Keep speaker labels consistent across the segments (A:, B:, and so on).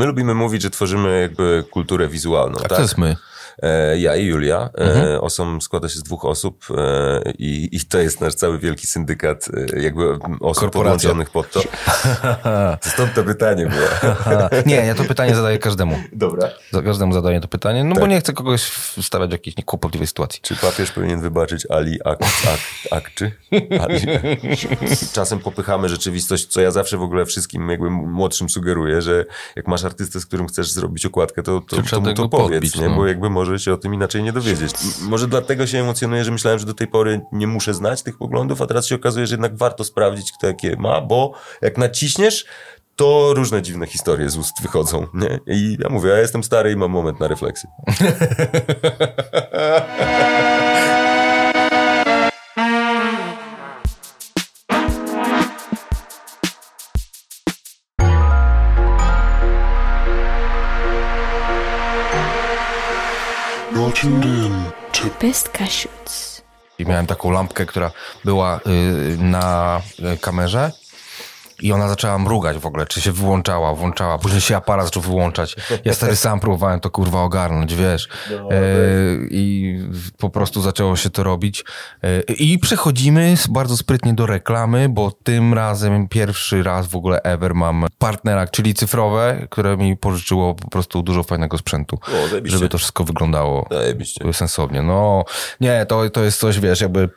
A: my lubimy mówić, że tworzymy jakby kulturę wizualną.
B: A
A: tak?
B: to jest my.
A: E, ja i Julia. E,
B: Mhm.
A: Osom składa się z dwóch osób e, i, i to jest nasz cały wielki syndykat jakby osób podłączonych pod to. Stąd to pytanie było.
B: Nie, ja to pytanie zadaję każdemu.
A: Dobra.
B: Za każdemu zadaję to pytanie, no bo
A: Tak.
B: nie chcę kogoś wstawiać w jakiejś kłopotliwej sytuacji.
A: Czy papież powinien wybaczyć Ali Ak, Ak, Akczy? Ali. Czasem popychamy rzeczywistość, co ja zawsze w ogóle wszystkim jakby młodszym sugeruję, że jak masz artystę, z którym chcesz zrobić okładkę, to, to,
B: To
A: to, mu to powiedz,
B: podbić,
A: nie?
B: no.
A: bo jakby może się o tym inaczej nie dowiedzieć. M- Może dlatego się emocjonuję, że myślałem, że do tej pory nie muszę znać tych poglądów, a teraz się okazuje, że jednak warto sprawdzić, kto jakie ma, bo jak naciśniesz, to różne dziwne historie z ust wychodzą. Nie? I ja mówię, ja jestem stary i mam moment na refleksję.
C: tuned in to
D: Best Cashews.
B: I miałem taką lampkę, która była y, na y, kamerze i ona zaczęła mrugać w ogóle, czy się wyłączała, włączała, później się aparat zaczął wyłączać. Ja stary sam próbowałem to kurwa ogarnąć, wiesz. Y, I po prostu zaczęło się to robić. Y, I przechodzimy bardzo sprytnie do reklamy, bo tym razem pierwszy raz w ogóle ever mam partnera, czyli cyfrowe, które mi pożyczyło po prostu dużo fajnego sprzętu,
A: O,
B: żeby to wszystko wyglądało
A: Zajebiście.
B: sensownie. No, nie, to, to jest coś, wiesz, jakby,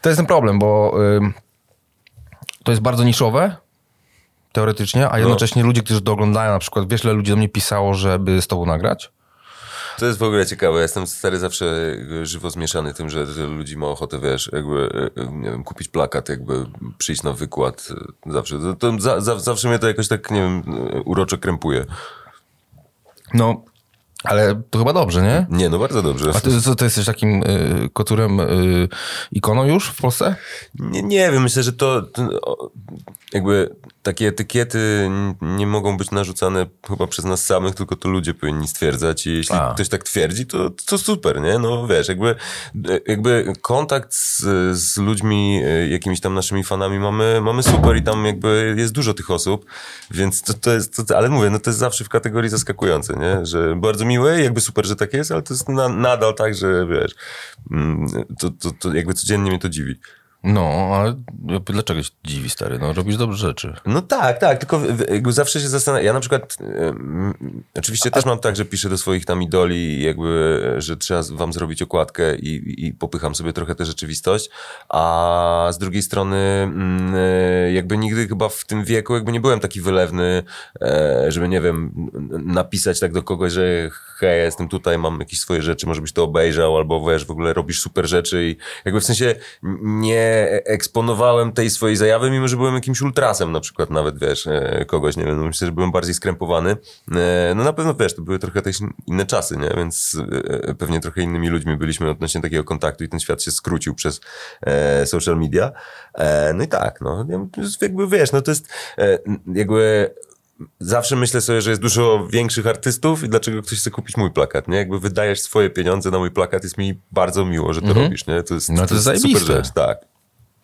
B: to jest ten problem, bo ym, to jest bardzo niszowe, teoretycznie, a jednocześnie ludzie, którzy to oglądają, na przykład, wiesz, ile ludzi do mnie pisało, żeby z tobą nagrać?
A: To jest w ogóle ciekawe. Ja jestem stary zawsze żywo zmieszany tym, że że ludzi ma ochotę, wiesz, jakby, e, nie wiem, kupić plakat, jakby przyjść na wykład. e, Zawsze. To, to za, za, zawsze mnie to jakoś tak, nie wiem, e, uroczo krępuje.
B: No, ale to chyba dobrze, nie?
A: Nie, no bardzo dobrze.
B: A ty, co, ty jesteś takim y, koturem y, ikoną już w Polsce?
A: Nie, nie wiem, myślę, że to, to jakby takie etykiety nie mogą być narzucane chyba przez nas samych, tylko to ludzie powinni stwierdzać i jeśli
B: A.
A: ktoś tak twierdzi, to, to super, nie? No wiesz, jakby, jakby kontakt z, z ludźmi, e, jakimiś tam naszymi fanami mamy, mamy super i tam jakby jest dużo tych osób, więc to, to jest, to, ale mówię, no to jest zawsze w kategorii zaskakujące, nie? Że bardzo miłe, jakby super, że tak jest, ale to jest na, nadal tak, że wiesz, mm, to, to, to jakby codziennie mnie to dziwi.
B: No, ale dlaczego się dziwi, stary? No, robisz dobre rzeczy.
A: No tak, tak, tylko jakby zawsze się zastanawiam. Ja na przykład, oczywiście też mam tak, że piszę do swoich tam idoli, jakby, że trzeba wam zrobić okładkę i, i popycham sobie trochę tę rzeczywistość, a z drugiej strony mm, e, jakby nigdy chyba w tym wieku jakby nie byłem taki wylewny, e, żeby nie wiem, napisać tak do kogoś, że hej, ja jestem tutaj, mam jakieś swoje rzeczy, może byś to obejrzał, albo wiesz, w ogóle robisz super rzeczy i jakby w sensie nie eksponowałem tej swojej zajawy, mimo że byłem jakimś ultrasem na przykład nawet, wiesz, e, kogoś, nie wiem, no myślę, że byłem bardziej skrępowany. E, No na pewno, wiesz, to były trochę też inne czasy, nie? Więc e, pewnie trochę innymi ludźmi byliśmy odnośnie takiego kontaktu i ten świat się skrócił przez social media. No i tak, no, jakby wiesz, no to jest jakby zawsze myślę sobie, że jest dużo większych artystów i dlaczego ktoś chce kupić mój plakat, nie? Jakby wydajesz swoje pieniądze na mój plakat, jest mi bardzo miło, że to robisz, nie? To jest,
B: No to jest
A: super rzecz, tak.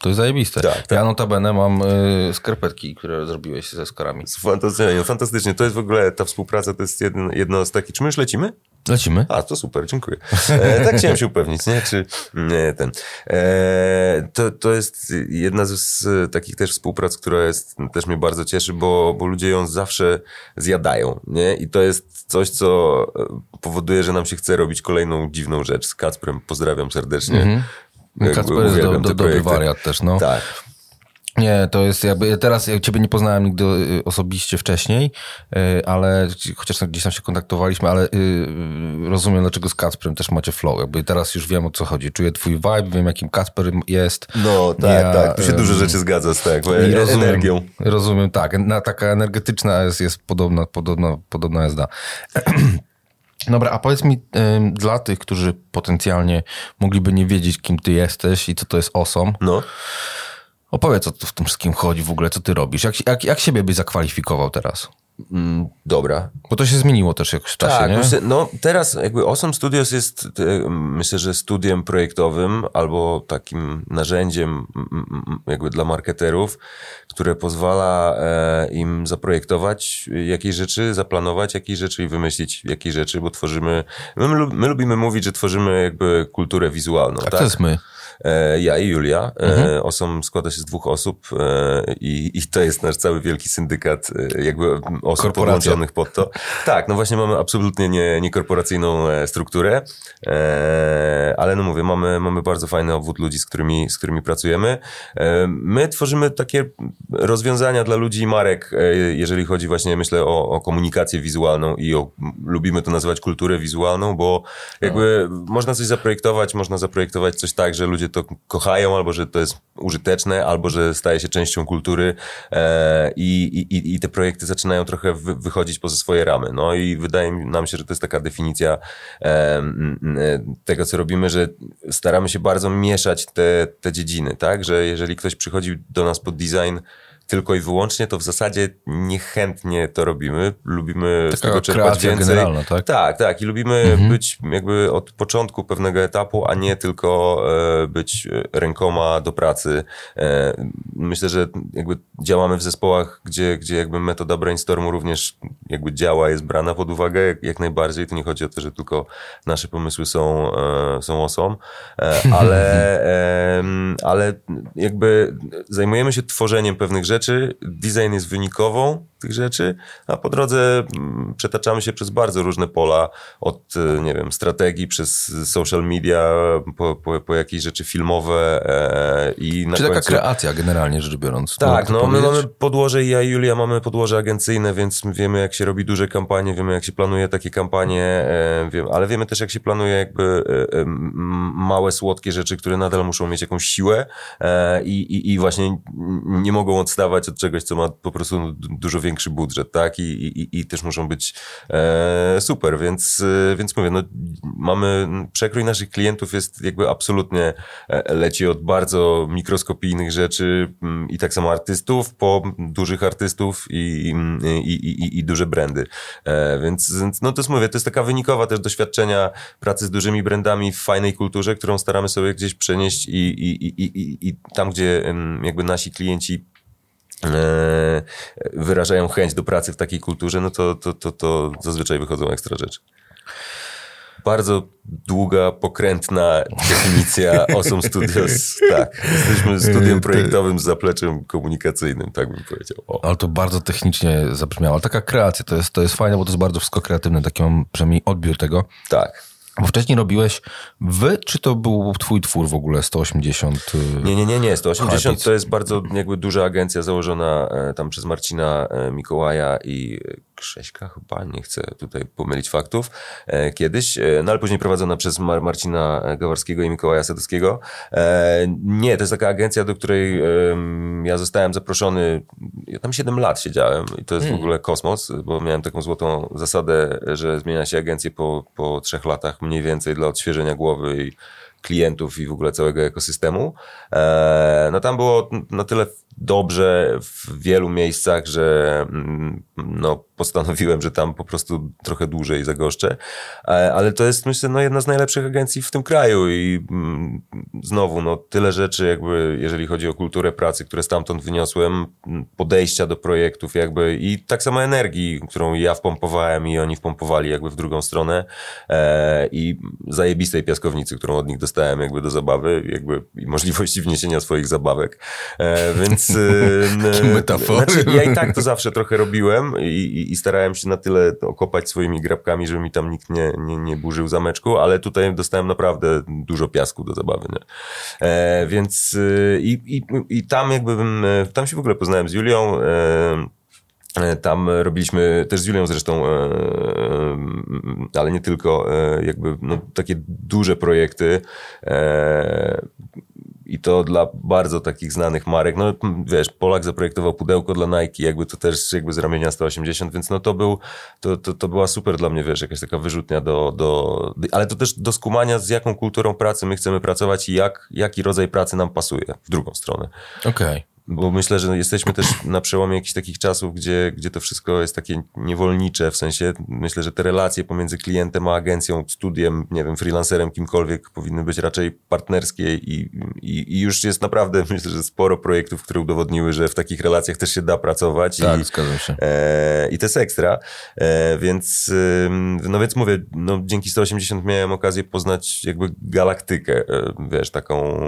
B: To jest zajebiste.
A: Tak, tak.
B: Ja notabene mam y, skarpetki, które zrobiłeś ze skarami.
A: Fantastycznie, fantastycznie. To jest w ogóle, ta współpraca to jest jedno, jedno z takich, czy my już lecimy?
B: Lecimy?
A: A, to super, dziękuję. E, tak chciałem się upewnić, nie? Czy nie, ten. E, to, to jest jedna z, z takich też współprac, która jest, też mnie bardzo cieszy, bo, bo ludzie ją zawsze zjadają, nie? I to jest coś, co e, powoduje, że nam się chce robić kolejną dziwną rzecz. Z Kacprem pozdrawiam serdecznie.
B: Mhm. Kacper jest do, do, dobry wariat też, no.
A: Tak.
B: Nie, to jest jakby, teraz ja ciebie nie poznałem nigdy y, osobiście wcześniej, y, ale chociaż tam gdzieś tam się kontaktowaliśmy, ale y, rozumiem, dlaczego z Kacprem też macie flow. Jakby teraz już wiem o co chodzi. Czuję twój vibe, wiem jakim Kacper jest.
A: No, tak,
B: Ja,
A: tak. Tu się
B: em,
A: dużo rzeczy zgadza z tak,
B: I rozumiem,
A: energią.
B: rozumiem, tak. Na, taka energetyczna jest, jest podobna, podobna, podobna jazda. Dobra, a powiedz mi ym, dla tych, którzy potencjalnie mogliby nie wiedzieć, kim ty jesteś i co to jest osom,
A: No.
B: opowiedz, o co w tym wszystkim chodzi w ogóle, co ty robisz. Jak, jak, jak siebie byś zakwalifikował teraz?
A: Mm, dobra.
B: Bo to się zmieniło też jakoś w czasie,
A: Tak,
B: nie?
A: no teraz jakby Awesome Studios jest e, myślę, że studiem projektowym albo takim narzędziem jakby dla marketerów, które pozwala e, im zaprojektować jakieś rzeczy, zaplanować jakieś rzeczy i wymyślić jakieś rzeczy, bo tworzymy, my, my lubimy mówić, że tworzymy jakby kulturę wizualną.
B: Tak,
A: tak?
B: to jest my.
A: E, ja i Julia.
B: Mhm.
A: E, Osom składa się z dwóch osób e, i, i to jest nasz cały wielki syndykat jakby osób podłączonych pod to. Tak, no właśnie mamy absolutnie nie, niekorporacyjną strukturę, ale no mówię, mamy, mamy bardzo fajny obwód ludzi, z którymi, z którymi pracujemy. My tworzymy takie rozwiązania dla ludzi i marek, jeżeli chodzi właśnie, myślę, o, o komunikację wizualną i o, lubimy to nazywać kulturę wizualną, bo jakby można coś zaprojektować, można zaprojektować coś tak, że ludzie to kochają, albo że to jest użyteczne, albo że staje się częścią kultury e, i, i, i te projekty zaczynają trochę wy, wychodzić poza swoje ramy. No i wydaje nam się, że to jest taka definicja e, m, tego, co robimy, że staramy się bardzo mieszać te, te dziedziny, tak? Że jeżeli ktoś przychodzi do nas pod design tylko i wyłącznie, to w zasadzie niechętnie to robimy. Lubimy z
B: Taka
A: tego czerpać więcej.
B: tak?
A: Tak, tak. I lubimy być jakby od początku pewnego etapu, a nie tylko e, być rękoma do pracy. E, myślę, że jakby działamy w zespołach, gdzie, gdzie jakby metoda brainstormu również jakby działa, jest brana pod uwagę jak, jak najbardziej. Tu nie chodzi o to, że tylko nasze pomysły są, e, są osom, e, ale, ale jakby zajmujemy się tworzeniem pewnych rzeczy. Design jest wynikową tych rzeczy, a po drodze mm, przetaczamy się przez bardzo różne pola, od, e, nie wiem, strategii, przez social media, po, po, po jakieś rzeczy filmowe e, i na
B: Czy taka
A: końcu...
B: kreacja generalnie rzecz biorąc?
A: Tak, no my mamy podłoże, ja i Julia mamy podłoże agencyjne, więc wiemy jak się robi duże kampanie, wiemy jak się planuje takie kampanie, e, wiem, ale wiemy też jak się planuje jakby e, e, małe, słodkie rzeczy, które nadal muszą mieć jakąś siłę e, i, i, i właśnie nie mogą odstawać od czegoś, co ma po prostu du- dużo większy budżet, tak? I, i, i też muszą być e, super, więc, e, więc mówię, no mamy, przekrój naszych klientów jest jakby absolutnie e, leci od bardzo mikroskopijnych rzeczy mm, i tak samo artystów, po dużych artystów i, i, i, i, duże brandy. E, więc, no to jest, mówię, to jest taka wynikowa też doświadczenia pracy z dużymi brandami w fajnej kulturze, którą staramy sobie gdzieś przenieść i, i, i, i, i- tam, gdzie jakby nasi klienci wyrażają chęć do pracy w takiej kulturze, no to, to, to, to zazwyczaj wychodzą ekstra rzeczy. Bardzo długa, pokrętna definicja Awesome Studios. Tak, jesteśmy studiem projektowym z zapleczem komunikacyjnym, tak bym powiedział. O.
B: Ale to bardzo technicznie zabrzmiało. Ale taka kreacja to jest, to jest fajne, bo to jest bardzo wszystko kreatywne. Taki mam przynajmniej odbiór tego.
A: Tak.
B: Bo wcześniej robiłeś wy, czy to był twój twór w ogóle 180? y,
A: Nie, nie, nie, nie. 180
B: Hypebeats.
A: to jest bardzo jakby duża agencja założona e, tam przez Marcina e, Mikołaja i Krześka chyba, nie chcę tutaj pomylić faktów, e, kiedyś, e, no ale później prowadzona przez Mar Marcina Gawarskiego i Mikołaja Sadowskiego. E, nie, to jest taka agencja, do której ja zostałem zaproszony, ja tam 7 lat siedziałem i to jest w ogóle kosmos, bo miałem taką złotą zasadę, że zmienia się agencję po, po trzech latach mniej więcej dla odświeżenia głowy i klientów i w ogóle całego ekosystemu. No tam było na tyle dobrze w wielu miejscach, że mm, no, postanowiłem, że tam po prostu trochę dłużej zagoszczę. E, ale to jest myślę no, jedna z najlepszych agencji w tym kraju i mm, znowu no, tyle rzeczy jakby jeżeli chodzi o kulturę pracy, które stamtąd wyniosłem, m, podejścia do projektów jakby i tak samo energii, którą ja wpompowałem i oni wpompowali jakby w drugą stronę e, i zajebistej piaskownicy, którą od nich dostałem jakby do zabawy jakby i możliwości wniesienia swoich zabawek. E, więc
B: metafory.
A: znaczy, ja i tak to zawsze trochę robiłem i, i, i starałem się na tyle okopać swoimi grabkami, żeby mi tam nikt nie, nie, nie burzył zameczku, ale tutaj dostałem naprawdę dużo piasku do zabawy. Nie? E, więc e, i, i, i tam jakby bym, e, tam się w ogóle poznałem z Julią. E, E, Tam robiliśmy też z Julią zresztą, e, ale nie tylko, jakby no, takie duże projekty. I to dla bardzo takich znanych marek. No wiesz, Polak zaprojektował pudełko dla Nike, jakby to też jakby z ramienia 180, więc no to był, to, to, to była super dla mnie, wiesz, jakaś taka wyrzutnia do, do, ale to też do skumania z jaką kulturą pracy my chcemy pracować i jak, jaki rodzaj pracy nam pasuje w drugą stronę.
B: Okej.
A: Bo myślę, że jesteśmy też na przełomie jakichś takich czasów, gdzie, gdzie to wszystko jest takie niewolnicze, w sensie myślę, że te relacje pomiędzy klientem a agencją, studiem, nie wiem, freelancerem, kimkolwiek powinny być raczej partnerskie i, i, i już jest naprawdę, myślę, że sporo projektów, które udowodniły, że w takich relacjach też się da pracować.
B: Tak,
A: i,
B: zgadzam się.
A: E, I to jest ekstra, e, więc no więc mówię, no dzięki 180 miałem okazję poznać jakby galaktykę, e, wiesz, taką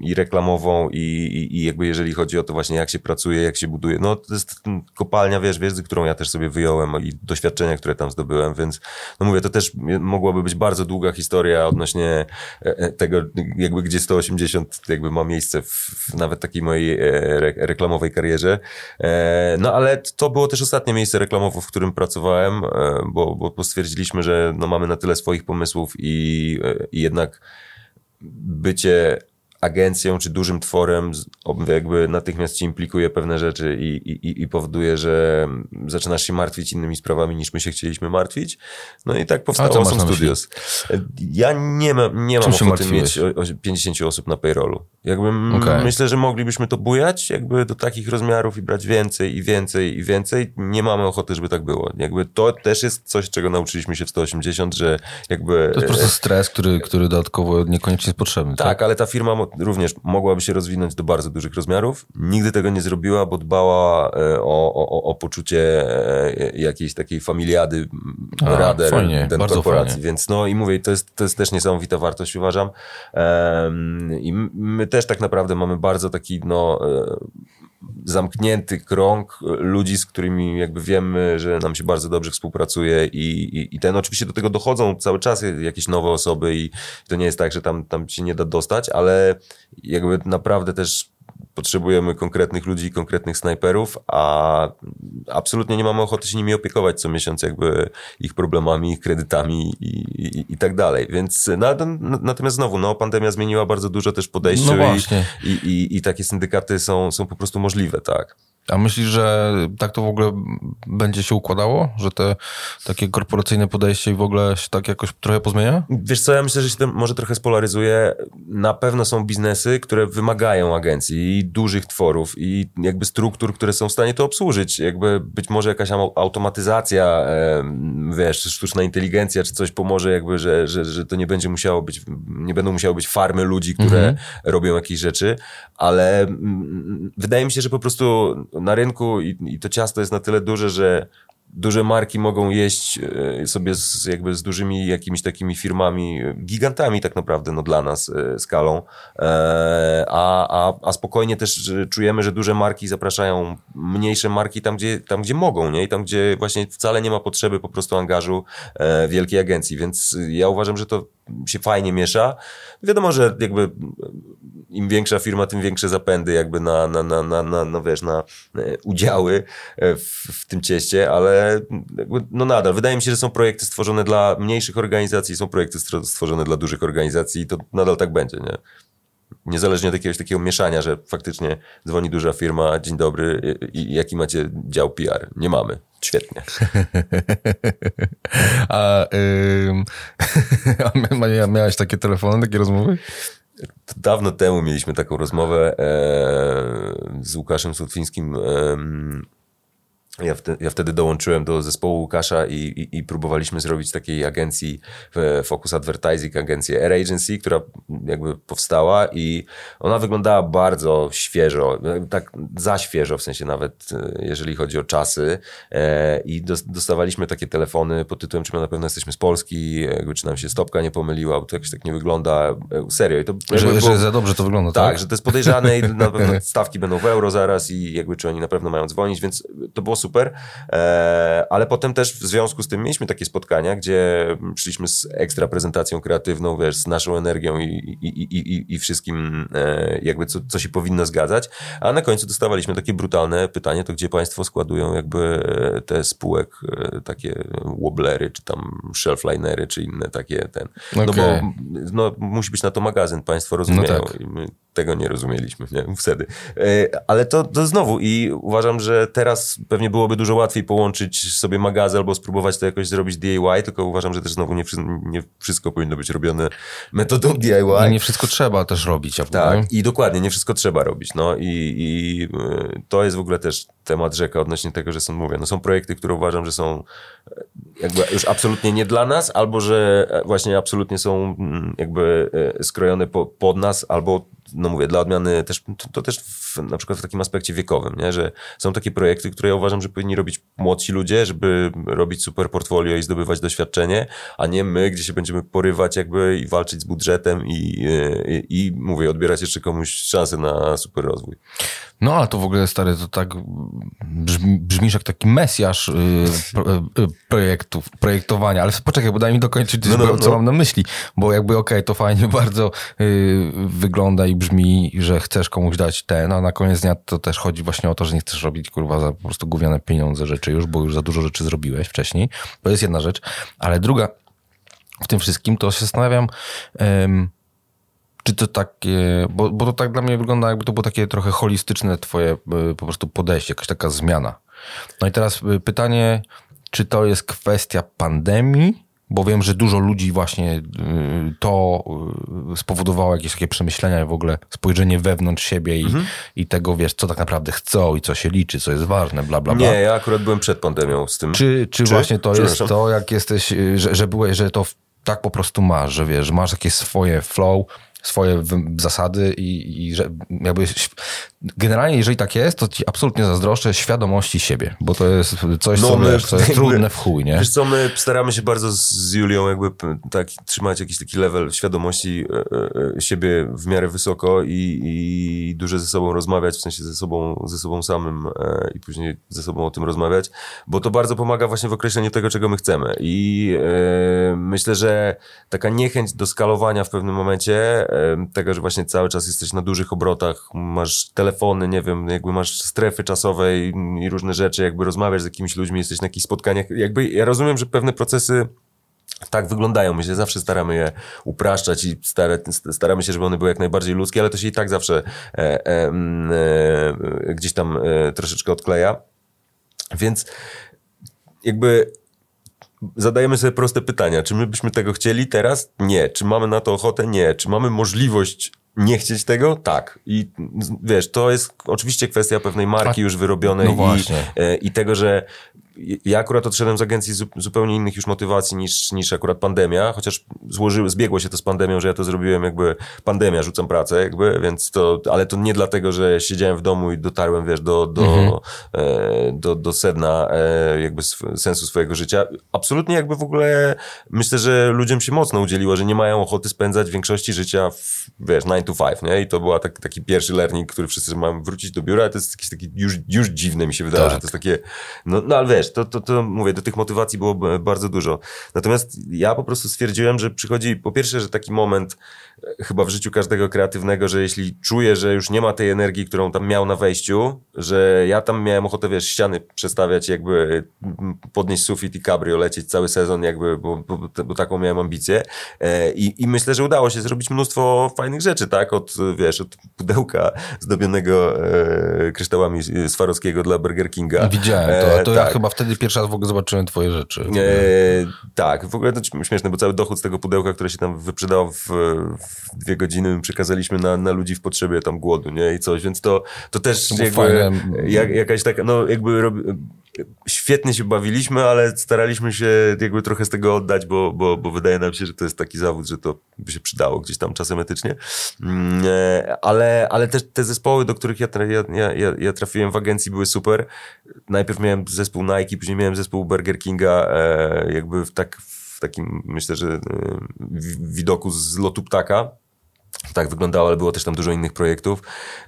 A: i reklamową i, i, i jakby jeżeli chodzi o to właśnie jak się pracuje, jak się buduje, no to jest kopalnia, wiesz, wiedzy, którą ja też sobie wyjąłem i doświadczenia, które tam zdobyłem, więc no mówię, to też mogłaby być bardzo długa historia odnośnie e, e, tego, jakby gdzie 180 jakby ma miejsce w, w nawet takiej mojej re reklamowej karierze. No ale to było też ostatnie miejsce reklamowe, w którym pracowałem, bo, bo stwierdziliśmy, że no mamy na tyle swoich pomysłów i, i jednak bycie agencją czy dużym tworem jakby natychmiast ci implikuje pewne rzeczy i, i, i powoduje, że zaczynasz się martwić innymi sprawami niż my się chcieliśmy martwić. No i tak powstało Awesome Studios. Ja nie, ma, nie mam ochoty mieć 50 osób na payrollu. Jakby okay. myślę, że moglibyśmy to bujać jakby do takich rozmiarów i brać więcej i więcej i więcej. Nie mamy ochoty, żeby tak było. Jakby to też jest coś, czego nauczyliśmy się w 180, że jakby...
B: To jest po prostu stres, który, który dodatkowo niekoniecznie jest potrzebny.
A: Tak, tak? ale ta firma również mogłaby się rozwinąć do bardzo dużych rozmiarów. Nigdy tego nie zrobiła, bo dbała e, o, o, o poczucie e, jakiejś takiej familiady A, rader fajnie, den korporacji. Fajnie. Więc no i mówię, to jest, to jest też niesamowita wartość, uważam. I my też tak naprawdę mamy bardzo taki no e, zamknięty krąg ludzi, z którymi jakby wiemy, że nam się bardzo dobrze współpracuje i, i, i ten oczywiście do tego dochodzą cały czas jakieś nowe osoby i to nie jest tak, że tam, tam się nie da dostać, ale jakby naprawdę też potrzebujemy konkretnych ludzi, konkretnych snajperów, a absolutnie nie mamy ochoty się nimi opiekować co miesiąc jakby ich problemami, ich kredytami i, i, i tak dalej. Więc no, natomiast znowu, no, pandemia zmieniła bardzo dużo też podejście no i, i, i, takie syndykaty są, są po prostu możliwe, tak.
B: A myślisz, że tak to w ogóle będzie się układało? Że te takie korporacyjne podejście i w ogóle się tak jakoś trochę pozmienia?
A: Wiesz co, ja myślę, że się to może trochę spolaryzuje. Na pewno są biznesy, które wymagają agencji i dużych tworów i jakby struktur, które są w stanie to obsłużyć. Jakby być może jakaś automatyzacja, wiesz, sztuczna inteligencja czy coś pomoże jakby, że, że, że to nie będzie musiało być, nie będą musiały być farmy ludzi, które mhm. robią jakieś rzeczy, ale mm, wydaje mi się, że po prostu na rynku i, i to ciasto jest na tyle duże, że duże marki mogą jeść e, sobie z, jakby z dużymi jakimiś takimi firmami, gigantami tak naprawdę no, dla nas e, skalą, e, a, a, a spokojnie też czujemy, że duże marki zapraszają mniejsze marki tam, gdzie, tam, gdzie mogą, nie? I tam, gdzie właśnie wcale nie ma potrzeby po prostu angażu wielkiej agencji, więc ja uważam, że to się fajnie miesza. Wiadomo, że jakby im większa firma, tym większe zapędy jakby na, na, na, na, na no wiesz, na udziały w, w tym cieście, ale no nadal, wydaje mi się, że są projekty stworzone dla mniejszych organizacji, są projekty stworzone dla dużych organizacji i to nadal tak będzie, nie? Niezależnie od jakiegoś takiego mieszania, że faktycznie dzwoni duża firma, dzień dobry, i jaki macie dział PR? Nie mamy. Świetnie.
B: a, ym, a miałeś takie telefony, takie rozmowy?
A: Dawno temu mieliśmy taką rozmowę e, z Łukaszem Słotwińskim. E, ja, wtedy, ja wtedy dołączyłem do zespołu Łukasza i, i, i, próbowaliśmy zrobić takiej agencji Focus Advertising, agencję Air Agency, która jakby powstała i ona wyglądała bardzo świeżo, tak za świeżo w sensie nawet, jeżeli chodzi o czasy e, i dostawaliśmy takie telefony pod tytułem, czy my na pewno jesteśmy z Polski, jakby, czy nam się stopka nie pomyliła, bo to jakoś tak nie wygląda e, serio. I to,
B: że, było, że za dobrze to wygląda, tak?
A: Tak, że to jest podejrzane i na pewno stawki będą w euro zaraz i jakby, czy oni na pewno mają dzwonić, więc to było super, e, ale potem też w związku z tym mieliśmy takie spotkania, gdzie szliśmy z ekstra prezentacją kreatywną, wiesz, z naszą energią i, i, i, i, wszystkim e, jakby co, co się powinno zgadzać, a na końcu dostawaliśmy takie brutalne pytanie, to gdzie państwo składują jakby e, te spółek, takie wobblery, czy tam shelflinery, czy inne takie ten, no okay. bo no, musi być na to magazyn, państwo rozumieją no tak. i my tego nie rozumieliśmy, nie? Wtedy. Ale to, to znowu i uważam, że teraz pewnie byłoby dużo łatwiej połączyć sobie magazy albo spróbować to jakoś zrobić DIY, tylko uważam, że też znowu nie, nie wszystko powinno być robione metodą DIY.
B: I nie wszystko trzeba też robić. Ja
A: tak, i dokładnie, nie wszystko trzeba robić. No i, i e, to jest w ogóle też temat rzeka odnośnie tego, że są, mówię, no są projekty, które uważam, że są e, jakby już absolutnie nie dla nas, albo że właśnie absolutnie są mm, jakby skrojone po, pod nas, albo no mówię, dla odmiany też, to, to też w, na przykład w takim aspekcie wiekowym, nie? że są takie projekty, które ja uważam, że powinni robić młodsi ludzie, żeby robić super portfolio i zdobywać doświadczenie, a nie my, gdzie się będziemy porywać jakby i walczyć z budżetem i, i, i mówię, odbierać jeszcze komuś szansę na super rozwój.
B: No ale to w ogóle stary, to tak brzmi, brzmisz jak taki mesjasz yy, projektów, projektowania, ale poczekaj, bo daj mi dokończyć, no, no, co no. mam na myśli, bo jakby okej, okay, to fajnie bardzo yy, wygląda i brzmi, że chcesz komuś dać ten, a na koniec dnia to też chodzi właśnie o to, że nie chcesz robić kurwa za po prostu gówniane pieniądze rzeczy już, bo już za dużo rzeczy zrobiłeś wcześniej. To jest jedna rzecz, ale druga w tym wszystkim to się zastanawiam, yy, czy to takie, bo, bo to tak dla mnie wygląda, jakby to było takie trochę holistyczne twoje y, po prostu podejście, jakaś taka zmiana. No i teraz y, pytanie, czy to jest kwestia pandemii, bo wiem, że dużo ludzi właśnie y, to spowodowało jakieś takie przemyślenia w ogóle spojrzenie wewnątrz siebie i, mhm. i tego, wiesz, co tak naprawdę chcą i co się liczy, co jest ważne, bla, bla,
A: bla. Nie, ja akurat byłem przed pandemią z tym.
B: Czy, czy, czy? właśnie to jest to, jak jesteś, że, że byłeś, że to tak po prostu masz, że wiesz, masz jakieś swoje flow, swoje zasady i, i że jakby generalnie jeżeli tak jest, to ci absolutnie zazdroszczę świadomości siebie, bo to jest coś, no, co, my, co jest jakby, trudne w chuj, nie?
A: Wiesz co, my staramy się bardzo z Julią jakby tak trzymać jakiś taki level świadomości e, e, siebie w miarę wysoko i, i dużo ze sobą rozmawiać, w sensie ze sobą, ze sobą samym e, i później ze sobą o tym rozmawiać, bo to bardzo pomaga właśnie w określeniu tego, czego my chcemy i myślę, że taka niechęć do skalowania w pewnym momencie tego, że właśnie cały czas jesteś na dużych obrotach, masz telefony, nie wiem, jakby masz strefy czasowe i, i różne rzeczy, jakby rozmawiasz z jakimiś ludźmi, jesteś na jakichś spotkaniach. Jakby ja rozumiem, że pewne procesy tak wyglądają. My się zawsze staramy je upraszczać i stara, staramy się, żeby one były jak najbardziej ludzkie, ale to się i tak zawsze e, e, e, gdzieś tam e, troszeczkę odkleja. Więc jakby zadajemy sobie proste pytania. Czy my byśmy tego chcieli teraz? Nie. Czy mamy na to ochotę? Nie. Czy mamy możliwość nie chcieć tego? Tak. I wiesz, to jest oczywiście kwestia pewnej marki już wyrobionej no i, e, i tego, że ja akurat odszedłem z agencji z zupełnie innych już motywacji niż, niż akurat pandemia, chociaż złożyło, zbiegło się to z pandemią, że ja to zrobiłem jakby pandemia, rzucam pracę jakby, więc to, ale to nie dlatego, że siedziałem w domu i dotarłem, wiesz, do, do, mhm. e, do, do sedna e, jakby sensu swojego życia. Absolutnie jakby w ogóle myślę, że ludziom się mocno udzieliło, że nie mają ochoty spędzać większości życia w, wiesz, 9 to 5, nie? I to była tak, taki pierwszy learning, który wszyscy mają wrócić do biura, to jest jakiś taki już, już dziwne mi się wydaje, tak. że to jest takie, no, no ale wiesz, wiesz, to, to, to mówię, do tych motywacji było bardzo dużo. Natomiast ja po prostu stwierdziłem, że przychodzi, po pierwsze, że taki moment chyba w życiu każdego kreatywnego, że jeśli czuję, że już nie ma tej energii, którą tam miał na wejściu, że ja tam miałem ochotę, wiesz, ściany przestawiać, jakby podnieść sufit i cabrio, lecieć cały sezon, jakby, bo, bo, bo taką miałem ambicję. E, I, I myślę, że udało się zrobić mnóstwo fajnych rzeczy, tak? Od, wiesz, od pudełka zdobionego e, kryształami Swarowskiego dla Burger Kinga.
B: Widziałem to, to tak. ja chyba wtedy pierwszy raz w ogóle zobaczyłem twoje rzeczy.
A: E, tak, w ogóle to śmieszne, bo cały dochód z tego pudełka, które się tam wyprzedało w, w dwie godziny, przekazaliśmy na, na ludzi w potrzebie tam głodu, nie? I coś, więc to, to też to jakby, jak, jakaś taka, no jakby świetnie się bawiliśmy, ale staraliśmy się jakby trochę z tego oddać, bo, bo, bo wydaje nam się, że to jest taki zawód, że to by się przydało gdzieś tam czasem etycznie. Mm, e, ale, ale też te zespoły, do których ja, ja, ja, ja trafiłem w agencji były super. Najpierw miałem zespół Nike, później miałem zespół Burger Kinga, e, jakby w, tak, w takim, myślę, że e, widoku z lotu ptaka tak wyglądało, ale było też tam dużo innych projektów,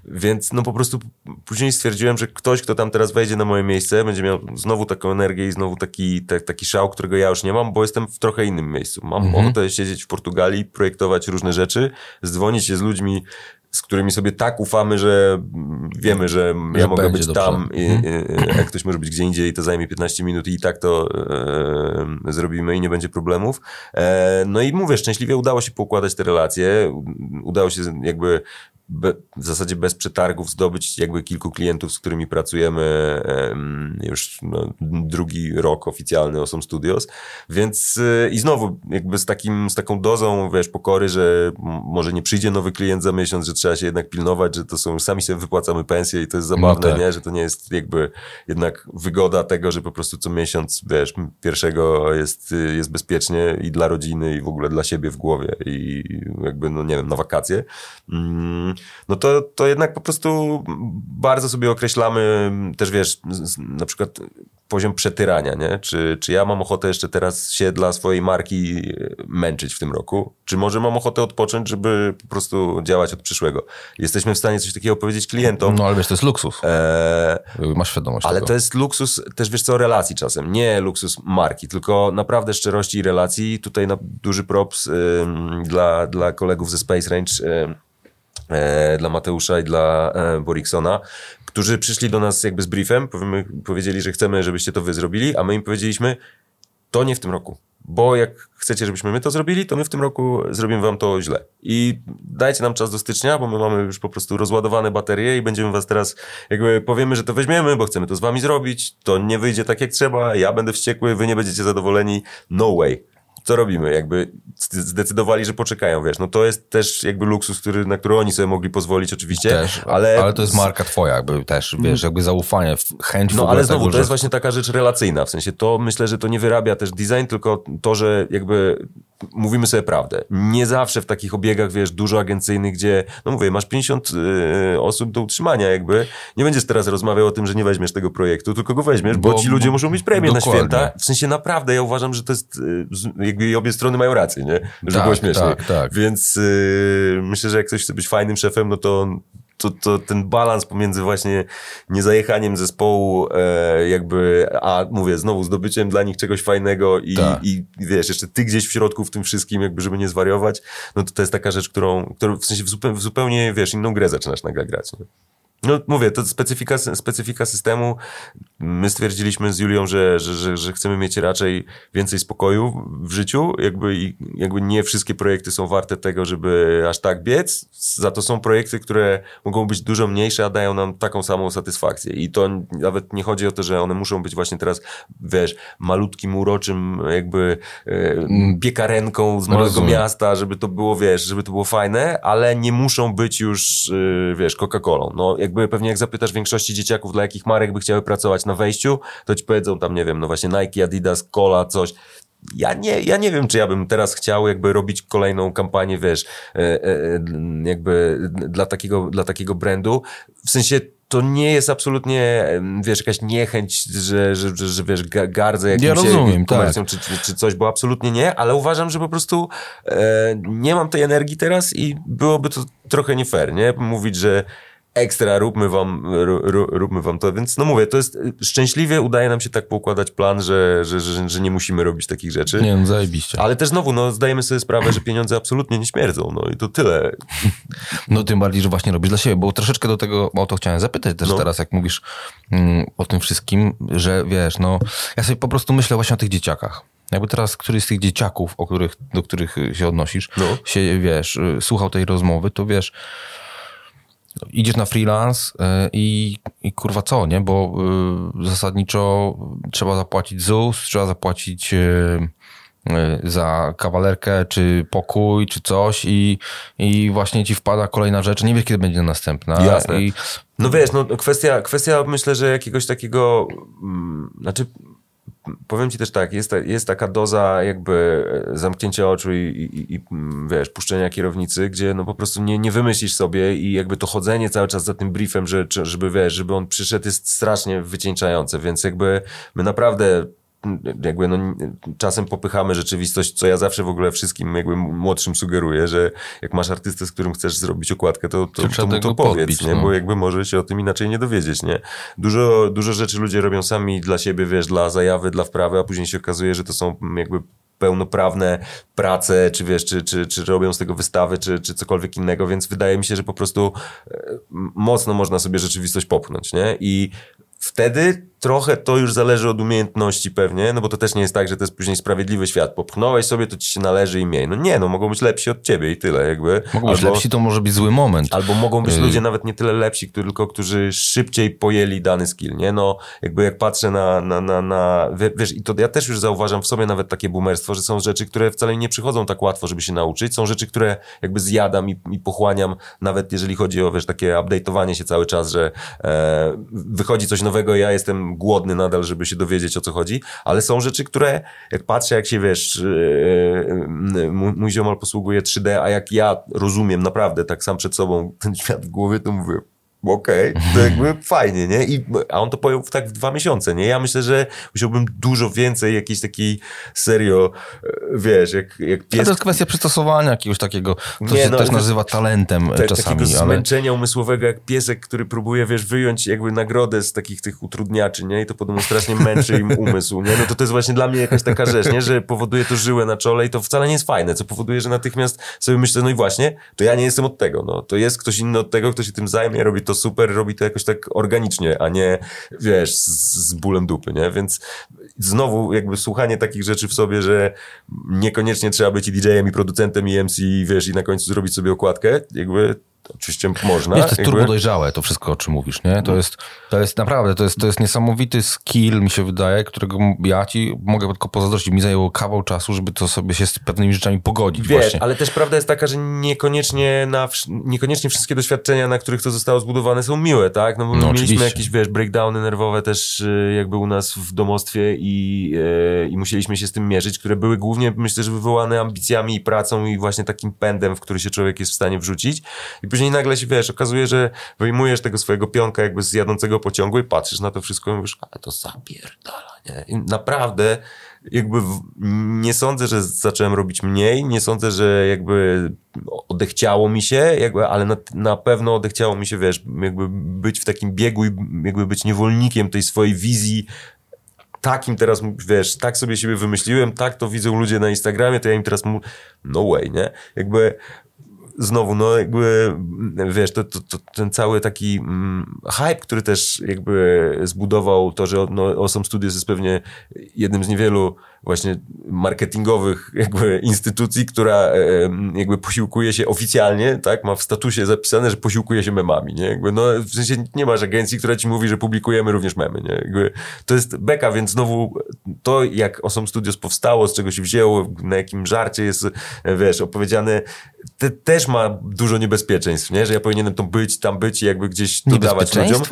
A: więc no po prostu później stwierdziłem, że ktoś, kto tam teraz wejdzie na moje miejsce, będzie miał znowu taką energię i znowu taki, taki szał, którego ja już nie mam, bo jestem w trochę innym miejscu. Mam mhm. ochotę siedzieć w Portugalii, projektować różne rzeczy, zdzwonić się z ludźmi, z którymi sobie tak ufamy, że wiemy, że, że ja mogę być dobrze. tam, i, mhm. jak ktoś może być gdzie indziej, to zajmie 15 minut i tak to e, zrobimy i nie będzie problemów. E, no i mówię, szczęśliwie udało się poukładać te relacje, udało się jakby be, w zasadzie bez przetargów zdobyć jakby kilku klientów, z którymi pracujemy em, już no, drugi rok oficjalny Awesome Studios, więc y, i znowu jakby z, takim, z taką dozą, wiesz, pokory, że może nie przyjdzie nowy klient za miesiąc, że trzeba się jednak pilnować, że to są, sami sobie wypłacamy pensję i to jest zabawne,
B: No tak.
A: nie? Że to nie jest jakby jednak wygoda tego, że po prostu co miesiąc, wiesz, pierwszego jest, y, jest bezpiecznie i dla rodziny i w ogóle dla siebie w głowie i jakby, no nie wiem, na wakacje. Mm, no to, to jednak po prostu bardzo sobie określamy też, wiesz, na przykład poziom przetyrania, nie? Czy, czy ja mam ochotę jeszcze teraz się dla swojej marki e, męczyć w tym roku? Czy może mam ochotę odpocząć, żeby po prostu działać od przyszłego? Jesteśmy w stanie coś takiego powiedzieć klientom.
B: No ale wiesz, to jest luksus.
A: E,
B: Masz świadomość
A: ale
B: tego.
A: to jest luksus też, wiesz co, relacji czasem. Nie luksus marki, tylko naprawdę szczerości i relacji. Tutaj na duży props ym, dla, dla kolegów ze Space Range, ym, dla Mateusza i dla e, Boriksona, którzy przyszli do nas jakby z briefem, powiedzieli, że chcemy, żebyście to wy zrobili, a my im powiedzieliśmy, to nie w tym roku. Bo jak chcecie, żebyśmy my to zrobili, to my w tym roku zrobimy wam to źle. I dajcie nam czas do stycznia, bo my mamy już po prostu rozładowane baterie i będziemy was teraz, jakby powiemy, że to weźmiemy, bo chcemy to z wami zrobić, to nie wyjdzie tak jak trzeba, ja będę wściekły, wy nie będziecie zadowoleni. No way. Co robimy? Jakby zde- zdecydowali, że poczekają, wiesz. No to jest też jakby luksus, który, na który oni sobie mogli pozwolić oczywiście,
B: Też,
A: ale...
B: ale, to jest marka twoja, jakby też, wiesz, jakby zaufanie, chęć
A: No ale znowu,
B: tego,
A: to jest
B: że...
A: właśnie taka rzecz relacyjna, w sensie to myślę, że to nie wyrabia też design, tylko to, że jakby mówimy sobie prawdę. Nie zawsze w takich obiegach, wiesz, dużo agencyjnych, gdzie, no mówię, masz 50 y, osób do utrzymania jakby, nie będziesz teraz rozmawiał o tym, że nie weźmiesz tego projektu, tylko go weźmiesz, bo,
B: Bo-
A: ci ludzie muszą mieć premię na
B: dokładnie.
A: święta. W sensie naprawdę ja uważam, że to jest, y, z- jakby i obie strony mają rację, nie? Że
B: Tak,
A: było śmiesznie.
B: tak, tak.
A: Więc y, myślę, że jak ktoś chce być fajnym szefem, no to to, to ten balans pomiędzy właśnie niezajechaniem zespołu, e, jakby, a mówię, znowu zdobyciem dla nich czegoś fajnego i,
B: Tak.
A: i wiesz, jeszcze ty gdzieś w środku w tym wszystkim, jakby, żeby nie zwariować, no to to jest taka rzecz, którą, którą w sensie w zupełnie, w zupełnie, wiesz, inną grę zaczynasz nagle grać. Nie? No mówię, to specyfika, specyfika systemu. My stwierdziliśmy z Julią, że, że, że, że chcemy mieć raczej więcej spokoju w życiu, jakby, jakby nie wszystkie projekty są warte tego, żeby aż tak biec. Za to są projekty, które mogą być dużo mniejsze, a dają nam taką samą satysfakcję. I to nawet nie chodzi o to, że one muszą być właśnie teraz, wiesz, malutkim, uroczym, jakby e, piekarenką z małego
B: Rozumiem.
A: miasta, żeby to było, wiesz, żeby to było fajne, ale nie muszą być już, y, wiesz, Coca-Colą. No, jakby pewnie jak zapytasz większości dzieciaków, dla jakich marek by chciały pracować na wejściu, to ci powiedzą tam, nie wiem, no właśnie Nike, Adidas, Cola, coś. Ja nie, ja nie wiem, czy ja bym teraz chciał jakby robić kolejną kampanię, wiesz, e, e, jakby dla takiego, dla takiego brandu. W sensie to nie jest absolutnie, wiesz, jakaś niechęć, że, że, że, że wiesz, ga- gardzę jakimś
B: Ja rozumiem, tak.
A: komercją czy, czy, czy coś, bo absolutnie nie, ale uważam, że po prostu e, nie mam tej energii teraz i byłoby to trochę nie fair, nie? Mówić, że ekstra, róbmy wam, ró- ró- róbmy wam to, więc no mówię, to jest, szczęśliwie udaje nam się tak poukładać plan, że, że, że, że nie musimy robić takich rzeczy.
B: Nie, no zajebiście.
A: Ale też znowu, no, zdajemy sobie sprawę, że pieniądze absolutnie nie śmierdzą, no i to tyle.
B: No tym bardziej, że właśnie robisz dla siebie, bo troszeczkę do tego, o to chciałem zapytać też
A: No.
B: teraz, jak mówisz mm, o tym wszystkim, że wiesz, no ja sobie po prostu myślę właśnie o tych dzieciakach. Jakby teraz któryś z tych dzieciaków, o których, do których się odnosisz,
A: No.
B: się, wiesz, y, słuchał tej rozmowy, to wiesz, idziesz na freelance y, i, i kurwa co, nie? Bo y, zasadniczo trzeba zapłacić ZUS, trzeba zapłacić y, y, za kawalerkę, czy pokój, czy coś i, i właśnie ci wpada kolejna rzecz. Nie wiesz, kiedy będzie następna.
A: Jasne.
B: I,
A: No wiesz, no kwestia, kwestia myślę, że jakiegoś takiego, mm, znaczy powiem ci też tak, jest, jest taka doza jakby e, zamknięcia oczu i, i, i mm, wiesz, puszczenia kierownicy, gdzie no po prostu nie, nie wymyślisz sobie i jakby to chodzenie cały czas za tym briefem, że, żeby wiesz, żeby on przyszedł jest strasznie wycieńczające, więc jakby my naprawdę jakby no, czasem popychamy rzeczywistość, co ja zawsze w ogóle wszystkim jakby młodszym sugeruję, że jak masz artystę, z którym chcesz zrobić okładkę, to, to,
B: To
A: mu to powiedz,
B: podbić,
A: nie?
B: no.
A: bo jakby może się o tym inaczej nie dowiedzieć, nie? Dużo, dużo rzeczy ludzie robią sami dla siebie, wiesz, dla zajawy, dla wprawy, a później się okazuje, że to są jakby pełnoprawne prace, czy wiesz, czy, czy, czy robią z tego wystawy, czy, czy cokolwiek innego, więc wydaje mi się, że po prostu e, mocno można sobie rzeczywistość popchnąć, nie? I wtedy trochę to już zależy od umiejętności pewnie, no bo to też nie jest tak, że to jest później sprawiedliwy świat. Popchnąłeś sobie, to ci się należy i miej. No nie, no mogą być lepsi od ciebie i tyle jakby.
B: Mogą być lepsi, to może być zły moment.
A: Albo mogą być y ludzie nawet nie tyle lepsi, tylko którzy szybciej pojęli dany skill, nie? No jakby jak patrzę na, na, na, na wiesz, i to ja też już zauważam w sobie nawet takie boomerstwo, że są rzeczy, które wcale nie przychodzą tak łatwo, żeby się nauczyć. Są rzeczy, które jakby zjadam i, i pochłaniam, nawet jeżeli chodzi o, wiesz, takie update'owanie się cały czas, że e, wychodzi coś nowego, ja jestem głodny nadal, żeby się dowiedzieć o co chodzi, ale są rzeczy, które jak patrzę, jak się wiesz, yy, mój ziomal posługuje 3D, a jak ja rozumiem naprawdę tak sam przed sobą ten świat w głowie, to mówię, okej, okay, to jakby fajnie, nie? I, a on to pojął tak w dwa miesiące, nie? Ja myślę, że musiałbym dużo więcej jakiejś takiej serio, e, wiesz, jak, jak
B: pies... To jest kwestia przystosowania jakiegoś takiego, to nie, się no, też nazywa talentem te, czasami.
A: Takiego ale... zmęczenia umysłowego, jak piesek, który próbuje, wiesz, wyjąć jakby nagrodę z takich tych utrudniaczy, nie? I to podobno strasznie męczy im umysł, nie? No to to jest właśnie dla mnie jakaś taka rzecz, nie? Że powoduje to żyłę na czole i to wcale nie jest fajne, co powoduje, że natychmiast sobie myślę, no i właśnie, to ja nie jestem od tego, no. To jest ktoś inny od tego, kto się tym zajmie, robi to super, robi to jakoś tak organicznie, a nie, wiesz, z, z bólem dupy, nie? Więc znowu jakby słuchanie takich rzeczy w sobie, że niekoniecznie trzeba być i DJ-em, i producentem, i MC, wiesz, i na końcu zrobić sobie okładkę, jakby Oczywiście można.
B: Nie, to jest jakby... turbo dojrzałe, to wszystko, o czym mówisz, nie? To, no. jest, to jest naprawdę, to jest, to jest niesamowity skill, mi się wydaje, którego ja ci mogę tylko pozazdrościć. Mi zajęło kawał czasu, żeby to sobie się z pewnymi rzeczami pogodzić
A: Wiesz,
B: właśnie.
A: ale też prawda jest taka, że niekoniecznie, na, niekoniecznie wszystkie doświadczenia, na których to zostało zbudowane są miłe, tak? No bo no, mieliśmy oczywiście. jakieś, wiesz, breakdowny nerwowe też y, jakby u nas w domostwie i, e, i musieliśmy się z tym mierzyć, które były głównie, myślę, że wywołane ambicjami i pracą i właśnie takim pędem, w który się człowiek jest w stanie wrzucić. I później nagle się, wiesz, okazuje, że wyjmujesz tego swojego pionka jakby z jadącego pociągu i patrzysz na to wszystko i mówisz, a to zapierdala, nie? I naprawdę jakby w, nie sądzę, że zacząłem robić mniej, nie sądzę, że jakby odechciało mi się, jakby, ale na, na pewno odechciało mi się, wiesz, jakby być w takim biegu i jakby być niewolnikiem tej swojej wizji takim teraz, wiesz, tak sobie siebie wymyśliłem, tak to widzą ludzie na Instagramie, to ja im teraz mu, no way, nie? Jakby znowu, no jakby, wiesz, to, to, to ten cały taki mm, hype, który też jakby zbudował to, że no, Awesome Studios jest pewnie jednym z niewielu właśnie marketingowych jakby instytucji, która jakby posiłkuje się oficjalnie, tak, ma w statusie zapisane, że posiłkuje się memami, nie? Jakby, no, w sensie nie masz agencji, która ci mówi, że publikujemy również memy, nie? Jakby, to jest beka, więc znowu to, jak Awesome Studios powstało, z czego się wzięło, na jakim żarcie jest, wiesz, opowiedziane, te, też ma dużo niebezpieczeństw, nie? Że ja powinienem tam być, tam być i jakby gdzieś dodawać ludziom.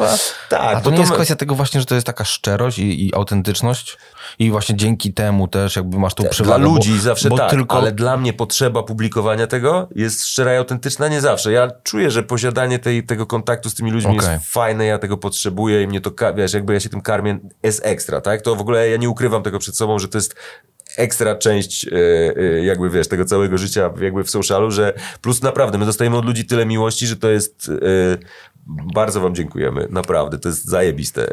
B: Tak. A to nie to jest kwestia tego właśnie, że to jest taka szczerość i, i autentyczność? I właśnie dzięki temu też jakby masz tą przewagę.
A: Dla ludzi bo, zawsze bo tak, tylko... ale dla mnie potrzeba publikowania tego jest szczera i autentyczna nie zawsze. Ja czuję, że posiadanie tej, tego kontaktu z tymi ludźmi okay. jest fajne, ja tego potrzebuję i mnie to, wiesz, jakby ja się tym karmię, jest ekstra, tak? To w ogóle ja nie ukrywam tego przed sobą, że to jest ekstra część, yy, jakby wiesz, tego całego życia jakby w socialu, że plus naprawdę my dostajemy od ludzi tyle miłości, że to jest yy, bardzo wam dziękujemy, naprawdę, to jest zajebiste.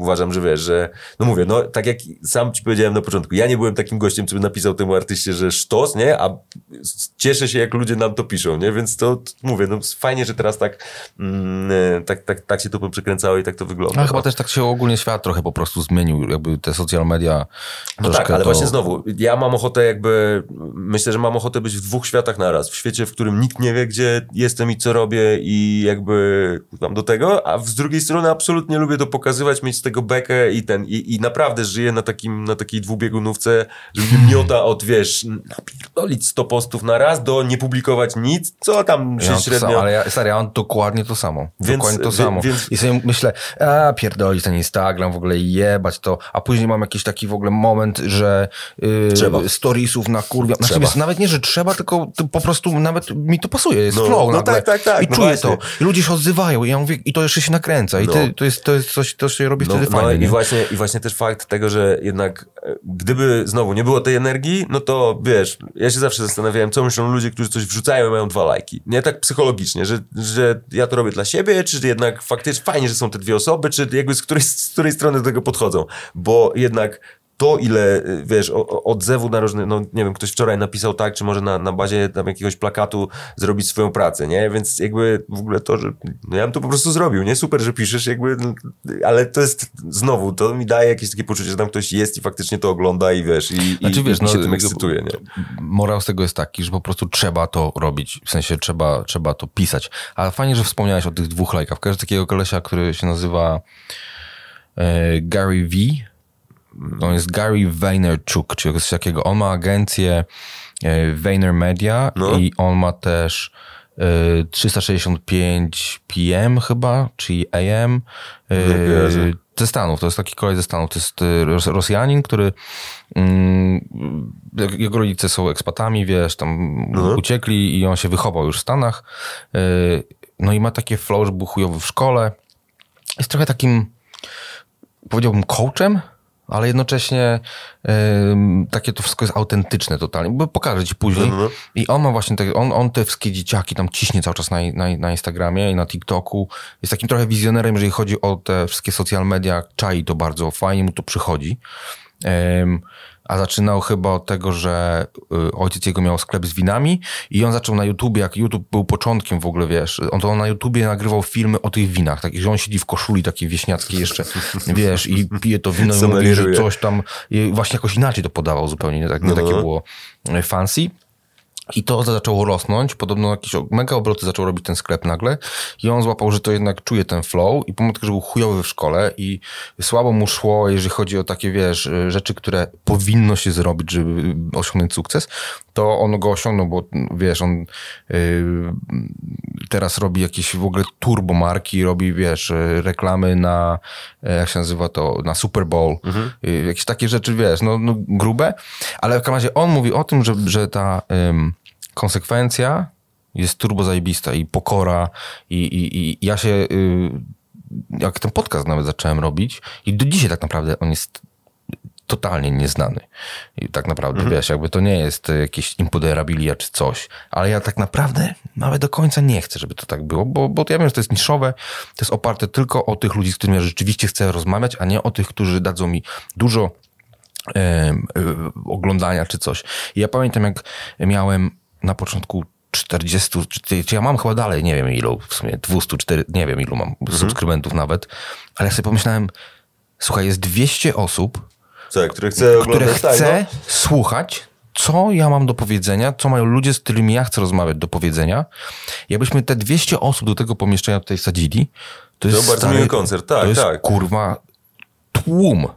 A: Uważam, że wiesz, że, no mówię, no tak jak sam ci powiedziałem na początku, ja nie byłem takim gościem, co by napisał temu artyście, że sztos, nie, a cieszę się, jak ludzie nam to piszą, nie, więc to, mówię, no fajnie, że teraz tak, mm, tak, tak, tak się to przekręcało i tak to wygląda.
B: A chyba też tak się ogólnie świat trochę po prostu zmienił, jakby te social media.
A: No tak, ale właśnie znowu, ja mam ochotę jakby, myślę, że mam ochotę być w dwóch światach naraz, w świecie, w którym nikt nie wie, gdzie jestem i co robię i jakby tam do tego, a z drugiej strony absolutnie lubię to pokazywać, mieć z tego bekę i ten, i, i naprawdę żyję na takim, na takiej dwubiegunówce, że mnie miota od, wiesz, napierdolić 100 postów na raz do nie publikować nic, co tam się ja średnio...
B: Samo, ale ja, stary, ja mam dokładnie to samo. Więc, dokładnie to samo. Więc... I sobie myślę, a pierdolić ten Instagram, w ogóle jebać to, a później mam jakiś taki w ogóle moment, że yy, storiesów na kurwia. Znaczy, nawet nie, że trzeba, tylko po prostu nawet mi to pasuje, jest no, flow no nagle. tak, tak, tak. I no czuję właśnie. to ludzie się odzywają i ja mówię, i to jeszcze się nakręca i no. ty, to, jest, to jest coś, to się robi no, wtedy no, fajnie.
A: I właśnie, I właśnie też fakt tego, że jednak e, gdyby znowu nie było tej energii, no to wiesz, ja się zawsze zastanawiałem, co myślą ludzie, którzy coś wrzucają i mają dwa lajki. Nie tak psychologicznie, że, że ja to robię dla siebie, czy jednak faktycznie fajnie, że są te dwie osoby, czy jakby z której, z której strony do tego podchodzą. Bo jednak to, ile, y, wiesz, odzewu na różne, no nie wiem, ktoś wczoraj napisał tak, czy może na, na bazie tam jakiegoś plakatu zrobić swoją pracę, nie? Więc jakby w ogóle to, że no ja bym to po prostu zrobił, nie? Super, że piszesz, jakby, no, ale to jest, znowu, to mi daje jakieś takie poczucie, że tam ktoś jest i faktycznie to ogląda i wiesz, i,
B: Znaczy,
A: i,
B: wiesz,
A: i
B: no,
A: się tym ekscytuje, nie?
B: Morał z tego jest taki, że po prostu trzeba to robić. W sensie trzeba, trzeba to pisać. Ale fajnie, że wspomniałeś o tych dwóch lajkach. Kojarzę takiego kolesia, który się nazywa e, Gary V. On jest Gary Vaynerchuk, czy coś takiego. On ma agencję e, Vaynermedia
A: No.
B: i on ma też e, 365 PM chyba, czyli AM. E, ze Stanów, to jest taki kolej ze Stanów. To jest e, Ros- Rosjanin, który mm, jego rodzice są ekspatami, wiesz, tam uciekli i on się wychował już w Stanach. E, No i ma takie flow, że był chujowy w szkole. Jest trochę takim, powiedziałbym, coachem, ale jednocześnie em, takie to wszystko jest autentyczne totalnie, bo pokażę ci później.
A: No, no.
B: I on ma właśnie te, on, on te wszystkie dzieciaki tam ciśnie cały czas na, na, na Instagramie i na TikToku. Jest takim trochę wizjonerem, jeżeli chodzi o te wszystkie social media, czai to bardzo, fajnie mu to przychodzi. Em, a zaczynał chyba od tego, że y, ojciec jego miał sklep z winami i on zaczął na YouTubie, jak YouTube był początkiem w ogóle, wiesz, on to on na YouTubie nagrywał filmy o tych winach, tak, że on siedzi w koszuli takiej wieśniackiej jeszcze, wiesz, i pije to wino i mówi, że coś tam, i właśnie jakoś inaczej to podawał zupełnie, nie, tak, nie
A: No,
B: takie
A: no.
B: było e, fancy. I to zaczęło rosnąć, podobno jakieś mega obroty zaczął robić ten sklep nagle. I on złapał, że to jednak czuje ten flow. I pomimo tego, że był chujowy w szkole i słabo mu szło, jeżeli chodzi o takie, wiesz, y, rzeczy, które powinno się zrobić, żeby osiągnąć sukces, to on go osiągnął, bo wiesz, on y, teraz robi jakieś w ogóle turbo marki, robi, wiesz, y, reklamy na, e, jak się nazywa to, na Super Bowl, y, jakieś takie rzeczy, wiesz, no, no grube, ale w każdym razie on mówi o tym, że, że ta ym, konsekwencja jest turbo zajebista i pokora i, i, i ja się, y, jak ten podcast nawet zacząłem robić i do dzisiaj tak naprawdę on jest totalnie nieznany. I tak naprawdę, wiesz, jakby to nie jest y, jakieś impoderabilia czy coś, ale ja tak naprawdę nawet do końca nie chcę, żeby to tak było, bo, bo ja wiem, że to jest niszowe, to jest oparte tylko o tych ludzi, z którymi ja rzeczywiście chcę rozmawiać, a nie o tych, którzy dadzą mi dużo y, oglądania czy coś. I ja pamiętam, jak miałem na początku 40, czy, ja mam chyba dalej, nie wiem ilu, w sumie 200, 4, nie wiem ilu mam subskrybentów nawet, ale ja sobie pomyślałem, słuchaj, jest 200 osób,
A: które chce
B: które
A: no?
B: słuchać, co ja mam do powiedzenia, co mają ludzie, z którymi ja chcę rozmawiać do powiedzenia. Jakbyśmy te 200 osób do tego pomieszczenia tutaj sadzili, to jest
A: bardzo miły koncert, tak,
B: to jest,
A: tak.
B: kurwa, tłum.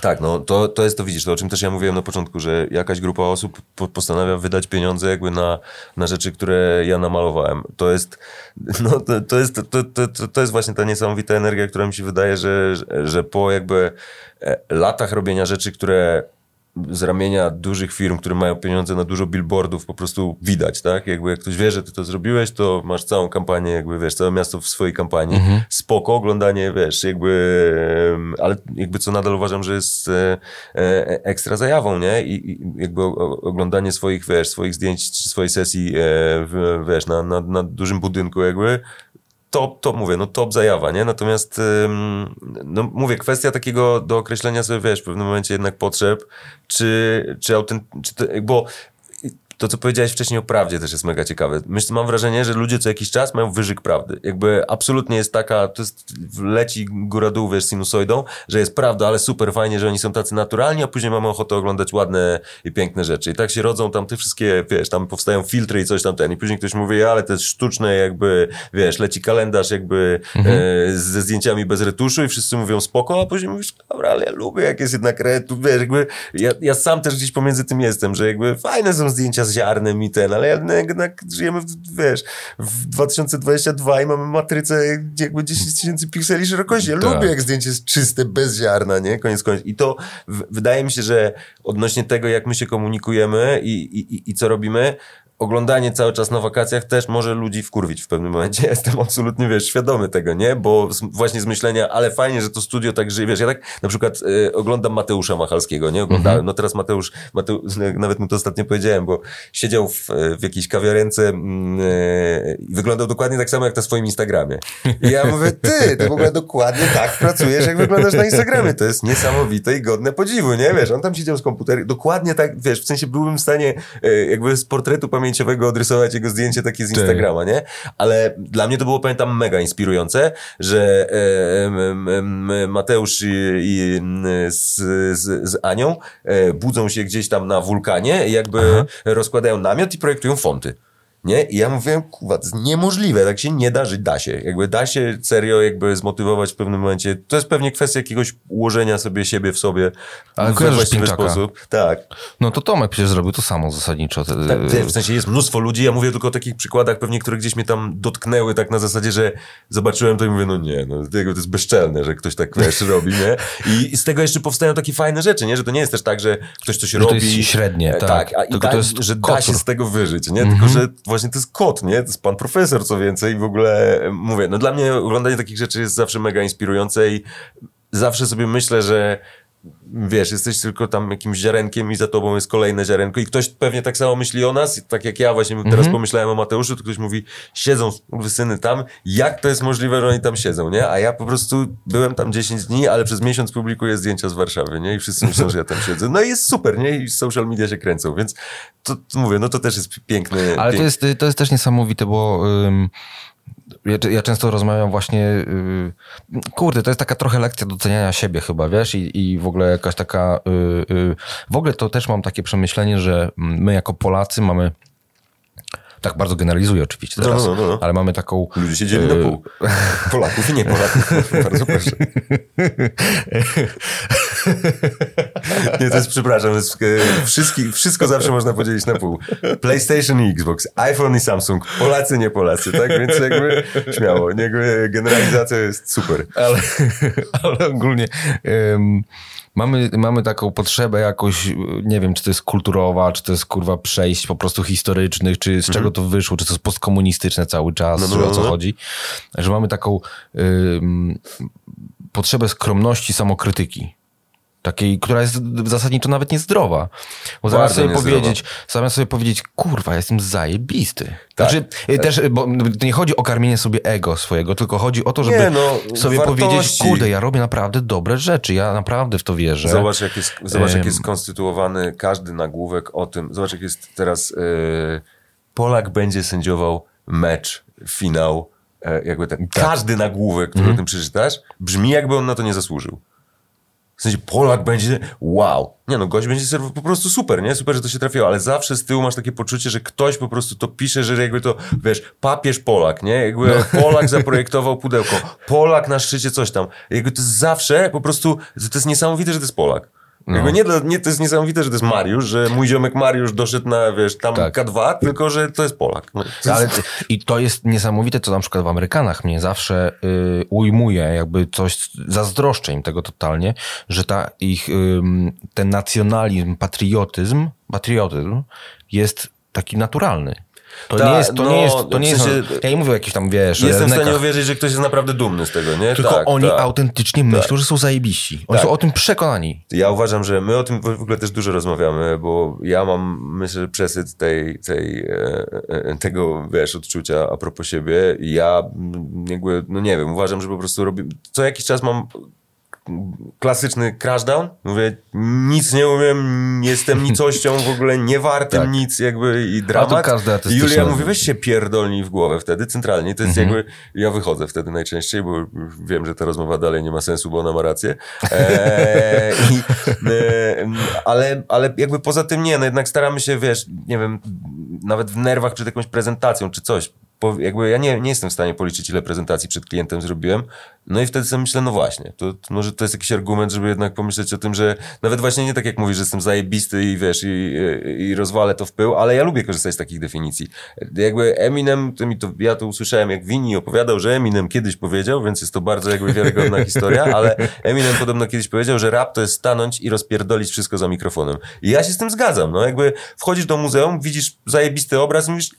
A: Tak, no to, to jest to, widzisz, to o czym też ja mówiłem na początku, że jakaś grupa osób po, postanawia wydać pieniądze jakby na, na rzeczy, które ja namalowałem. To jest, no, to, to, jest, to, to, to, jest właśnie ta niesamowita energia, która mi się wydaje, że, że, że po jakby e, latach robienia rzeczy, które z ramienia dużych firm, które mają pieniądze na dużo billboardów, po prostu widać, tak? Jakby jak ktoś wie, że ty to zrobiłeś, to masz całą kampanię, jakby wiesz, całe miasto w swojej kampanii. Spoko, oglądanie, wiesz, jakby, ale jakby co nadal uważam, że jest e, e, ekstra zajawą, nie? I, jakby oglądanie swoich, wiesz, swoich zdjęć, czy swojej sesji, e, wiesz, na, na, na dużym budynku, jakby, top, top, mówię, no top zajawa, nie? Natomiast, ym, no mówię, kwestia takiego do określenia sobie, wiesz, w pewnym momencie jednak potrzeb, czy, czy autent, czy to, bo to, co powiedziałeś wcześniej o prawdzie też jest mega ciekawe. Myślę, mam wrażenie, że ludzie co jakiś czas mają wyżyk prawdy. Jakby absolutnie jest taka, to jest, leci góra-dół, wiesz, sinusoidą, że jest prawda, ale super fajnie, że oni są tacy naturalni, a później mamy ochotę oglądać ładne i piękne rzeczy. I tak się rodzą tam te wszystkie, wiesz, tam powstają filtry i coś tam ten. I później ktoś mówi, ale to jest sztuczne, jakby, wiesz, leci kalendarz jakby e, ze zdjęciami bez retuszu i wszyscy mówią spoko, a później mówisz, dobra, ale ja lubię, jak jest jednak retusz, wiesz, jakby, ja, ja sam też gdzieś pomiędzy tym jestem, że jakby fajne są zdjęcia z ziarnem i ten, ale jednak żyjemy, w, wiesz, w 2022 i mamy matrycę jakby 10 tysięcy pikseli szerokości. Ja
B: Tak.
A: lubię, jak zdjęcie jest czyste, bez ziarna, nie? Koniec końców. I to w, wydaje mi się, że odnośnie tego, jak my się komunikujemy i, i, i- i co robimy, oglądanie cały czas na wakacjach też może ludzi wkurwić w pewnym momencie. Ja jestem absolutnie, wiesz, świadomy tego, nie? Bo z, właśnie z myślenia, ale fajnie, że to studio tak żyje. Wiesz, ja tak na przykład y, oglądam Mateusza Machalskiego, nie? Oglądałem, no teraz Mateusz, Mateusz, nawet mu to ostatnio powiedziałem, bo siedział w, w jakiejś kawiarence mm, y, i wyglądał dokładnie tak samo jak na swoim Instagramie. I ja mówię, ty, ty w ogóle dokładnie tak pracujesz, jak wyglądasz na Instagramie. To jest niesamowite i godne podziwu, nie? Wiesz, on tam siedział z komputerem, dokładnie tak, wiesz, w sensie byłbym w stanie y, jakby z portretu pamięciowego odrysować jego zdjęcie takie z Instagrama, nie? Ale dla mnie to było, pamiętam, mega inspirujące, że Mateusz i, i z, z, z Anią e, budzą się gdzieś tam na wulkanie i jakby
B: Aha.
A: rozkładają namiot i projektują fonty. Nie? I ja mówiłem, kurwa, to jest niemożliwe, tak się nie da żyć, da się. Jakby da się serio jakby zmotywować w pewnym momencie. To jest pewnie kwestia jakiegoś ułożenia sobie siebie w sobie
B: Ale
A: w właściwy sposób. Tak.
B: No to Tomek przecież zrobił to samo zasadniczo.
A: Tak, w sensie jest mnóstwo ludzi, ja mówię tylko o takich przykładach pewnie, które gdzieś mnie tam dotknęły tak na zasadzie, że zobaczyłem to i mówię, no nie, no to to jest bezczelne, że ktoś tak, wiesz, robi, nie? I z tego jeszcze powstają takie fajne rzeczy, nie? Że to nie jest też tak, że ktoś coś
B: to
A: robi.
B: jest średnie,
A: e,
B: tak.
A: a i
B: Tylko
A: tak,
B: to jest
A: że da się z tego wyżyć, nie? Tylko, że właśnie to jest kot, nie? To jest pan profesor, co więcej, w ogóle e, mówię, no dla mnie oglądanie takich rzeczy jest zawsze mega inspirujące i zawsze sobie myślę, że wiesz, jesteś tylko tam jakimś ziarenkiem i za tobą jest kolejne ziarenko i ktoś pewnie tak samo myśli o nas, tak jak ja właśnie teraz pomyślałem o Mateuszu, to ktoś mówi, siedzą syny tam, jak to jest możliwe, że oni tam siedzą, nie? A ja po prostu byłem tam 10 dni, ale przez miesiąc publikuję zdjęcia z Warszawy, nie? I wszyscy myślą, że ja tam siedzę. No i jest super, nie? I social media się kręcą, więc to, to mówię, no to też jest piękny...
B: Ale to jest, to jest też niesamowite, bo ym, ja, ja często rozmawiam właśnie, y, kurde, to jest taka trochę lekcja doceniania siebie chyba, wiesz, i, i w ogóle jakaś taka, y, y, w ogóle to też mam takie przemyślenie, że my jako Polacy mamy, tak bardzo generalizuję oczywiście
A: No,
B: teraz,
A: no, no, no.
B: ale mamy taką...
A: Ludzie się dzieli na
B: y,
A: pół. Polaków i nie Polaków. Bardzo proszę. Nie, to jest, przepraszam, to jest, e, wszystki, wszystko zawsze można podzielić na pół. PlayStation i Xbox, iPhone i Samsung, Polacy, nie Polacy, tak? Więc jakby śmiało, jakby generalizacja jest super.
B: ale, ale ogólnie mamy, mamy taką potrzebę jakoś, nie wiem, czy to jest kulturowa, czy to jest kurwa przejść po prostu historycznych, czy z czego to wyszło, czy to jest postkomunistyczne cały czas,
A: Mhm. No,
B: czy
A: no,
B: o co
A: no, no.
B: chodzi, że mamy taką em, potrzebę skromności, samokrytyki. Takiej, która jest zasadniczo nawet niezdrowa. Bo zamiast sobie
A: niezdrowa.
B: powiedzieć, zamiast sobie powiedzieć, kurwa, jestem zajebisty.
A: Tak.
B: Znaczy, y, też, y, bo nie chodzi o karmienie sobie ego swojego, tylko chodzi o to, żeby
A: Nie, no,
B: sobie
A: wartości.
B: powiedzieć, kurde, ja robię naprawdę dobre rzeczy, ja naprawdę w to wierzę.
A: Zobacz, jak jest, zobacz, jak jest skonstytuowany każdy nagłówek o tym. Zobacz, jak jest teraz. E, Polak będzie sędziował mecz, finał. E, jakby ten,
B: Tak.
A: Każdy nagłówek, który
B: Mhm.
A: o tym przeczytasz, brzmi, jakby on na to nie zasłużył. W sensie Polak będzie, wow. Nie no, gość będzie serwował po prostu super, nie? Super, że to się trafiło, ale zawsze z tyłu masz takie poczucie, że ktoś po prostu to pisze, że jakby to, wiesz, papież Polak, nie? Jakby
B: No.
A: Polak zaprojektował pudełko, Polak na szczycie coś tam. Jakby to jest zawsze po prostu, to jest niesamowite, że to jest Polak.
B: No.
A: Jakby nie, nie, to jest niesamowite, że to jest Mariusz, że mój ziomek Mariusz doszedł na, wiesz, tam
B: Tak.
A: K2, tylko że to jest Polak. No, to jest,
B: Ale, ty- I to jest niesamowite, co na przykład w Amerykanach mnie zawsze y, ujmuje, jakby coś, zazdroszczę im tego totalnie, że ta ich, ym, ten nacjonalizm, patriotyzm, patriotyzm jest taki naturalny. To
A: Ta,
B: nie jest, to
A: no,
B: nie jest, to
A: w
B: nie jest,
A: sensie-
B: ja nie mówię o jakichś tam, wiesz,
A: Jestem w stanie uwierzyć, że ktoś jest naprawdę dumny z tego, nie?
B: tylko
A: tak,
B: oni
A: tak.
B: autentycznie myślą, że są zajebiści. Oni
A: Tak.
B: są o tym przekonani.
A: Ja uważam, że my o tym w ogóle też dużo rozmawiamy, bo ja mam, myślę, przesyt tej, tej, e, e, tego, wiesz, odczucia a propos siebie. I ja jakby, no nie wiem, uważam, że po prostu robię, co jakiś czas mam klasyczny crashdown. Mówię, nic nie umiem, jestem nicością, w ogóle nie wartym
B: Tak.
A: nic, jakby i
B: A
A: dramat. I Julia mówi, weź się pierdolnij w głowę wtedy, centralnie. To jest
B: Mhm.
A: jakby, ja wychodzę wtedy najczęściej, bo wiem, że ta rozmowa dalej nie ma sensu, bo ona ma rację. Eee, i, e, ale, ale jakby poza tym nie, no jednak staramy się, wiesz, nie wiem, nawet w nerwach przed jakąś prezentacją czy coś, jakby ja nie, nie jestem w stanie policzyć, ile prezentacji przed klientem zrobiłem. No i wtedy sobie myślę, no właśnie, to, to może to jest jakiś argument, żeby jednak pomyśleć o tym, że nawet właśnie nie tak jak mówisz, że jestem zajebisty i wiesz, i, i, rozwalę to w pył, ale ja lubię korzystać z takich definicji. Jakby Eminem, to mi to, ja to usłyszałem, jak Winnie opowiadał, że Eminem kiedyś powiedział, więc jest to bardzo jakby wiarygodna historia, ale Eminem podobno kiedyś powiedział, że rap to jest stanąć i rozpierdolić wszystko za mikrofonem. I ja się z tym zgadzam, no jakby wchodzisz do muzeum, widzisz zajebisty obraz i mówisz,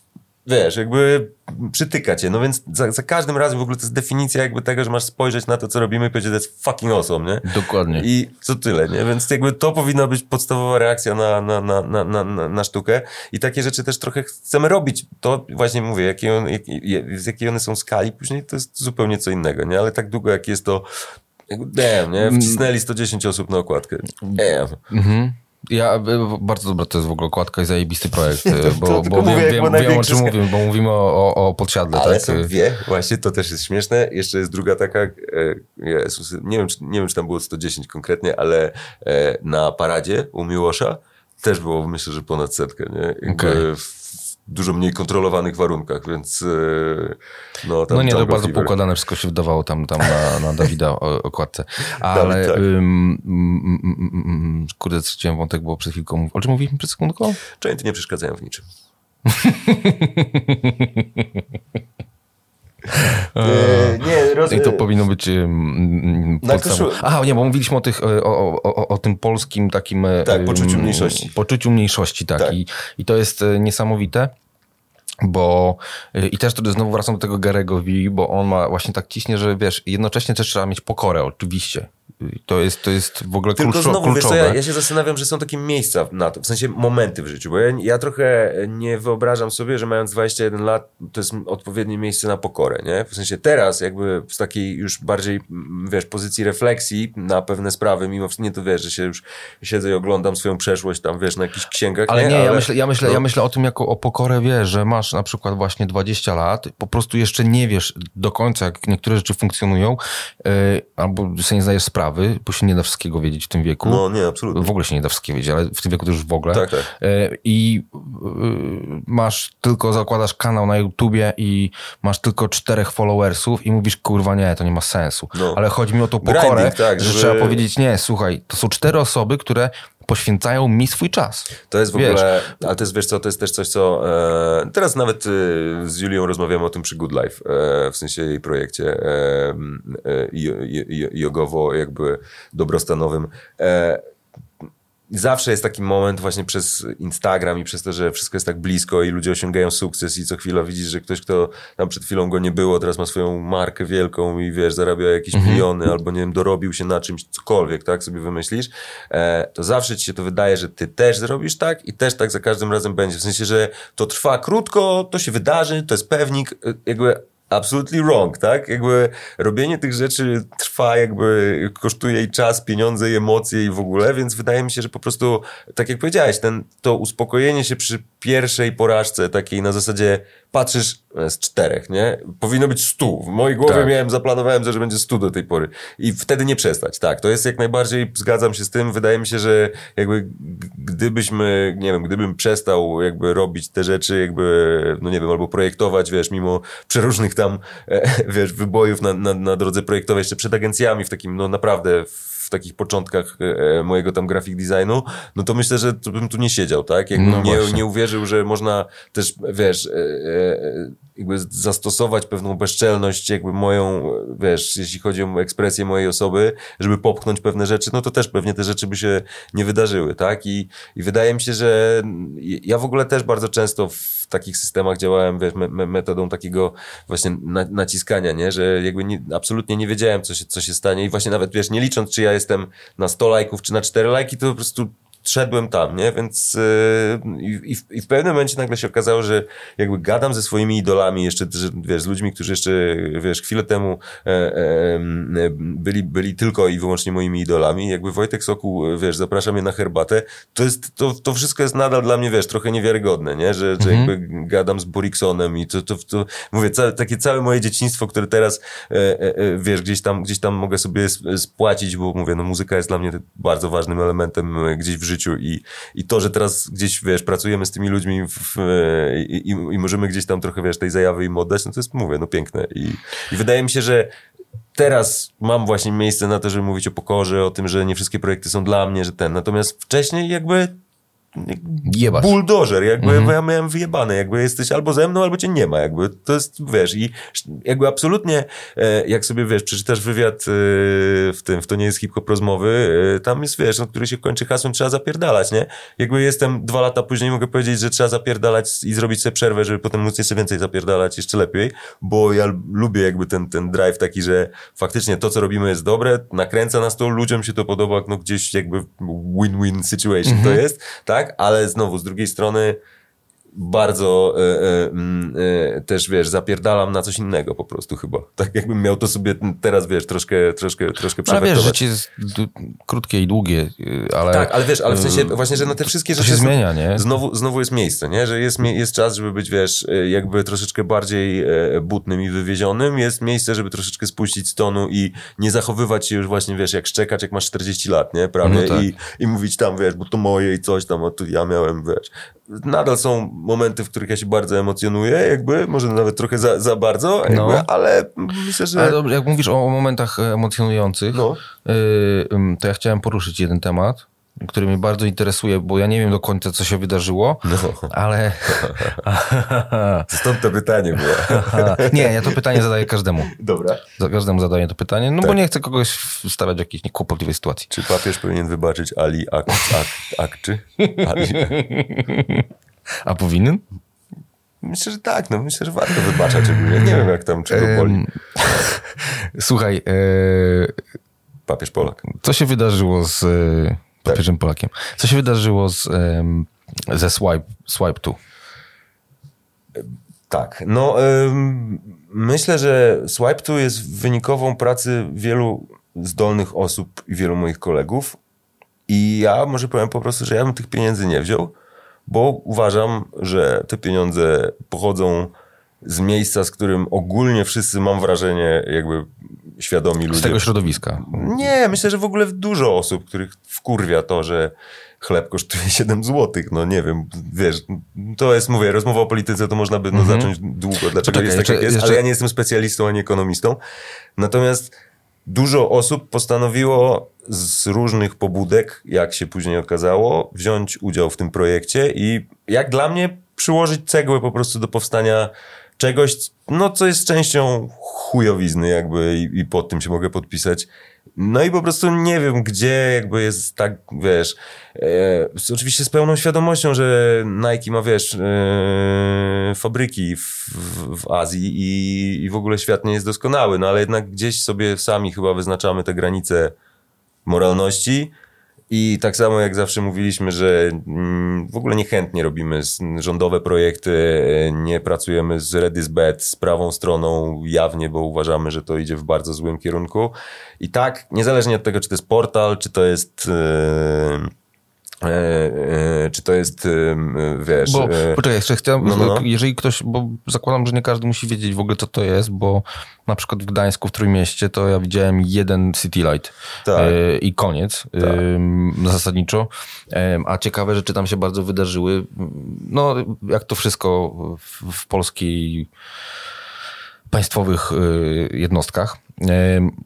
A: wiesz, jakby przytyka cię. No więc za, za, każdym razem w ogóle to jest definicja jakby tego, że masz spojrzeć na to, co robimy i powiedzieć, to jest fucking awesome, nie?
B: Dokładnie.
A: I co tyle, nie? Więc jakby to powinna być podstawowa reakcja na, na, na, na, na, na sztukę i takie rzeczy też trochę chcemy robić. To właśnie mówię, jakie on, jak, z jakiej one są skali, później to jest zupełnie co innego, nie? Ale tak długo jak jest to damn, nie? Wcisnęli 110 osób na okładkę. Damn.
B: Mhm. Ja, bardzo dobra to jest w ogóle okładka i zajebisty projekt, bo,
A: To tylko
B: bo wiem,
A: mówię,
B: wiem, wiem o czym mówimy, bo mówimy o, o, o podsiadle,
A: Ale
B: tak?
A: są dwie, właśnie to też jest śmieszne. Jeszcze jest druga taka, e, Jezus, nie, wiem, czy, nie wiem, czy tam było 110 konkretnie, ale e, na paradzie u Miłosza też było, myślę, że ponad setkę, nie? Jakby
B: Okej.
A: w dużo mniej kontrolowanych warunkach, więc e, no tam
B: No nie, to bardzo
A: Fever.
B: wszystko się wydawało tam, tam na, na Dawida okładce. Ale,
A: tak.
B: mm, mm, mm, kurde, straciłem wątek, bo przed chwilką, o czym mówiliśmy przed sekundką?
A: Gianty nie przeszkadzają w niczym. E, nie, roz...
B: I to powinno być
A: Na koszul-
B: Aha, nie, bo mówiliśmy o, tych, e, o, o, o, tym polskim takim... e,
A: Tak, poczuciu mniejszości.
B: Poczuciu mniejszości, tak.
A: Tak.
B: I, I to jest niesamowite. Bo i też tutaj znowu wracam do tego Garego V, bo on ma właśnie tak ciśnie, że wiesz, jednocześnie też trzeba mieć pokorę, oczywiście. To jest, to jest w ogóle
A: Tylko
B: kluczo,
A: znowu, wiesz co,
B: kluczowe.
A: ja, ja się zastanawiam, że są takie miejsca na to, w sensie momenty w życiu, bo ja, ja trochę nie wyobrażam sobie, że mając 21 lat, to jest odpowiednie miejsce na pokorę, nie? W sensie teraz jakby z takiej już bardziej, mm, wiesz, pozycji refleksji na pewne sprawy, mimo wszystko nie to wiesz, że się już siedzę i oglądam swoją przeszłość tam, wiesz, na jakichś księgach,
B: Ale nie, ja,
A: Ale-
B: myślę, ja, myślę,
A: no.
B: ja myślę o tym jako o pokorę, wiesz, że masz na przykład właśnie 20 lat, po prostu jeszcze nie wiesz do końca, jak niektóre rzeczy funkcjonują, yy, albo sobie nie zdajesz sprawy, bo się nie da wszystkiego wiedzieć w tym wieku.
A: No nie, absolutnie.
B: W ogóle się nie da wszystkiego wiedzieć, ale w tym wieku to już w ogóle.
A: Tak, tak.
B: E, I y, masz tylko, zakładasz kanał na YouTubie i masz tylko czterech followersów i mówisz, kurwa nie, to nie ma sensu.
A: No.
B: Ale chodzi mi o tą
A: Grinding,
B: pokorę,
A: tak,
B: że
A: żeby-
B: trzeba powiedzieć, nie, słuchaj, to są cztery osoby, które poświęcają mi swój czas.
A: To jest w
B: Wiesz.
A: ogóle, ale to jest, wiesz co, to jest też coś, co e, teraz nawet e, z Julią rozmawiamy o tym przy Good Life, e, w sensie jej projekcie e, e, jo- jo- jogowo jakby dobrostanowym. Zawsze jest taki moment właśnie przez Instagram i przez to, że wszystko jest tak blisko i ludzie osiągają sukces i co chwila widzisz, że ktoś, kto tam przed chwilą go nie było, teraz ma swoją markę wielką i wiesz, zarabia jakieś miliony albo nie wiem, dorobił się na czymś, cokolwiek, tak, sobie wymyślisz, e, to zawsze ci się to wydaje, że ty też zrobisz tak i też tak za każdym razem będzie. W sensie, że to trwa krótko, to się wydarzy, to jest pewnik, e, jakby absolutely wrong, tak? Jakby robienie tych rzeczy trwa, jakby kosztuje i czas, pieniądze, i emocje i w ogóle, więc wydaje mi się, że po prostu, tak jak powiedziałeś, ten, to uspokojenie się przy pierwszej porażce, takiej na zasadzie patrzysz z czterech, nie? Powinno być stu. W mojej głowie
B: Tak.
A: miałem, zaplanowałem, że będzie stu do tej pory. I wtedy nie przestać, tak. To jest jak najbardziej, zgadzam się z tym. Wydaje mi się, że jakby gdybyśmy, nie wiem, gdybym przestał jakby robić te rzeczy, jakby, no nie wiem, albo projektować, wiesz, mimo przeróżnych tam, e, wiesz, wybojów na, na, na drodze projektowej, jeszcze przed agencjami w takim, no naprawdę w takich początkach e, mojego tam graphic designu, no to myślę, że bym tu nie siedział, tak? Jakbym
B: No
A: nie, nie uwierzył, że można też, wiesz, e, e, jakby zastosować pewną bezczelność, jakby moją, e, wiesz, jeśli chodzi o ekspresję mojej osoby, żeby popchnąć pewne rzeczy, no to też pewnie te rzeczy by się nie wydarzyły, tak? I, i wydaje mi się, że ja w ogóle też bardzo często w takich systemach działałem, wiesz, me, me, metodą takiego właśnie na, naciskania, nie? Że jakby nie, absolutnie nie wiedziałem, co się, co się stanie i właśnie nawet, wiesz, nie licząc, czy ja jestem na 100 lajków, czy na 4 lajki, to po prostu szedłem tam, nie? Więc yy, i, w, i w pewnym momencie nagle się okazało, że jakby gadam ze swoimi idolami jeszcze, że, wiesz, z ludźmi, którzy jeszcze, wiesz, chwilę temu e, e, byli, byli tylko i wyłącznie moimi idolami. Jakby Wojtek Sokół, wiesz, zaprasza mnie na herbatę, to jest, to, to wszystko jest nadal dla mnie, wiesz, trochę niewiarygodne, nie? Że, że jakby gadam z Boriksonem i to, to, to mówię, ca, takie całe moje dzieciństwo, które teraz, e, e, e, wiesz, gdzieś tam, gdzieś tam mogę sobie spłacić, bo mówię, no muzyka jest dla mnie bardzo ważnym elementem e, gdzieś w życiu i, i to, że teraz gdzieś, wiesz, pracujemy z tymi ludźmi w, i, i, i możemy gdzieś tam trochę, wiesz, tej zajawy im oddać, no to jest, mówię, no piękne. I, i wydaje mi się, że teraz mam właśnie miejsce na to, żeby mówić o pokorze, o tym, że nie wszystkie projekty są dla mnie, że ten. Natomiast wcześniej jakby
B: Jebać.
A: buldożer, jakby mhm. ja miałem wyjebane, jakby jesteś albo ze mną, albo cię nie ma, jakby to jest, wiesz, i jakby absolutnie, e, jak sobie, wiesz, przeczytasz wywiad e, w tym, w to nie jest hip-hop rozmowy, e, tam jest, wiesz, no, który się kończy hasłem, trzeba zapierdalać, nie? Jakby jestem dwa lata później, mogę powiedzieć, że trzeba zapierdalać i zrobić sobie przerwę, żeby potem móc jeszcze więcej zapierdalać, jeszcze lepiej, bo ja lubię jakby ten, ten drive taki, że faktycznie to, co robimy jest dobre, nakręca nas to, ludziom się to podoba, no gdzieś jakby win-win situation mhm. to jest, tak? Tak? Ale znowu, z drugiej strony bardzo e, e, mm, e, też, wiesz, zapierdalam na coś innego po prostu chyba. Tak jakbym miał to sobie teraz, wiesz, troszkę, troszkę, troszkę
B: Ale wiesz, życie jest krótkie i długie, y, ale...
A: Tak, ale wiesz, ale w sensie właśnie, że na te wszystkie
B: rzeczy... się zmienia, nie?
A: Znowu, znowu jest miejsce, nie? Że jest, jest czas, żeby być, wiesz, jakby troszeczkę bardziej butnym i wywiezionym. Jest miejsce, żeby troszeczkę spuścić z tonu i nie zachowywać się już właśnie, wiesz, jak szczekać, jak masz 40 lat, nie? Prawie. No tak. I, I mówić tam, wiesz, bo to moje i coś tam, a tu ja miałem, wiesz nadal są momenty, w których ja się bardzo emocjonuję, jakby, może nawet trochę za, za bardzo, jakby, no. ale myślę, że...
B: Ale jak mówisz o momentach emocjonujących, no. Y, to ja chciałem poruszyć jeden temat, który mnie bardzo interesuje, bo ja nie wiem do końca, co się wydarzyło, no. ale...
A: Stąd to pytanie było.
B: nie, ja to pytanie zadaję każdemu.
A: Dobra.
B: Za każdemu zadaję to pytanie, no tak. bo nie chcę kogoś wstawiać w jakiejś kłopotliwej sytuacji.
A: Czy papież powinien wybaczyć Ali ak, ak, Akczy? Ali.
B: A powinien?
A: Myślę, że tak, no myślę, że warto wybaczać ogólnie. Nie wiem, jak tam, czego boli.
B: Słuchaj... E...
A: Papież Polak.
B: Co się wydarzyło z tak. tak. Polakiem. Co się wydarzyło z, ze Swipe, Swipe 2?
A: Tak, no myślę, że Swipe 2 jest wynikową pracy wielu zdolnych osób i wielu moich kolegów i ja może powiem po prostu, że ja bym tych pieniędzy nie wziął, bo uważam, że te pieniądze pochodzą z miejsca, z którym ogólnie wszyscy, mam wrażenie, jakby świadomi ludzie.
B: Z tego środowiska.
A: Nie, myślę, że w ogóle dużo osób, których wkurwia to, że chleb kosztuje 7 zł. No nie wiem, wiesz, to jest, mówię, rozmowa o polityce, to można by no, mhm. zacząć długo, dlaczego Poczekaj, jest tak, jak jest, jeszcze... ale ja nie jestem specjalistą ani ekonomistą. Natomiast dużo osób postanowiło z różnych pobudek, jak się później okazało, wziąć udział w tym projekcie i jak dla mnie przyłożyć cegłę po prostu do powstania czegoś, no co jest częścią chujowizny jakby i, i pod tym się mogę podpisać. No i po prostu nie wiem, gdzie jakby jest tak, wiesz, e, oczywiście z pełną świadomością, że Nike ma, wiesz, e, fabryki w, w Azji i, i w ogóle świat nie jest doskonały, no ale jednak gdzieś sobie sami chyba wyznaczamy te granice moralności, i tak samo jak zawsze mówiliśmy, że mm, w ogóle niechętnie robimy rządowe projekty, nie pracujemy z Redisbet, z prawą stroną jawnie, bo uważamy, że to idzie w bardzo złym kierunku. I tak, niezależnie od tego, czy to jest portal, czy to jest... Yy E, e, czy to jest, e, wiesz...
B: Bo, poczekaj, jeszcze chciałem, no, no, no. jeżeli ktoś, bo zakładam, że nie każdy musi wiedzieć w ogóle, co to jest, bo na przykład w Gdańsku, w Trójmieście, to ja widziałem jeden City Light tak. i koniec tak. zasadniczo. A ciekawe rzeczy tam się bardzo wydarzyły. No, jak to wszystko w, w polskiej państwowych jednostkach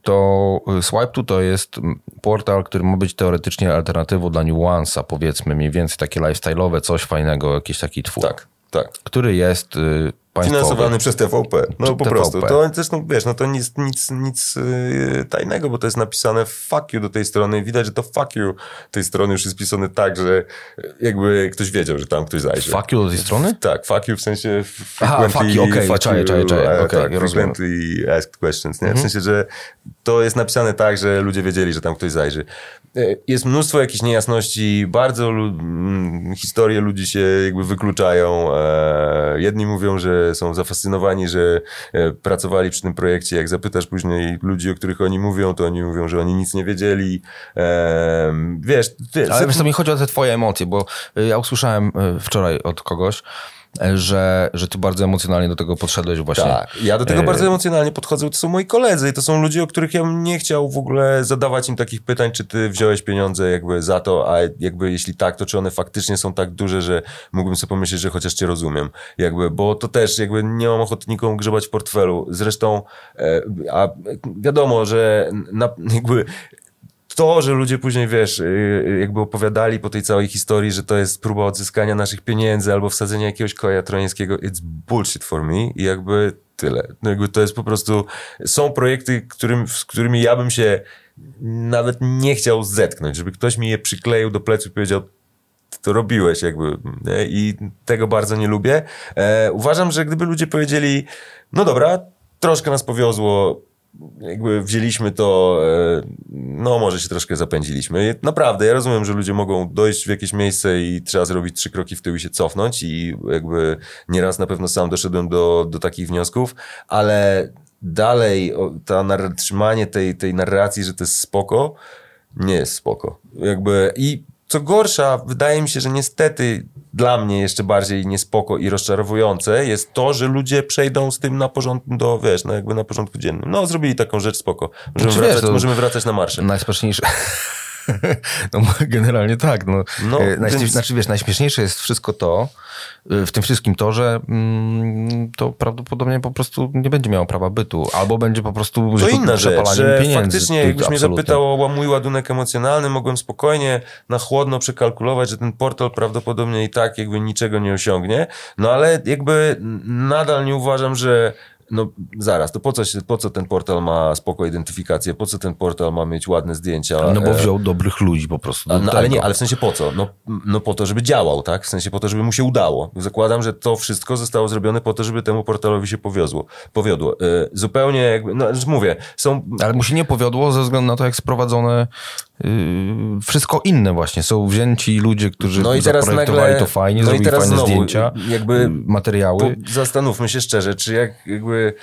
B: to Swipe2 to jest portal, który ma być teoretycznie alternatywą dla Nuance'a, powiedzmy, mniej więcej takie lifestyle'owe, coś fajnego, jakiś taki twór.
A: Tak, tak.
B: Który jest y,
A: państwowy. Finansowany przez TVP. No po TVP. prostu. To zresztą, wiesz, no to nic, nic, nic yy, tajnego, bo to jest napisane fuck you do tej strony. Widać, że to fuck you tej strony już jest pisane tak, że jakby ktoś wiedział, że tam ktoś zajrzy.
B: Fuck you do tej strony?
A: Tak, fuck you w sensie
B: Aha, fuck you, okej, okay, czaję, czaję, czaję. Okay,
A: tak, frequently asked questions, nie? W mhm. sensie, że to jest napisane tak, że ludzie wiedzieli, że tam ktoś zajrzy. E, jest mnóstwo jakichś niejasności, bardzo lu- historie ludzi się jakby wykluczają. E, jedni mówią, że są zafascynowani, że e, pracowali przy tym projekcie. Jak zapytasz później ludzi, o których oni mówią, to oni mówią, że oni nic nie wiedzieli. Wiesz...
B: Ty, Ale wiesz, to mi chodzi o te twoje emocje, bo ja usłyszałem wczoraj od kogoś, e, że, że ty bardzo emocjonalnie do tego podszedłeś właśnie.
A: Tak, ja do tego
B: E,
A: bardzo emocjonalnie podchodzę, to są moi koledzy i to są ludzie, o których ja bym nie chciał w ogóle zadawać im takich pytań, czy ty wziąłeś pieniądze jakby za to, a jakby jeśli tak, to czy one faktycznie są tak duże, że mógłbym sobie pomyśleć, że chociaż cię rozumiem, jakby, bo to też jakby nie mam ochoty nikomu grzebać w portfelu, zresztą, e, a wiadomo, że na, jakby to, że ludzie później, wiesz, y, jakby opowiadali po tej całej historii, że to jest próba odzyskania naszych pieniędzy albo wsadzenia jakiegoś koja trojańskiego, it's bullshit for me i jakby tyle. No jakby to jest po prostu, są projekty, którym, z którymi ja bym się nawet nie chciał zetknąć, żeby ktoś mi je przykleił do pleców i powiedział, to robiłeś jakby nie? i tego bardzo nie lubię. E, uważam, że gdyby ludzie powiedzieli, no dobra, troszkę nas powiozło, jakby wzięliśmy to, e, no może się troszkę zapędziliśmy. Naprawdę, ja rozumiem, że ludzie mogą dojść w jakieś miejsce i trzeba zrobić trzy kroki w tył i się cofnąć i jakby nieraz na pewno sam doszedłem do, do takich wniosków, ale dalej ta nar- trzymanie tej, tej narracji, że to jest spoko, nie jest spoko. Jakby i co gorsza, wydaje mi się, że niestety dla mnie jeszcze bardziej niespoko i rozczarowujące jest to, że ludzie przejdą z tym na porządku do, wiesz, no jakby na porządku dziennym. No, zrobili taką rzecz, spoko. Możemy,
B: Znaczy,
A: wracać, możemy wracać na marsze.
B: Najśmieszniejsze. No generalnie tak. No,
A: No,
B: E, najśmie-
A: więc-
B: Znaczy wiesz, najśmieszniejsze jest wszystko to, e, w tym wszystkim to, że mm, to prawdopodobnie po prostu nie będzie miało prawa bytu, albo będzie po prostu
A: To inna rzecz, że
B: pieniędzy.
A: faktycznie jakbyś mnie
B: absolutnie.
A: zapytał o mój ładunek emocjonalny, mogłem spokojnie, na chłodno przekalkulować, że ten portal prawdopodobnie i tak jakby niczego nie osiągnie, no ale jakby nadal nie uważam, że no zaraz, to po co, się, po co ten portal ma spoko identyfikację, po co ten portal ma mieć ładne zdjęcia?
B: No bo
A: E,
B: wziął dobrych ludzi po prostu.
A: no, ale nie, ale w sensie po co? No, no po to, żeby działał, tak? W sensie po to, żeby mu się udało. Zakładam, że to wszystko zostało zrobione po to, żeby temu portalowi się powiozło, powiodło. Y, zupełnie jakby, no już mówię, są...
B: Ale mu się nie powiodło ze względu na to, jak sprowadzone wszystko inne właśnie. Są wzięci ludzie, którzy
A: No i teraz
B: zaprojektowali
A: nagle-
B: to fajnie,
A: no i
B: zrobili
A: teraz
B: fajne
A: znowu,
B: zdjęcia,
A: jakby
B: yy, materiały.
A: Zastanówmy się szczerze, czy jak jakby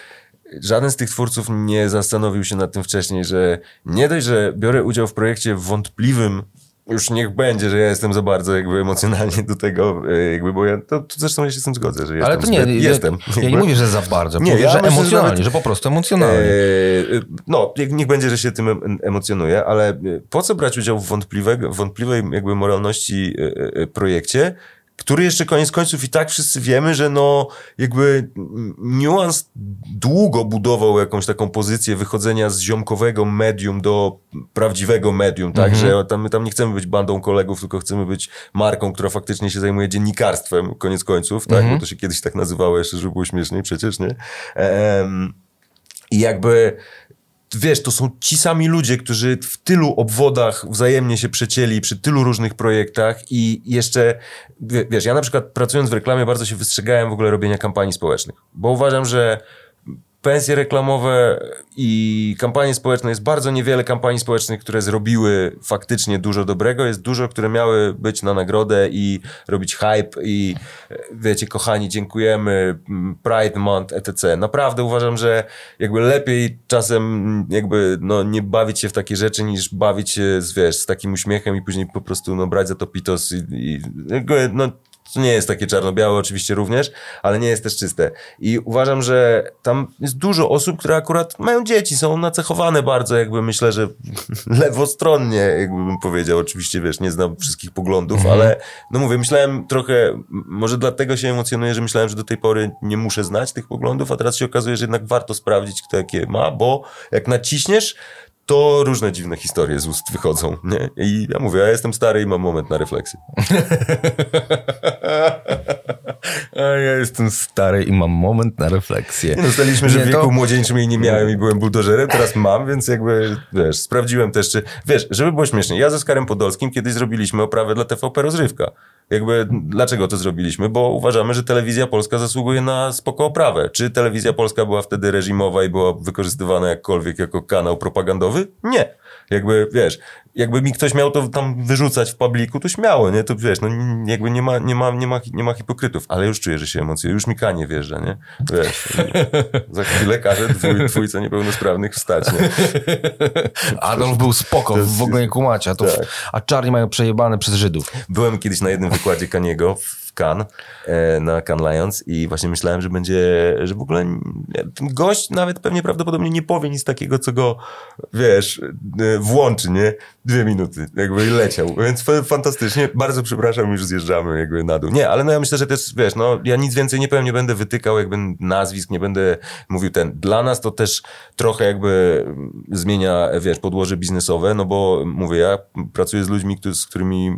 A: żaden z tych twórców nie zastanowił się nad tym wcześniej, że nie dość, że biorę udział w projekcie wątpliwym, już niech będzie, że ja jestem za bardzo jakby emocjonalnie do tego, e, jakby, bo ja, to, to zresztą ja się z tym zgodzę, że jestem
B: Ale to nie, ja,
A: jestem.
B: ja nie mówię, że za bardzo.
A: Nie,
B: mówię,
A: ja
B: że
A: myślę, że
B: emocjonalnie,
A: nawet-
B: że po prostu emocjonalnie.
A: Eee, no, jak- niech będzie, że się tym em- emocjonuje, ale e, po co brać udział w wątpliwego, wątpliwej jakby moralności e, e, projekcie, który jeszcze koniec końców i tak wszyscy wiemy, że no jakby niuans długo budował jakąś taką pozycję wychodzenia z ziomkowego medium do prawdziwego medium, tak, że tam, my tam nie chcemy być bandą kolegów, tylko chcemy być marką, która faktycznie się zajmuje dziennikarstwem, koniec końców, tak, bo to się kiedyś tak nazywało jeszcze, żeby było śmieszniej przecież, nie? I jakby, wiesz, to są ci sami ludzie, którzy w tylu obwodach wzajemnie się przecięli przy tylu różnych projektach i jeszcze, wie- wiesz, ja na przykład pracując w reklamie bardzo się wystrzegałem w ogóle robienia kampanii społecznych, bo uważam, że pensje reklamowe i kampanie społeczne, jest bardzo niewiele kampanii społecznych, które zrobiły faktycznie dużo dobrego. Jest dużo, które miały być na nagrodę i robić hype i wiecie, kochani, dziękujemy, Pride Month, etc. Naprawdę uważam, że jakby lepiej czasem jakby no, nie bawić się w takie rzeczy, niż bawić się z, wiesz, z takim uśmiechem i później po prostu no, brać za to pitos i, i no, to nie jest takie czarno-białe oczywiście również, ale nie jest też czyste. I uważam, że tam jest dużo osób, które akurat mają dzieci, są nacechowane bardzo, jakby myślę, że lewostronnie, jakby bym powiedział. Oczywiście, wiesz, nie znam wszystkich poglądów, ale no mówię, myślałem trochę, może dlatego się emocjonuję, że myślałem, że do tej pory nie muszę znać tych poglądów, a teraz się okazuje, że jednak warto sprawdzić, kto jakie ma, bo jak naciśniesz, to różne dziwne historie z ust wychodzą, nie? I ja mówię, ja jestem stary i mam moment na refleksję.
B: A ja jestem stary i mam moment na refleksję.
A: Nie Dostaliśmy, że
B: Nie,
A: w wieku
B: to-
A: młodzieńczym jej nie miałem i byłem buldożerem, teraz mam, więc jakby, wiesz, sprawdziłem też, czy... Wiesz, żeby było śmiesznie, ja ze Skarem Podolskim kiedyś zrobiliśmy oprawę dla TVP Rozrywka. Jakby, dlaczego to zrobiliśmy? Bo uważamy, że telewizja polska zasługuje na spoko oprawę. Czy telewizja polska była wtedy reżimowa i była wykorzystywana jakkolwiek jako kanał propagandowy? Nie. Jakby, wiesz, jakby mi ktoś miał to tam wyrzucać w publiku, to śmiało, nie? To wiesz, no jakby nie ma, nie ma, nie ma, nie ma hipokrytów, ale już czuję, że się emocje, już mi kanie wjeżdża, nie? Wiesz, za chwilę każe dwój, dwójce niepełnosprawnych wstać, nie?
B: Adolf był spoko, w ogóle nie kumacie, a, to,
A: Tak.
B: a czarni mają przejebane przez Żydów.
A: Byłem kiedyś na jednym wykładzie Kaniego w E, na Cannes Lions i właśnie myślałem, że będzie, że w ogóle ten gość nawet pewnie prawdopodobnie nie powie nic takiego, co go, wiesz, e, włączy, nie? Dwie minuty, jakby leciał, więc fantastycznie. Bardzo przepraszam, już zjeżdżamy jakby na dół. Nie, ale no ja myślę, że też, wiesz, no ja nic więcej nie powiem, nie będę wytykał jakby nazwisk, nie będę mówił ten. Dla nas to też trochę jakby zmienia, wiesz, podłoże biznesowe, no bo mówię, ja pracuję z ludźmi, z którymi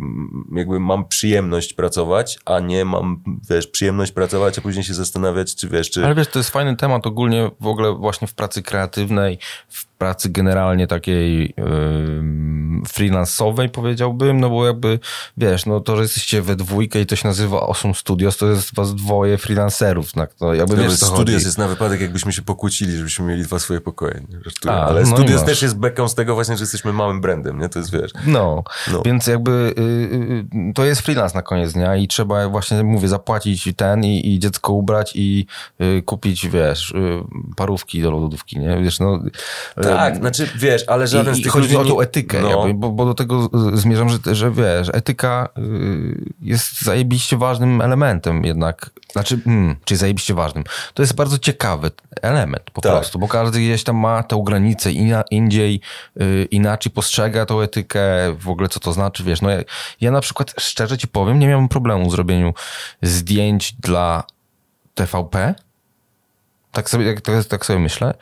A: jakby mam przyjemność pracować, a nie mam, wiesz, przyjemność pracować, a później się zastanawiać, czy wiesz, czy...
B: Ale wiesz, to jest fajny temat ogólnie w ogóle właśnie w pracy kreatywnej, w pracy generalnie takiej yy, freelansowej powiedziałbym, no bo jakby, wiesz, no to, że jesteście we dwójkę i to się nazywa Osum Studios, to jest was dwoje freelancerów, tak? To jakby
A: no,
B: wiesz,
A: Studios chodzi. jest na wypadek, jakbyśmy się pokłócili, żebyśmy mieli dwa swoje pokoje. A, Ale no Studios też jest beką z tego właśnie, że jesteśmy małym brandem, nie? To jest, wiesz...
B: No, no. więc jakby yy, to jest freelance na koniec dnia i trzeba właśnie, mówię, zapłacić ten i, i dziecko ubrać i yy, kupić, wiesz, y, parówki do lodówki, nie? Wiesz, no...
A: Tak, znaczy wiesz, ale żaden
B: I,
A: z tych
B: chodzi
A: ludzi...
B: o tą etykę, no. jakby, bo, bo, do tego zmierzam, że, że wiesz, etyka y, jest zajebiście ważnym elementem jednak. Znaczy, czyli zajebiście ważnym. To jest bardzo ciekawy element po tak. prostu, bo każdy gdzieś tam ma tę granicę ina, indziej, y, inaczej postrzega tą etykę, w ogóle co to znaczy, wiesz. No ja, ja na przykład, szczerze ci powiem, nie miałem problemu w zrobieniu zdjęć dla TVP. Tak sobie, tak, tak sobie myślę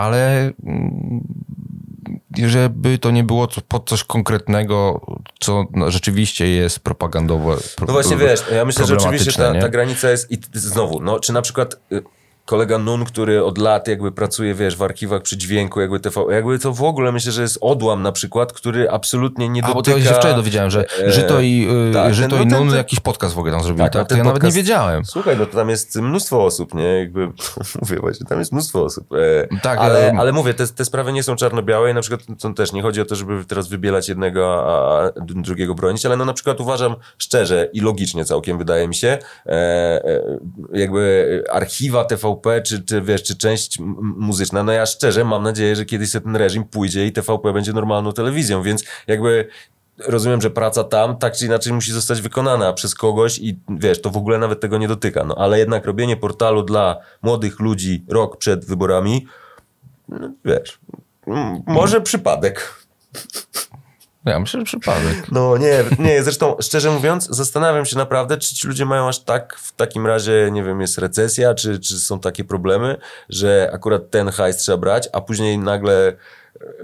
B: ale mm, żeby to nie było pod coś konkretnego, co no, rzeczywiście jest propagandowe.
A: No właśnie wiesz, ja myślę, że oczywiście ta, ta granica jest i znowu, no czy na przykład y, kolega Nun, który od lat jakby pracuje, wiesz, w archiwach przy dźwięku, jakby TV, jakby to w ogóle myślę, że jest odłam na przykład, który absolutnie nie dotyka... A, bo to
B: się wczoraj dowiedziałem, że e, Żyto i, yy, tak, Żyto ten, i no, Nun ten, jakiś podcast w ogóle tam zrobili, tak? tak? To ja podcast, nawet nie wiedziałem.
A: Słuchaj, no to tam jest mnóstwo osób, nie? Jakby, mówię właśnie, tam jest mnóstwo osób. E, tak, ale, ale mówię, te, te sprawy nie są czarno-białe i na przykład to też nie chodzi o to, żeby teraz wybielać jednego, a drugiego bronić, ale no na przykład uważam szczerze i logicznie całkiem wydaje mi się, e, e jakby archiwa TVP, czy, czy wiesz, czy część muzyczna, no ja szczerze mam nadzieję, że kiedyś ten reżim pójdzie i TVP będzie normalną telewizją, więc jakby rozumiem, że praca tam tak czy inaczej musi zostać wykonana przez kogoś i wiesz, to w ogóle nawet tego nie dotyka. No ale jednak robienie portalu dla młodych ludzi rok przed wyborami, no, wiesz, może przypadek.
B: Ja myślę, że przypadek.
A: No nie, nie, zresztą szczerze mówiąc, zastanawiam się naprawdę, czy ci ludzie mają aż tak, w takim razie, nie wiem, jest recesja, czy, czy są takie problemy, że akurat ten hajs trzeba brać, a później nagle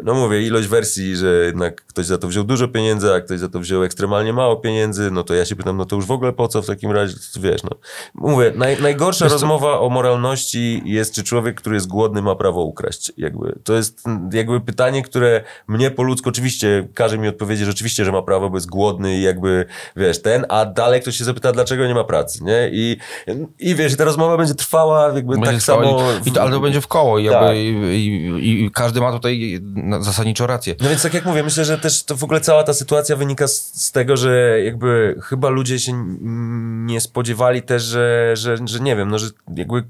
A: no mówię, ilość wersji, że jednak ktoś za to wziął dużo pieniędzy, a ktoś za to wziął ekstremalnie mało pieniędzy, no to ja się pytam, no to już w ogóle po co w takim razie, wiesz, no. Mówię, naj, najgorsza wiesz, rozmowa o moralności jest, czy człowiek, który jest głodny, ma prawo ukraść, jakby. To jest jakby pytanie, które mnie po ludzku oczywiście każe mi odpowiedzieć, że oczywiście, że ma prawo, bo jest głodny i jakby, wiesz, ten, a dalej ktoś się zapyta, dlaczego nie ma pracy, nie? I, i wiesz, ta rozmowa będzie trwała jakby będzie tak samo...
B: I, to, ale to będzie w koło i, jakby, tak. i, i, i każdy ma tutaj zasadniczo rację.
A: No więc tak jak mówię, myślę, że też to w ogóle cała ta sytuacja wynika z, z tego, że jakby chyba ludzie się nie spodziewali też, że, że, że nie wiem, no że jakby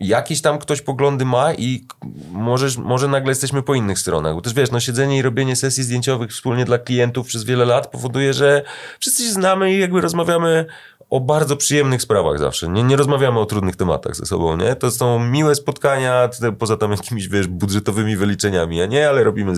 A: jakiś tam ktoś poglądy ma i może, może nagle jesteśmy po innych stronach. Bo też wiesz, no siedzenie i robienie sesji zdjęciowych wspólnie dla klientów przez wiele lat powoduje, że wszyscy się znamy i jakby rozmawiamy o bardzo przyjemnych sprawach zawsze. Nie, nie rozmawiamy o trudnych tematach ze sobą, nie? To są miłe spotkania, poza tam jakimiś, wiesz, budżetowymi wyliczeniami, a nie, ale robimy,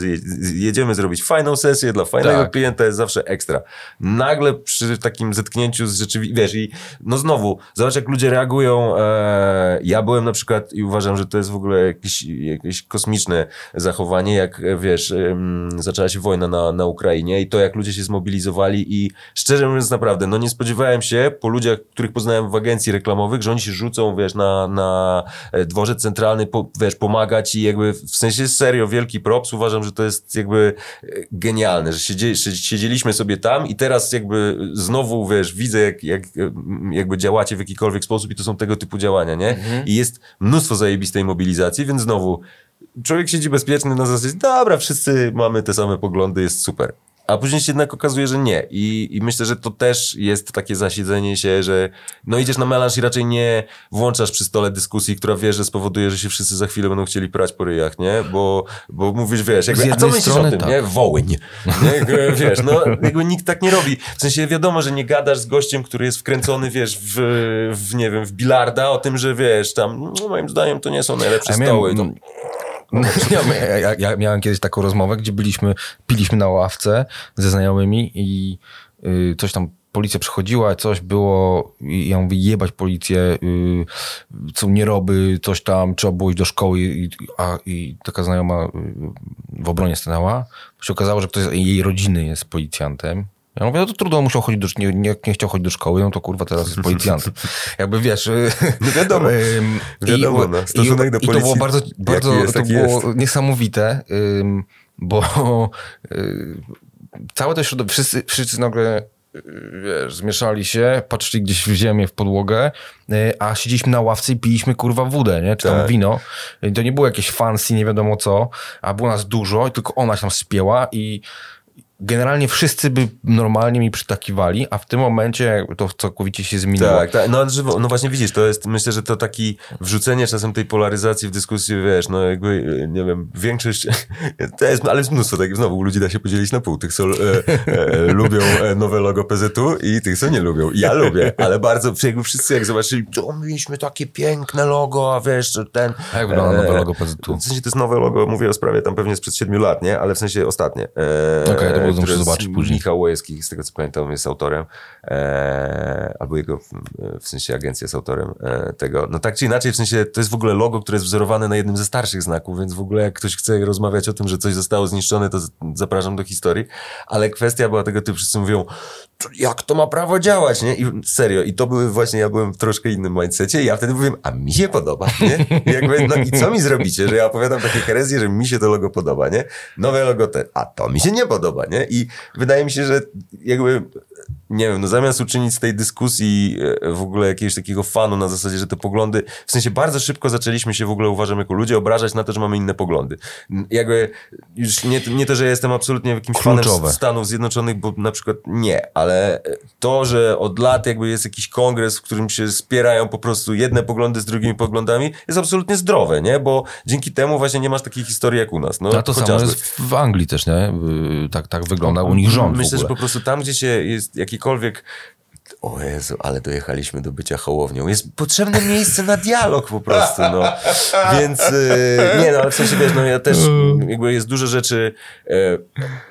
A: jedziemy zrobić fajną sesję dla fajnego tak. klienta, jest zawsze ekstra. Nagle przy takim zetknięciu z rzeczywistością, wiesz, i no znowu, zobacz jak ludzie reagują. E, ja byłem na przykład i uważam, że to jest w ogóle jakieś, jakieś kosmiczne zachowanie, jak wiesz, e, zaczęła się wojna na, na Ukrainie i to, jak ludzie się zmobilizowali i szczerze mówiąc, naprawdę, no nie spodziewałem się, po ludziach, których poznałem w agencji reklamowych, że oni się rzucą, wiesz, na, na e, dworzec centralny, po, wiesz, pomagać i jakby w sensie serio wielki props. Uważam, że to jest jakby e, genialne, że siedzieli, siedzieliśmy sobie tam i teraz jakby znowu, wiesz, widzę jak, jak e, jakby działacie w jakikolwiek sposób i to są tego typu działania, nie? Mhm. I jest mnóstwo zajebistej mobilizacji, więc znowu człowiek siedzi bezpieczny na zasadzie, dobra, wszyscy mamy te same poglądy, jest super a później się jednak okazuje, że nie. I, I myślę, że to też jest takie zasiedzenie się, że no idziesz na melanż i raczej nie włączasz przy stole dyskusji, która wie, że spowoduje, że się wszyscy za chwilę będą chcieli prać po ryjach, nie? Bo, bo mówisz, wiesz, jakby, a co myślisz strony, o tym, tak. nie? Wołyń. Nie? Jakby, wiesz, no jakby nikt tak nie robi. W sensie wiadomo, że nie gadasz z gościem, który jest wkręcony, wiesz, w, w nie wiem, w bilarda o tym, że wiesz, tam, no, moim zdaniem to nie są najlepsze ja stoły. Miałem, to...
B: Ja, ja, ja, miałem kiedyś taką rozmowę, gdzie byliśmy, piliśmy na ławce ze znajomymi i y, coś tam policja przychodziła, coś było, i ja mówię, jebać policję, y, co nie robi, coś tam, trzeba było iść do szkoły, i, a, i taka znajoma y, w obronie stanęła. Się okazało, że ktoś z jej rodziny jest policjantem. Ja mówię, no to trudno, musiał chodzić do, nie, nie, nie chciał chodzić do szkoły, no to kurwa teraz jest policjantem. Jakby wiesz...
A: No wiadomo, wiadomo i, no, stosunek
B: i,
A: do policji.
B: I to było bardzo, bardzo jest, to było jest. niesamowite, bo całe to środowisko, wszyscy, wszyscy nagle wiesz, zmieszali się, patrzyli gdzieś w ziemię, w podłogę, a siedzieliśmy na ławce i piliśmy kurwa wódę, nie? Czy tam tak. wino. I to nie było jakieś fancy, nie wiadomo co, a było nas dużo, tylko ona się tam spięła i generalnie wszyscy by normalnie mi przytakiwali, a w tym momencie to całkowicie się zmieniło.
A: Tak, tak. No, no właśnie widzisz, to jest, myślę, że to taki wrzucenie czasem tej polaryzacji w dyskusji, wiesz, no jakby, nie wiem, większość, to jest, ale jest mnóstwo takich, znowu ludzi da się podzielić na pół, tych co e, e, lubią e, nowe logo PZU i tych co nie lubią. Ja lubię, ale bardzo, jakby wszyscy jak zobaczyli, to mieliśmy takie piękne logo, a wiesz, ten...
B: A jak wygląda nowe logo PZU?
A: W sensie to jest nowe logo, mówię o sprawie tam pewnie sprzed siedmiu lat, nie? Ale w sensie ostatnie.
B: Okej, okay, muszę zobaczyć później.
A: Michał Łojewski, z tego co pamiętam, jest autorem, e, albo jego, w sensie agencja jest autorem e, tego. No tak czy inaczej, w sensie to jest w ogóle logo, które jest wzorowane na jednym ze starszych znaków, więc w ogóle jak ktoś chce rozmawiać o tym, że coś zostało zniszczone, to zapraszam do historii. Ale kwestia była tego typu, wszyscy mówią, jak to ma prawo działać, nie? I serio, i to były właśnie, ja byłem w troszkę innym mindsetie i ja wtedy mówiłem, a mi się podoba, nie? I jakby, no i co mi zrobicie, że ja opowiadam takie herezje, że mi się to logo podoba, nie? Nowe logo te, a to mi się nie podoba, nie? I wydaje mi się, że jakby nie wiem, no zamiast uczynić z tej dyskusji e, w ogóle jakiegoś takiego fanu na zasadzie, że te poglądy, w sensie bardzo szybko zaczęliśmy się w ogóle, uważam, jako ludzie obrażać na to, że mamy inne poglądy. Jakby już nie, nie to, że jestem absolutnie jakimś Kluczowe. fanem Stanów Zjednoczonych, bo na przykład nie, ale to, że od lat jakby jest jakiś kongres, w którym się spierają po prostu jedne poglądy z drugimi poglądami, jest absolutnie zdrowe, nie? Bo dzięki temu właśnie nie masz takiej historii jak u nas. No,
B: A to chociażby. samo jest w Anglii też, nie? Tak, tak wygląda u nich rząd
A: Myślę, że po prostu tam, gdzie się jest jakikolwiek o Jezu, ale dojechaliśmy do bycia hołownią. Jest potrzebne miejsce na dialog po prostu, no. Więc, yy, nie no, ale w sensie, wiesz, no ja też, jakby jest dużo rzeczy, yy,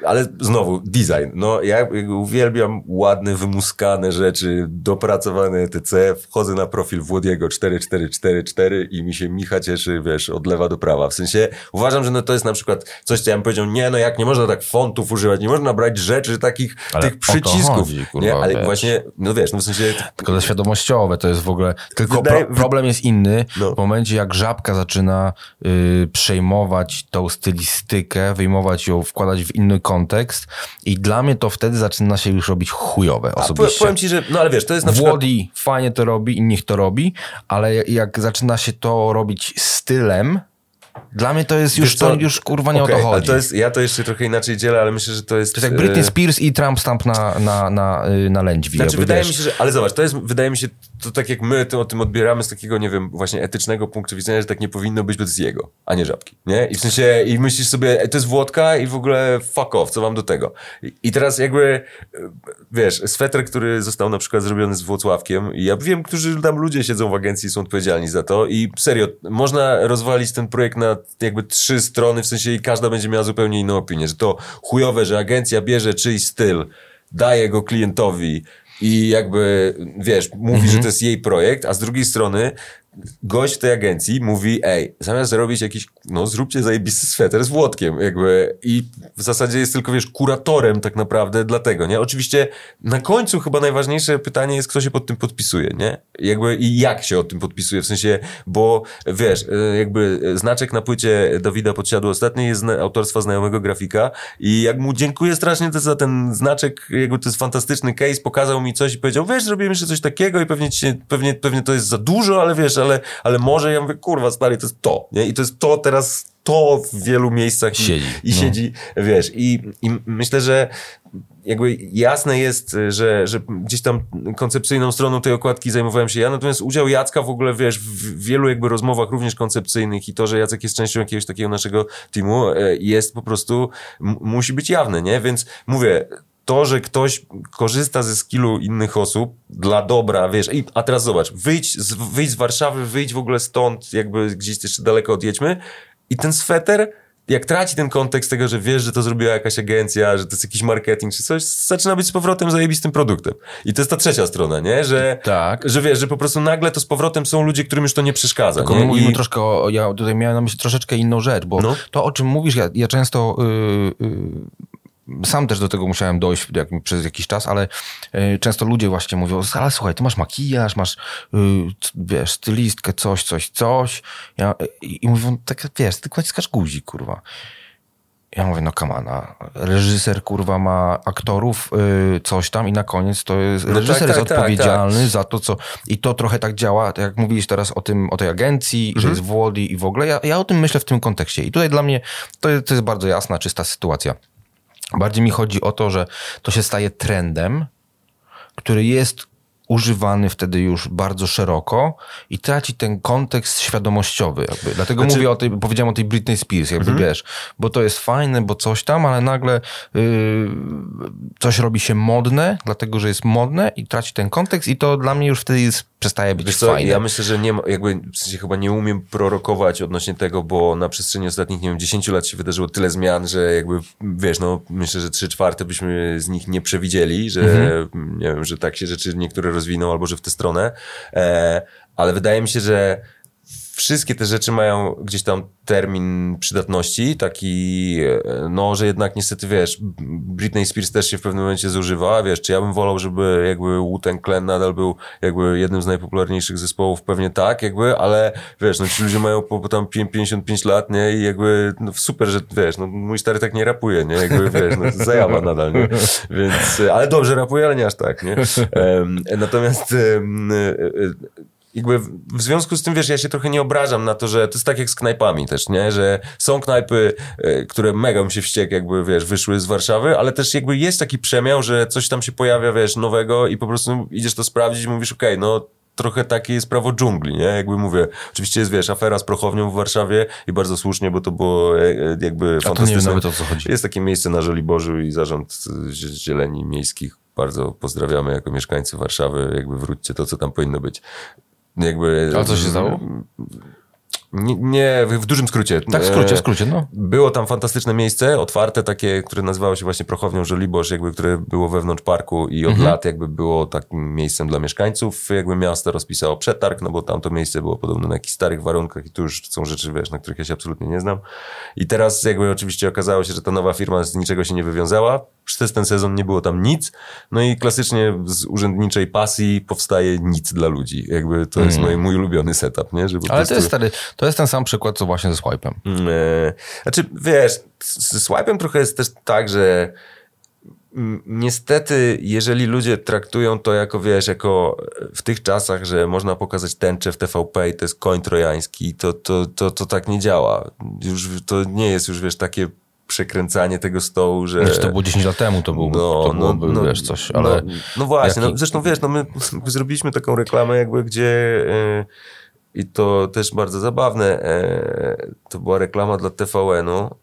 A: ale znowu, design. No, ja uwielbiam ładne, wymuskane rzeczy, dopracowane etc. Wchodzę na profil Włodiego 4444 i mi się Micha cieszy, wiesz, od lewa do prawa. W sensie, uważam, że no to jest na przykład coś, co ja bym powiedział, nie no, jak nie można tak fontów używać, nie można brać rzeczy takich, ale tych przycisków. Chodzi, kurwa, nie, ale wiesz. właśnie, no wiesz, no w sensie...
B: Tylko to świadomościowe to jest w ogóle... Tylko Wydaje... pro, problem jest inny no. w momencie, jak Żabka zaczyna y, przejmować tą stylistykę, wyjmować ją, wkładać w inny kontekst i dla mnie to wtedy zaczyna się już robić chujowe osobiście.
A: A, powiem ci, że... No ale wiesz, to jest na
B: przykład... Włodi fajnie to robi i niech to robi, ale jak zaczyna się to robić stylem, dla mnie to jest już, to, już kurwa nie okay, o to chodzi.
A: To jest, ja to jeszcze trochę inaczej dzielę, ale myślę, że to jest...
B: To jest jak Britney e, Spears i Trump stamp na, na, na, y, na lędźwi.
A: Znaczy, wydaje wiesz. mi się, że... Ale zobacz, to jest, wydaje mi się, to tak jak my to, o tym odbieramy z takiego, nie wiem, właśnie etycznego punktu widzenia, że tak nie powinno być, jest jego, a nie żabki, nie? I w sensie, i myślisz sobie, to jest Włodka i w ogóle fuck off, co mam do tego? I, i teraz jakby, wiesz, sweter, który został na przykład zrobiony z Włocławkiem i ja wiem, którzy tam ludzie siedzą w agencji i są odpowiedzialni za to i serio, można rozwalić ten projekt na jakby trzy strony, w sensie i każda będzie miała zupełnie inną opinię, że to chujowe, że agencja bierze czyjś styl, daje go klientowi i jakby, wiesz, mówi, że mhm. to jest jej projekt, a z drugiej strony gość w tej agencji mówi, ej, zamiast zrobić jakiś, no zróbcie zajebisty sweter z Włodkiem, jakby i w zasadzie jest tylko, wiesz, kuratorem tak naprawdę dlatego, nie? Oczywiście na końcu chyba najważniejsze pytanie jest, kto się pod tym podpisuje, nie? Jakby i jak się o tym podpisuje, w sensie, bo wiesz, e, jakby znaczek na płycie Dawida Podsiadło ostatniej jest autorstwa znajomego grafika i jak mu dziękuję strasznie za ten znaczek, jakby to jest fantastyczny case, pokazał mi coś i powiedział, wiesz, zrobimy jeszcze coś takiego i pewnie, ci pewnie, pewnie to jest za dużo, ale wiesz, ale, ale może ja mówię, kurwa, stary, to jest to, nie? I to jest to teraz, to w wielu miejscach
B: Siedzi,
A: i, i
B: no.
A: siedzi, wiesz, i, i myślę, że jakby jasne jest, że, że gdzieś tam koncepcyjną stroną tej okładki zajmowałem się ja, natomiast udział Jacka w ogóle, wiesz, w wielu jakby rozmowach również koncepcyjnych i to, że Jacek jest częścią jakiegoś takiego naszego teamu e, jest po prostu, musi być jawne, nie? Więc mówię, to, że ktoś korzysta ze skillu innych osób dla dobra, wiesz, i, a teraz zobacz, wyjdź z, wyjdź z Warszawy, wyjdź w ogóle stąd, jakby gdzieś jeszcze daleko odjedźmy i ten sweter, jak traci ten kontekst tego, że wiesz, że to zrobiła jakaś agencja, że to jest jakiś marketing czy coś, zaczyna być z powrotem zajebistym produktem. I to jest ta trzecia strona, nie? Że,
B: Tak.
A: że wiesz, że po prostu nagle to z powrotem są ludzie, którym już to nie przeszkadza.
B: Tylko
A: nie?
B: my mówimy
A: I-
B: troszkę o, ja tutaj miałem na myśli troszeczkę inną rzecz, bo
A: No.
B: to o czym mówisz, ja, ja często y, y, sam też do tego musiałem dojść jak, przez jakiś czas, ale y, często ludzie właśnie mówią, ale słuchaj, ty masz makijaż, masz y, wiesz, stylistkę, coś, coś, coś. Ja, i, mówią, tak wiesz, ty naciskasz guzik, kurwa. Ja mówię, no kamana, reżyser kurwa ma aktorów, y, coś tam i na koniec to jest,
A: No
B: reżyser
A: tak,
B: jest
A: tak, tak,
B: odpowiedzialny za to, co... I to trochę tak działa, tak jak mówiłeś teraz o tym, o tej agencji, że
A: Mhm.
B: jest Włody i w ogóle. Ja, ja o tym myślę w tym kontekście. I tutaj dla mnie to, to jest bardzo jasna, czysta sytuacja. Bardziej mi chodzi o to, że to się staje trendem, który jest używany wtedy już bardzo szeroko i traci ten kontekst świadomościowy. Jakby. Dlatego
A: Znaczy-
B: mówię o tej, powiedziałem o tej Britney Spears, jakby wiesz, bo to jest fajne, bo coś tam, ale nagle yy, coś robi się modne, dlatego że jest modne i traci ten kontekst i to dla mnie już wtedy jest, przestaje być
A: Wiesz co,
B: fajne.
A: ja myślę, że nie ma, jakby, w sensie chyba nie umiem prorokować odnośnie tego, bo na przestrzeni ostatnich, nie wiem, 10 lat się wydarzyło tyle zmian, że jakby, wiesz, no, myślę, że 3 czwarte byśmy z nich nie przewidzieli, że, nie wiem, że tak się rzeczy niektóre rozwiną albo że w tę stronę, e, ale wydaje mi się, że wszystkie te rzeczy mają gdzieś tam termin przydatności, taki, e, no, że jednak niestety, wiesz, Britney Spears też się w pewnym momencie zużywa, wiesz, czy ja bym wolał, żeby jakby Wu-Tang Clan nadal był jakby jednym z najpopularniejszych zespołów, pewnie tak, jakby, ale wiesz, no ci ludzie mają po, po tam pię- 55 lat, nie, i jakby, no super, że, wiesz, no mój stary tak nie rapuje, nie, jakby, wiesz, no zajawa nadal, nie, więc, e, ale dobrze rapuje, ale nie aż tak, nie, Em, natomiast e, jakby w, związku z tym, wiesz, ja się trochę nie obrażam na to, że to jest tak jak z knajpami też, nie? Że są knajpy, e, które mega mi się wściek, jakby, wiesz, wyszły z Warszawy, ale też jakby jest taki przemiał, że coś tam się pojawia, wiesz, nowego i po prostu idziesz to sprawdzić i mówisz, okej, no trochę takie jest prawo dżungli, nie? Jakby mówię, oczywiście jest, wiesz, afera z prochownią w Warszawie i bardzo słusznie, bo to było e, e, jakby
B: A to nie
A: fantastyczne.
B: wiem nawet o co chodzi.
A: Jest takie miejsce na Żoliborzu i Zarząd Zie- Zieleni Miejskich. Bardzo pozdrawiamy jako mieszkańcy Warszawy. Jakby wróćcie to, co tam powinno być. Jakby,
B: A co się stało?
A: Nie, nie w dużym skrócie.
B: Tak, w skrócie,
A: E,
B: w skrócie, no.
A: Było tam fantastyczne miejsce, otwarte takie, które nazywało się właśnie Prochownią Żoliborz, jakby, które było wewnątrz parku i od
B: Mhm.
A: lat jakby było takim miejscem dla mieszkańców. Jakby miasto rozpisało przetarg, no bo tam to miejsce było podobno na jakichś starych warunkach i tu już są rzeczy, wiesz, na których ja się absolutnie nie znam. I teraz jakby oczywiście okazało się, że ta nowa firma z niczego się nie wywiązała. Przez ten sezon nie było tam nic. No i klasycznie z urzędniczej pasji powstaje nic dla ludzi. Jakby to jest mój, mój ulubiony setup, nie? Że
B: Mhm. Ale to jest stary, to jest ten sam przykład, co właśnie ze swipe'em.
A: E, Znaczy, wiesz, z z swipe'em trochę jest też tak, że niestety, jeżeli ludzie traktują to jako, wiesz, jako w tych czasach, że można pokazać tęczę w TVP i to jest koń trojański, to, to, to, to tak nie działa. Już to nie jest już, wiesz, takie przekręcanie tego stołu, że...
B: Znaczy, to było 10 lat temu, to, był, to byłoby, wiesz, coś, ale...
A: No, no właśnie,
B: jaki-
A: no, zresztą wiesz, no my zrobiliśmy taką reklamę jakby, gdzie e, i to też bardzo zabawne, e, to była reklama dla TVN-u,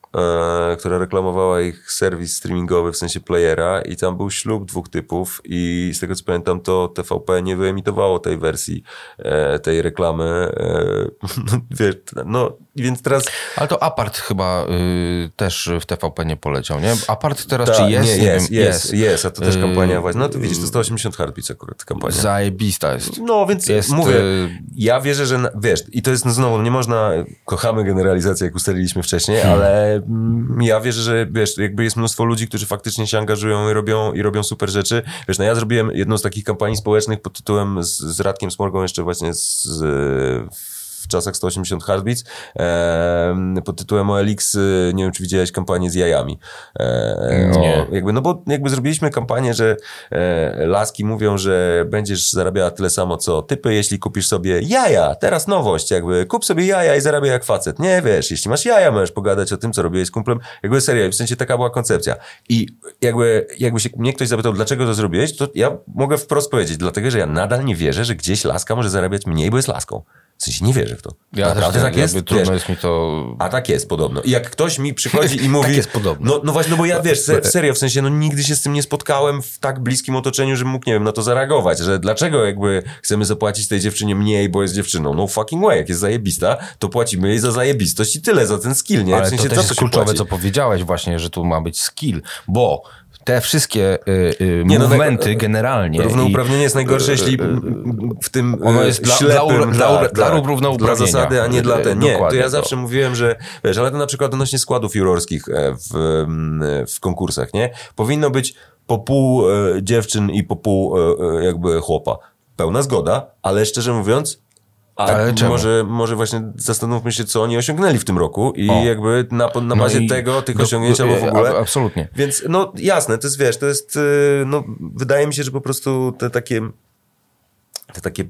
A: która reklamowała ich serwis streamingowy w sensie playera i tam był ślub dwóch typów i z tego co pamiętam to TVP nie wyemitowało tej wersji, e, tej reklamy, e, no, wiesz, no więc teraz
B: Ale to Apart chyba y, też w TVP nie poleciał, nie? Apart teraz
A: Ta,
B: czy jest?
A: Nie, jest,
B: wiem,
A: jest, jest, a to też
B: Yy,
A: kampania właśnie, no to widzisz, to 180 heartbeats akurat kampania.
B: Zajebista jest.
A: No, więc
B: Jest,
A: mówię,
B: y-
A: ja wierzę, że, na, wiesz, i to jest no, znowu, nie można, kochamy generalizację, jak ustaliliśmy wcześniej,
B: Hmm.
A: ale ja wierzę, że, wiesz, jakby jest mnóstwo ludzi, którzy faktycznie się angażują i robią, i robią super rzeczy. Wiesz, no ja zrobiłem jedną z takich kampanii społecznych pod tytułem z, z Radkiem Smorgą jeszcze właśnie z, z w czasach 180 Heartbeats e, pod tytułem OLX, y, nie wiem czy widziałeś kampanię z jajami. E,
B: Nie.
A: O, jakby, no bo jakby zrobiliśmy kampanię, że e, laski mówią, że będziesz zarabiała tyle samo co typy, jeśli kupisz sobie jaja. Teraz nowość, jakby kup sobie jaja i zarabiaj jak facet. Nie wiesz, jeśli masz jaja, możesz pogadać o tym, co robiłeś z kumplem. Jakby serio, w sensie taka była koncepcja. I jakby, jakby się mnie ktoś zapytał, dlaczego to zrobiłeś, to ja mogę wprost powiedzieć, dlatego, że ja nadal nie wierzę, że gdzieś laska może zarabiać mniej, bo jest laską. W sensie nie wierzę w to.
B: Ja
A: Naprawdę
B: też
A: tak jest?
B: jakby trudno jest mi to...
A: a tak jest podobno. I jak ktoś mi przychodzi i mówi...
B: Tak jest podobno.
A: No, no właśnie, no bo ja wiesz, se, serio, w sensie, no nigdy się z tym nie spotkałem w tak bliskim otoczeniu, że mógł, nie wiem, na to zareagować, że dlaczego jakby chcemy zapłacić tej dziewczynie mniej, bo jest dziewczyną. No fucking way, jak jest zajebista, to płacimy jej za zajebistość i tyle, za ten skill, nie?
B: Ale
A: w sensie,
B: to też jest kluczowe,
A: płaci?
B: co powiedziałeś właśnie, że tu ma być skill, bo te wszystkie y, y,
A: Nie, no,
B: movementy
A: tak,
B: generalnie...
A: Równouprawnienie jest najgorsze,
B: y,
A: jeśli w tym
B: ono
A: e,
B: jest dla-
A: ślepym,
B: dla dla dla równouprawnienia.
A: Dla zasady, a nie dla ten. Nie, to ja zawsze mówiłem, że wiesz, ale to na przykład odnośnie składów jurorskich e, w, w konkursach, nie? Powinno być po pół e, dziewczyn i po pół e, jakby chłopa. Pełna zgoda, ale szczerze mówiąc, a
B: Ale
A: może, może właśnie zastanówmy się, co oni osiągnęli w tym roku i
B: O.
A: jakby na, na
B: No
A: bazie
B: i
A: tego, tych
B: do-
A: osiągnięć albo w
B: a-
A: ogóle.
B: Absolutnie.
A: Więc no jasne, to jest wiesz, to jest, y, no wydaje mi się, że po prostu te takie te takie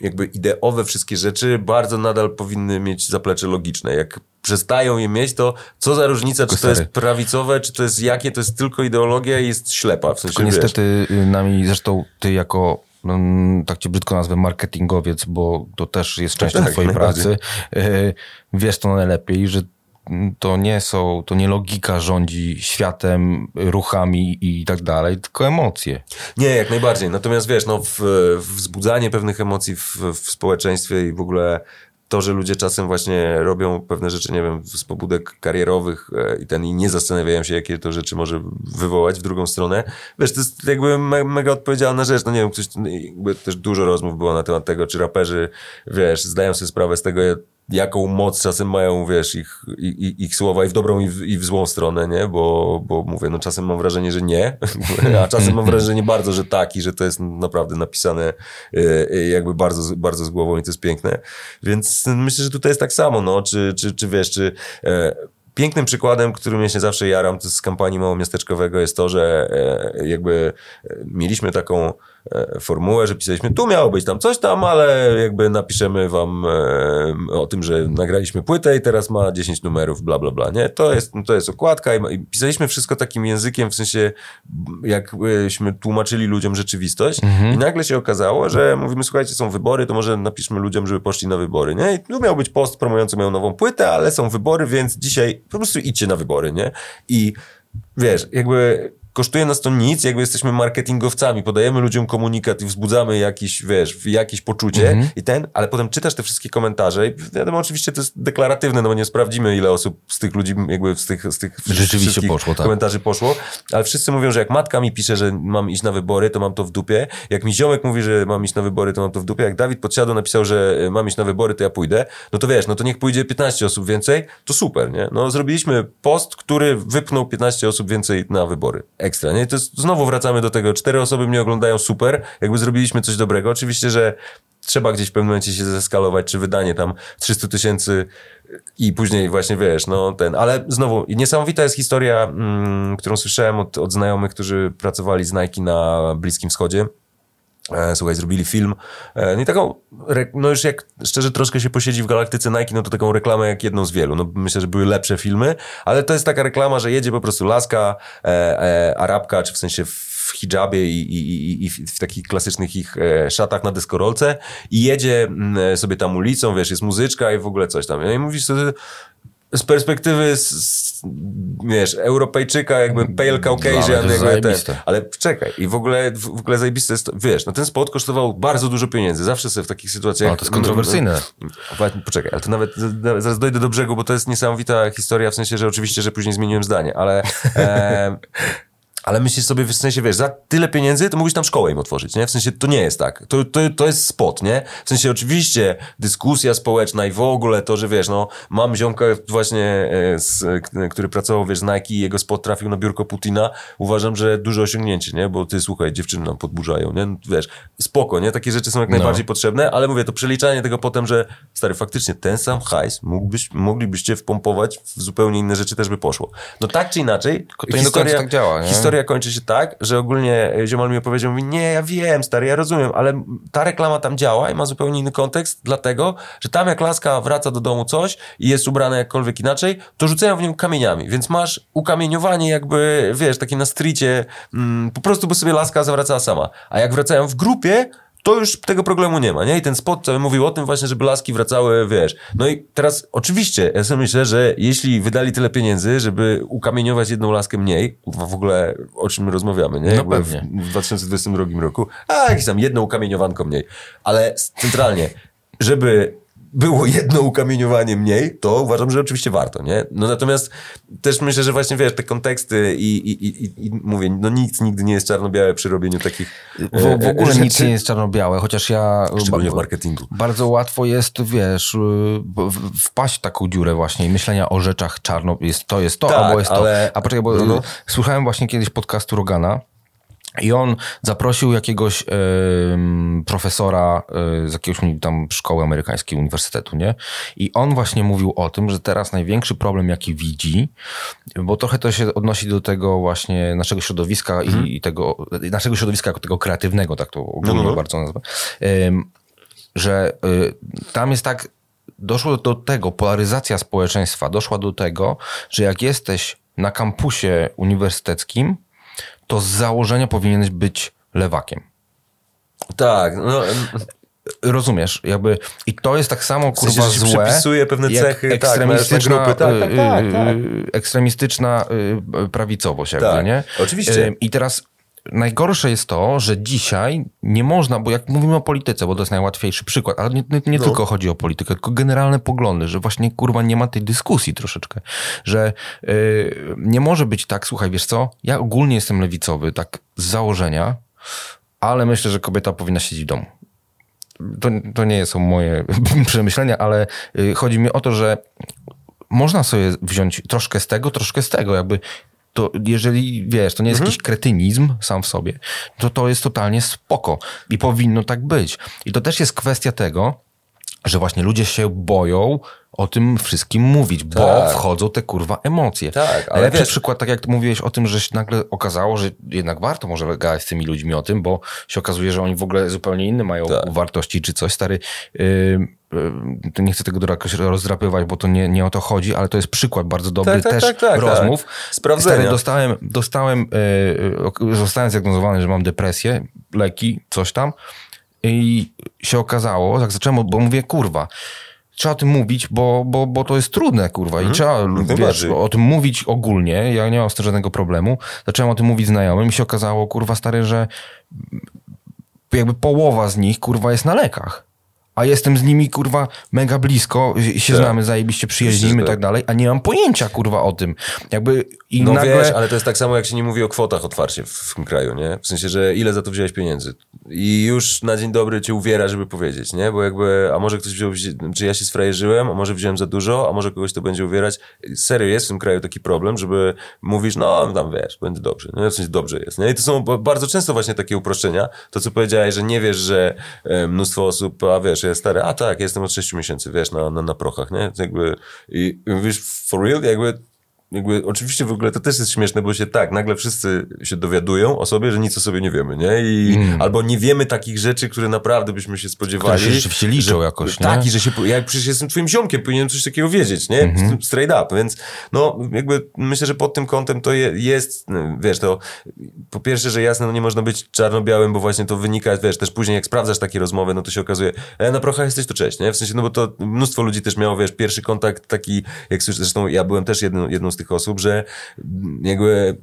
A: jakby ideowe wszystkie rzeczy bardzo nadal powinny mieć zaplecze logiczne. Jak przestają je mieć, to co za różnica, czy to jest prawicowe, czy to jest jakie, to jest tylko ideologia i jest ślepa. W sensie,
B: Tylko
A: wiesz,
B: niestety y, nami, zresztą ty jako mm, tak cię brzydko nazwę marketingowiec, bo to też jest częścią
A: tak,
B: twojej pracy, y, wiesz to najlepiej, że to nie są, to nie logika rządzi światem, ruchami i tak dalej, tylko emocje.
A: Nie, jak najbardziej. Natomiast wiesz, no, w, wzbudzanie pewnych emocji w, w społeczeństwie i w ogóle to, że ludzie czasem właśnie robią pewne rzeczy, nie wiem, z pobudek karierowych e, i ten i nie zastanawiają się, jakie to rzeczy może wywołać w drugą stronę. Wiesz, to jest jakby me, mega odpowiedzialna rzecz. No nie wiem, ktoś, też dużo rozmów było na temat tego, czy raperzy, wiesz, zdają sobie sprawę z tego, jaką moc czasem mają, wiesz, ich, ich, ich słowa i w dobrą i w, i w złą stronę, nie? Bo, bo mówię, no czasem mam wrażenie, że nie, a czasem mam wrażenie bardzo, że tak i że to jest naprawdę napisane y, y, jakby bardzo, bardzo z głową i to jest piękne. Więc myślę, że tutaj jest tak samo, no, czy, czy, czy wiesz, czy... E, Pięknym przykładem, którym ja się zawsze jaram to z kampanii małomiasteczkowego jest to, że e, jakby e, mieliśmy taką e, formułę, że pisaliśmy, tu miało być tam coś tam, ale jakby napiszemy wam e, o tym, że nagraliśmy płytę i teraz ma 10 numerów, bla, bla, bla, nie? To jest, to jest okładka i, pisaliśmy wszystko takim językiem, w sensie jakbyśmy tłumaczyli ludziom rzeczywistość i nagle się okazało, że mówimy, słuchajcie, są wybory, to może napiszmy ludziom, żeby poszli na wybory, nie? I tu miał być post promujący moją nową płytę, ale są wybory, więc dzisiaj po prostu idźcie na wybory, nie? I wiesz, jakby kosztuje nas to nic, jakby jesteśmy marketingowcami, podajemy ludziom komunikat i wzbudzamy jakiś, wiesz, jakieś poczucie i ten, ale potem czytasz te wszystkie komentarze i wiadomo, oczywiście to jest deklaratywne, no bo nie sprawdzimy, ile osób z tych ludzi, jakby z tych, z tych
B: Rzeczywiście poszło, tak.
A: komentarzy poszło, ale wszyscy mówią, że jak matka mi pisze, że mam iść na wybory, to mam to w dupie, jak mi ziomek mówi, że mam iść na wybory, to mam to w dupie, jak Dawid podsiadł, napisał, że mam iść na wybory, to ja pójdę, no to wiesz, no to niech pójdzie 15 osób więcej, to super, nie? No zrobiliśmy post, który wypnął 15 osób więcej na wybory. Ekstra, nie? To jest, znowu wracamy do tego, cztery osoby mnie oglądają, super, jakby zrobiliśmy coś dobrego. Oczywiście, że trzeba gdzieś w pewnym momencie się zeskalować, czy wydanie tam 300 tysięcy i później właśnie wiesz, no ten, ale znowu niesamowita jest historia, mm, którą słyszałem od, od znajomych, którzy pracowali z Nike na Bliskim Wschodzie. E, Słuchaj, zrobili film. E, No i taką, no już jak szczerze troszkę się posiedzi w galaktyce Nike, no to taką reklamę jak jedną z wielu. No myślę, że były lepsze filmy, ale to jest taka reklama, że jedzie po prostu laska, e, e, arabka, czy w sensie w hijabie i, i, i, w takich klasycznych ich e, szatach na deskorolce i jedzie mm, sobie tam ulicą, wiesz, jest muzyczka i w ogóle coś tam. No i mówisz sobie, z perspektywy, z, z, wiesz, Europejczyka, jakby pale Caucasian, jakby ten, ale czekaj, i w ogóle, w ogóle zajebiste jest to, wiesz, no ten spot kosztował bardzo dużo pieniędzy, zawsze sobie w takich sytuacjach...
B: Ale to jest kontrowersyjne.
A: Ale Poczekaj, ale to nawet, zaraz dojdę do brzegu, bo to jest niesamowita historia, w sensie, że oczywiście, że później zmieniłem zdanie, ale... E, Ale myślisz sobie, w sensie, wiesz, za tyle pieniędzy to mógłbyś tam szkołę im otworzyć, nie? W sensie, to nie jest tak. To, to, to jest spot, nie? W sensie, oczywiście, dyskusja społeczna i w ogóle to, że wiesz, no, mam ziomka właśnie, e, z, k- który pracował, wiesz, z Nike i jego spot trafił na biurko Putina. Uważam, że duże osiągnięcie, nie? Bo ty, słuchaj, dziewczyny nam podburzają, nie? No, Wiesz, spoko, nie? Takie rzeczy są jak najbardziej potrzebne, ale mówię, to przeliczanie tego potem, że stary, faktycznie ten sam hajs mógłbyś, moglibyście wpompować w zupełnie inne rzeczy, też by poszło. No tak czy inaczej,
B: to nie do końca tak działa, nie?
A: historia kończy się tak, że ogólnie e, ziomal mi opowiedział, mówi, nie, ja wiem, stary, ja rozumiem, ale ta reklama tam działa i ma zupełnie inny kontekst, dlatego, że tam jak laska wraca do domu coś i jest ubrana jakkolwiek inaczej, to rzucają w nią kamieniami, więc masz ukamieniowanie jakby, wiesz, takie na stricie, mm, po prostu, bo sobie laska zawracała sama. A jak wracają w grupie, to już tego problemu nie ma, nie? I ten spot cały mówił o tym właśnie, żeby laski wracały, wiesz. No i teraz oczywiście, ja sobie myślę, że jeśli wydali tyle pieniędzy, żeby ukamieniować jedną laskę mniej, w ogóle o czym my rozmawiamy, nie?
B: No
A: Jakby
B: pewnie.
A: W, w 2022 roku, a jakieś tam jedno ukamieniowanko mniej. Ale centralnie, żeby było jedno ukamieniowanie mniej, to uważam, że oczywiście warto, nie? No natomiast też myślę, że właśnie, wiesz, te konteksty i, i, i, i, mówię, no nic nigdy nie jest czarno-białe przy robieniu takich
B: W, w
A: e,
B: ogóle
A: rzeczy.
B: nic nie jest czarno-białe, chociaż ja...
A: Szczególnie w marketingu.
B: Bardzo łatwo jest, wiesz, y, wpaść w taką dziurę właśnie i myślenia o rzeczach czarno, jest to, jest to,
A: Tak,
B: albo jest
A: ale-
B: to. A poczekaj, bo
A: No.
B: y, słuchałem właśnie kiedyś podcastu Rogana i on zaprosił jakiegoś em, profesora y, z jakiegoś tam szkoły amerykańskiej, uniwersytetu, nie? I on właśnie mówił o tym, że teraz największy problem, jaki widzi, bo trochę to się odnosi do tego właśnie naszego środowiska i, i tego, naszego środowiska jako tego kreatywnego, tak to ogólnie
A: Mhm.
B: Bardzo nazwę, em, że y, tam jest tak, doszło do tego, polaryzacja społeczeństwa doszła do tego, że jak jesteś na kampusie uniwersyteckim, to z założenia powinieneś być lewakiem.
A: Tak, no,
B: Rozumiesz, jakby i to jest tak samo kurwa
A: sensie, że się
B: złe.
A: przypisuje pewne cechy, tak,
B: ekstremistyczna,
A: należne grupy, tak, tak, tak,
B: y,
A: tak.
B: y, ekstremistyczna y, prawicowość jakby,
A: Tak,
B: nie?
A: oczywiście.
B: Y, I teraz najgorsze jest to, że dzisiaj nie można, bo jak mówimy o polityce, bo to jest najłatwiejszy przykład, ale nie, nie, nie
A: No.
B: tylko chodzi o politykę, tylko generalne poglądy, że właśnie kurwa nie ma tej dyskusji troszeczkę, że y, nie może być tak, słuchaj, wiesz co, ja ogólnie jestem lewicowy, tak z założenia, ale myślę, że kobieta powinna siedzieć w domu to, to nie są moje przemyślenia, ale y, chodzi mi o to, że można sobie wziąć troszkę z tego, troszkę z tego, jakby to jeżeli, wiesz, to nie jest jakiś kretynizm sam w sobie, to to jest totalnie spoko i powinno tak być. I to też jest kwestia tego, że właśnie ludzie się boją o tym wszystkim mówić, bo
A: Tak.
B: wchodzą te kurwa emocje.
A: Tak, ale
B: Najlepszy
A: wiesz-
B: przykład, tak jak mówiłeś o tym, że się nagle okazało, że jednak warto może gadać z tymi ludźmi o tym, bo się okazuje, że oni w ogóle zupełnie inne mają
A: Tak.
B: wartości czy coś, stary. Yy, yy, nie chcę tego jakoś rozdrapywać, bo to nie, nie o to chodzi, ale to jest przykład bardzo dobry
A: Tak, tak,
B: też
A: tak, tak,
B: rozmów.
A: tak. Sprawdzenia.
B: Stary, dostałem, dostałem yy, zostałem zdiagnozowany, że mam depresję, leki, coś tam i się okazało, jak zacząłem, bo mówię, kurwa, trzeba o tym mówić, bo, bo, bo to jest trudne, kurwa. I trzeba wiesz,
A: Mhm. najbardziej.
B: o tym mówić ogólnie. Ja nie mam z tym żadnego problemu. Zacząłem o tym mówić znajomym i się okazało, kurwa, stary, że jakby połowa z nich, kurwa, jest na lekach. A jestem z nimi, kurwa, mega blisko, się
A: Tak.
B: znamy, zajebiście przyjeździmy i
A: tak.
B: tak dalej, a nie mam pojęcia, kurwa, o tym. Jakby i
A: No
B: nagle...
A: wiesz, ale to jest tak samo, jak się nie mówi o kwotach otwarcie w, w tym kraju, nie? W sensie, że ile za to wziąłeś pieniędzy. I już na dzień dobry cię uwiera, żeby powiedzieć, nie? Bo jakby, a może ktoś wziął, czy ja się sfrajerzyłem, a może wziąłem za dużo, a może kogoś to będzie uwierać. Serio, jest w tym kraju taki problem, żeby mówisz, no tam wiesz, będzie dobrze. No w sensie dobrze jest, nie? I to są ba- bardzo często właśnie takie uproszczenia. To, co powiedziałeś, że nie wiesz, że e, mnóstwo osób, a wiesz, jest stary, a tak, jestem od 6 miesięcy, wiesz, na, na, na prochach, nie? Jakby, i mówisz, for real, jakby jakby, oczywiście w ogóle to też jest śmieszne, bo się tak, nagle wszyscy się dowiadują o sobie, że nic o sobie nie wiemy, nie? I, Albo nie wiemy takich rzeczy, które naprawdę byśmy się spodziewali.
B: Mm. Które się rzeczywiście liczą
A: że,
B: jakoś, nie?
A: Tak, i że się, ja przecież jestem twoim ziomkiem, powinienem coś takiego wiedzieć, nie?
B: Mhm.
A: Straight up, więc no jakby myślę, że pod tym kątem to je, jest, no, wiesz, to po pierwsze, że jasne, no nie można być czarno-białym, bo właśnie to wynika, wiesz, też później jak sprawdzasz takie rozmowy, no to się okazuje, e, na prochach jesteś, to cześć, nie? W sensie, no bo to mnóstwo ludzi też miało, wiesz, pierwszy kontakt taki, jak słyszę, zresztą ja byłem też jedną, jedną z tych osób, że jakby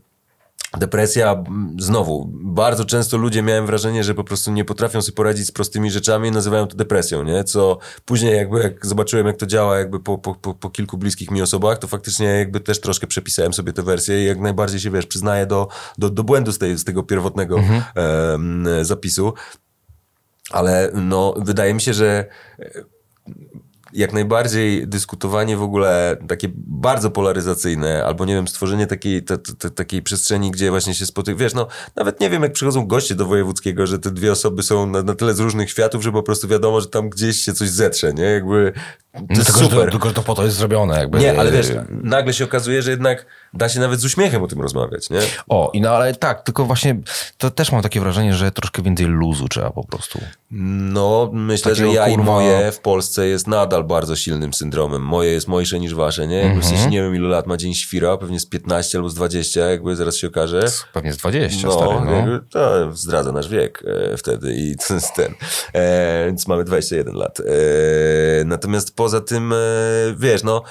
A: Depresja, znowu, bardzo często ludzie miałem wrażenie, że po prostu nie potrafią sobie poradzić z prostymi rzeczami i nazywają to depresją, nie? Co później jakby jak zobaczyłem, jak to działa jakby po, po, po, kilku bliskich mi osobach, to faktycznie jakby też troszkę przepisałem sobie tę wersję i jak najbardziej się, wiesz, przyznaję do, do, do błędu z, tej, z tego pierwotnego em, zapisu. Ale no, wydaje mi się, że jak najbardziej dyskutowanie w ogóle takie bardzo polaryzacyjne, albo nie wiem, stworzenie takiej, ta, ta, takiej przestrzeni, gdzie właśnie się spotyka, wiesz, no nawet nie wiem, jak przychodzą goście do wojewódzkiego, że te dwie osoby są na, na tyle z różnych światów, że po prostu wiadomo, że tam gdzieś się coś zetrze, nie? Jakby to jest
B: tylko, że to,
A: super.
B: tylko, że to po to jest zrobione. Jakby.
A: Nie, ale wiesz, nagle się okazuje, że jednak da się nawet z uśmiechem o tym rozmawiać, nie?
B: O, i no ale tak, tylko właśnie to też mam takie wrażenie, że troszkę więcej luzu trzeba po prostu.
A: No, myślę,
B: Takiego,
A: że ja i
B: kurwa-
A: moje w Polsce jest nadal bardzo silnym syndromem. Moje jest mojsze niż wasze, nie? Jakby w sensie nie wiem, ilu lat ma dzień świra, pewnie z 15 albo z 20, jakby zaraz się okaże.
B: Pewnie z 20,
A: No,
B: stary, no.
A: jakby to zdradza nasz wiek e, wtedy i to jest ten. E, więc mamy 21 lat. E, natomiast poza tym, e, wiesz, no,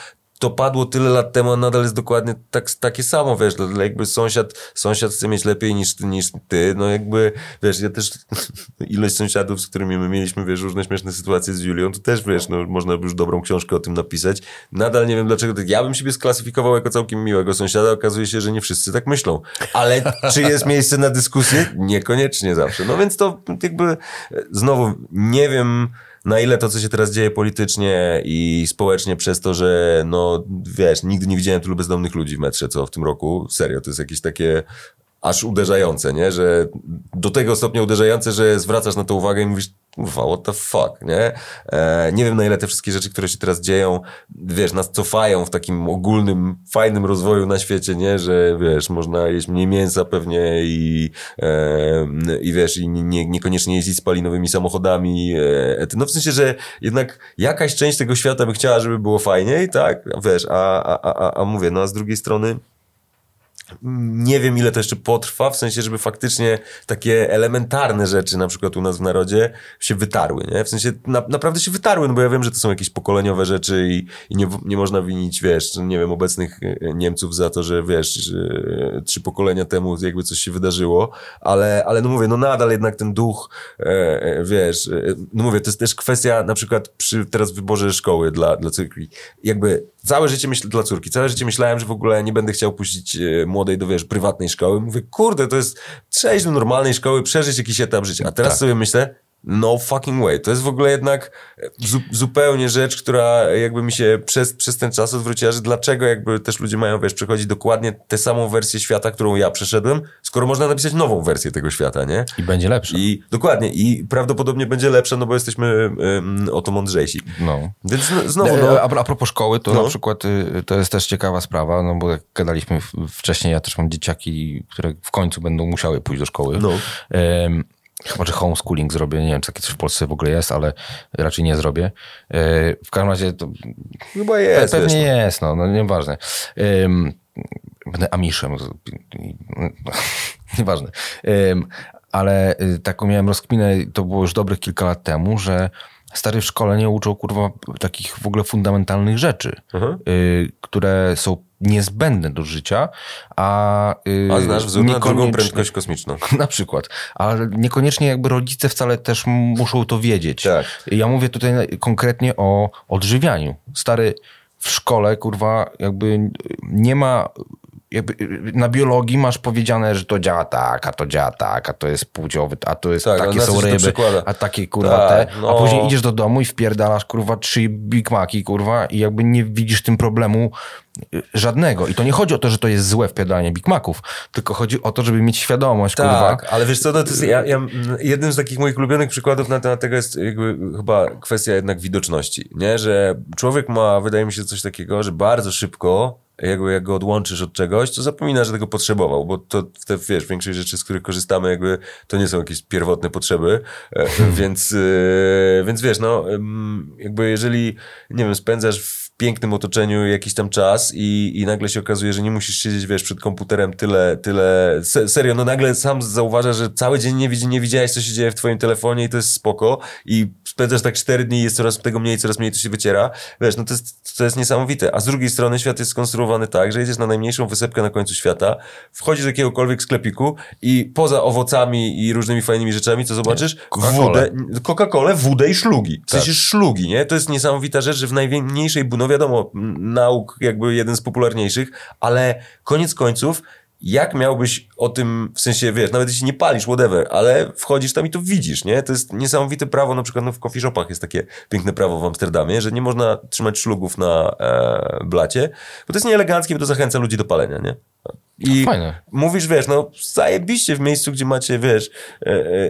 A: to padło tyle lat temu, a nadal jest dokładnie tak, takie samo, wiesz, to jakby sąsiad, sąsiad chce mieć lepiej niż, niż ty, no jakby, wiesz, ja też ilość sąsiadów, z którymi my mieliśmy, wiesz, różne śmieszne sytuacje z Julią, to też, wiesz, no, można by już dobrą książkę o tym napisać. Nadal nie wiem dlaczego, tak, ja bym siebie sklasyfikował jako całkiem miłego sąsiada, okazuje się, że nie wszyscy tak myślą. Ale czy jest miejsce na dyskusję? Niekoniecznie zawsze. No więc to jakby, znowu, nie wiem, na ile to, co się teraz dzieje politycznie i społecznie przez to, że no wiesz, nigdy nie widziałem tylu bezdomnych ludzi w metrze, co w tym roku. Serio, to jest jakieś takie aż uderzające, nie? Że do tego stopnia uderzające, że zwracasz na to uwagę i mówisz, kurwa, what the fuck, nie? E, nie wiem, na ile te wszystkie rzeczy, które się teraz dzieją, wiesz, nas cofają w takim ogólnym, fajnym rozwoju na świecie, nie? Że, wiesz, można jeść mniej mięsa pewnie i, e, i wiesz, i nie, niekoniecznie jeździć spalinowymi samochodami. E, no w sensie, że jednak jakaś część tego świata by chciała, żeby było fajniej, tak? Wiesz, a, a, a, a, mówię, no a z drugiej strony nie wiem, ile to jeszcze potrwa, w sensie, żeby faktycznie takie elementarne rzeczy, na przykład u nas w narodzie, się wytarły, nie? W sensie na, naprawdę się wytarły, no bo ja wiem, że to są jakieś pokoleniowe rzeczy i, i nie, nie można winić, wiesz, nie wiem, obecnych e, Niemców za to, że wiesz, że trzy pokolenia temu jakby coś się wydarzyło, ale, ale no mówię, no nadal jednak ten duch, e, e, wiesz, e, no mówię, to jest też kwestia na przykład przy teraz wyborze szkoły dla, dla córki. Jakby całe życie myślę dla córki, całe życie myślałem, że w ogóle nie będę chciał puścić e, młodej do, wiesz, prywatnej szkoły. Mówię, kurde, to jest przejść do normalnej szkoły, przeżyć jakiś etap życia. A teraz
B: Tak.
A: sobie myślę, no fucking way. To jest w ogóle jednak zu, zupełnie rzecz, która jakby mi się przez, przez ten czas odwróciła, że dlaczego jakby też ludzie mają, wiesz, przechodzić dokładnie tę samą wersję świata, którą ja przeszedłem, skoro można napisać nową wersję tego świata, nie?
B: I będzie lepsze.
A: I dokładnie, i prawdopodobnie będzie lepsze, no bo jesteśmy ym, o to mądrzejsi.
B: No.
A: Więc no, znowu,
B: E,
A: no,
B: A, a propos szkoły, to
A: No.
B: na przykład y, to jest też ciekawa sprawa, no bo jak gadaliśmy wcześniej, ja też mam dzieciaki, które w końcu będą musiały pójść do szkoły.
A: No.
B: Em, Chyba, że homeschooling zrobię. Nie wiem, czy takie coś w Polsce w ogóle jest, ale raczej nie zrobię. E, W każdym razie to
A: chyba jest,
B: pewnie
A: wiesz,
B: jest, no, no nieważne. Będę amiszem. Nieważne. Ale y, taką miałem rozkminę, to było już dobrych kilka lat temu, że stary w szkole nie uczą kurwa takich w ogóle fundamentalnych rzeczy,
A: Mhm.
B: y, które są niezbędne do życia, a... y,
A: A znasz wzór na drugą prędkość kosmiczną.
B: na przykład. Ale niekoniecznie jakby rodzice wcale też muszą to wiedzieć.
A: Tak.
B: Ja mówię tutaj konkretnie o odżywianiu. Stary, w szkole, kurwa, jakby nie ma... Jakby na biologii masz powiedziane, że to działa tak, a to działa tak, a to jest płciowy, a to jest
A: Tak,
B: takie są ryby, a takie kurwa
A: Tak,
B: te,
A: no.
B: a później idziesz do domu i wpierdalasz kurwa trzy Big Maci, kurwa i jakby nie widzisz tym problemu żadnego. I to nie chodzi o to, że to jest złe wpierdalanie Big Maców, tylko chodzi o to, żeby mieć świadomość, kurwa,
A: Tak, ale wiesz co, no to jest, ja, ja, jednym z takich moich ulubionych przykładów na temat tego jest jakby chyba kwestia jednak widoczności, nie? Że człowiek ma, wydaje mi się, coś takiego, że bardzo szybko jakby jak go odłączysz od czegoś, to zapomina, że tego potrzebował, bo to te, wiesz, większość rzeczy, z których korzystamy, jakby to nie są jakieś pierwotne potrzeby, e, więc, e, więc wiesz, no, jakby jeżeli, nie wiem, spędzasz pięknym otoczeniu jakiś tam czas i, i nagle się okazuje, że nie musisz siedzieć, wiesz, przed komputerem tyle, tyle, se, serio, no nagle sam zauważasz, że cały dzień nie, widzi, nie widziałeś, co się dzieje w twoim telefonie i to jest spoko i spędzasz tak cztery dni, jest coraz tego mniej, coraz mniej to się wyciera. Wiesz, no to jest, to jest niesamowite. A z drugiej strony świat jest skonstruowany tak, że jedziesz na najmniejszą wysepkę na końcu świata, wchodzisz do jakiegokolwiek sklepiku i poza owocami i różnymi fajnymi rzeczami, co zobaczysz?
B: Coca-Colę.
A: Wódę, Coca-Colę, wódę i szlugi. W sensie
B: Tak.
A: szlugi, nie? To jest niesamowita rzecz, że w najmniejszej, no wiadomo, nauk jakby jeden z popularniejszych, ale koniec końców, jak miałbyś o tym, w sensie, wiesz, nawet jeśli nie palisz, whatever, ale wchodzisz tam i to widzisz, nie? To jest niesamowite prawo, na przykład no, w coffee shopach jest takie piękne prawo w Amsterdamie, że nie można trzymać szlugów na e, blacie, bo to jest nieeleganckie, bo to zachęca ludzi do palenia, nie? I
B: Fajne.
A: mówisz, wiesz, no zajebiście w miejscu, gdzie macie, wiesz, e,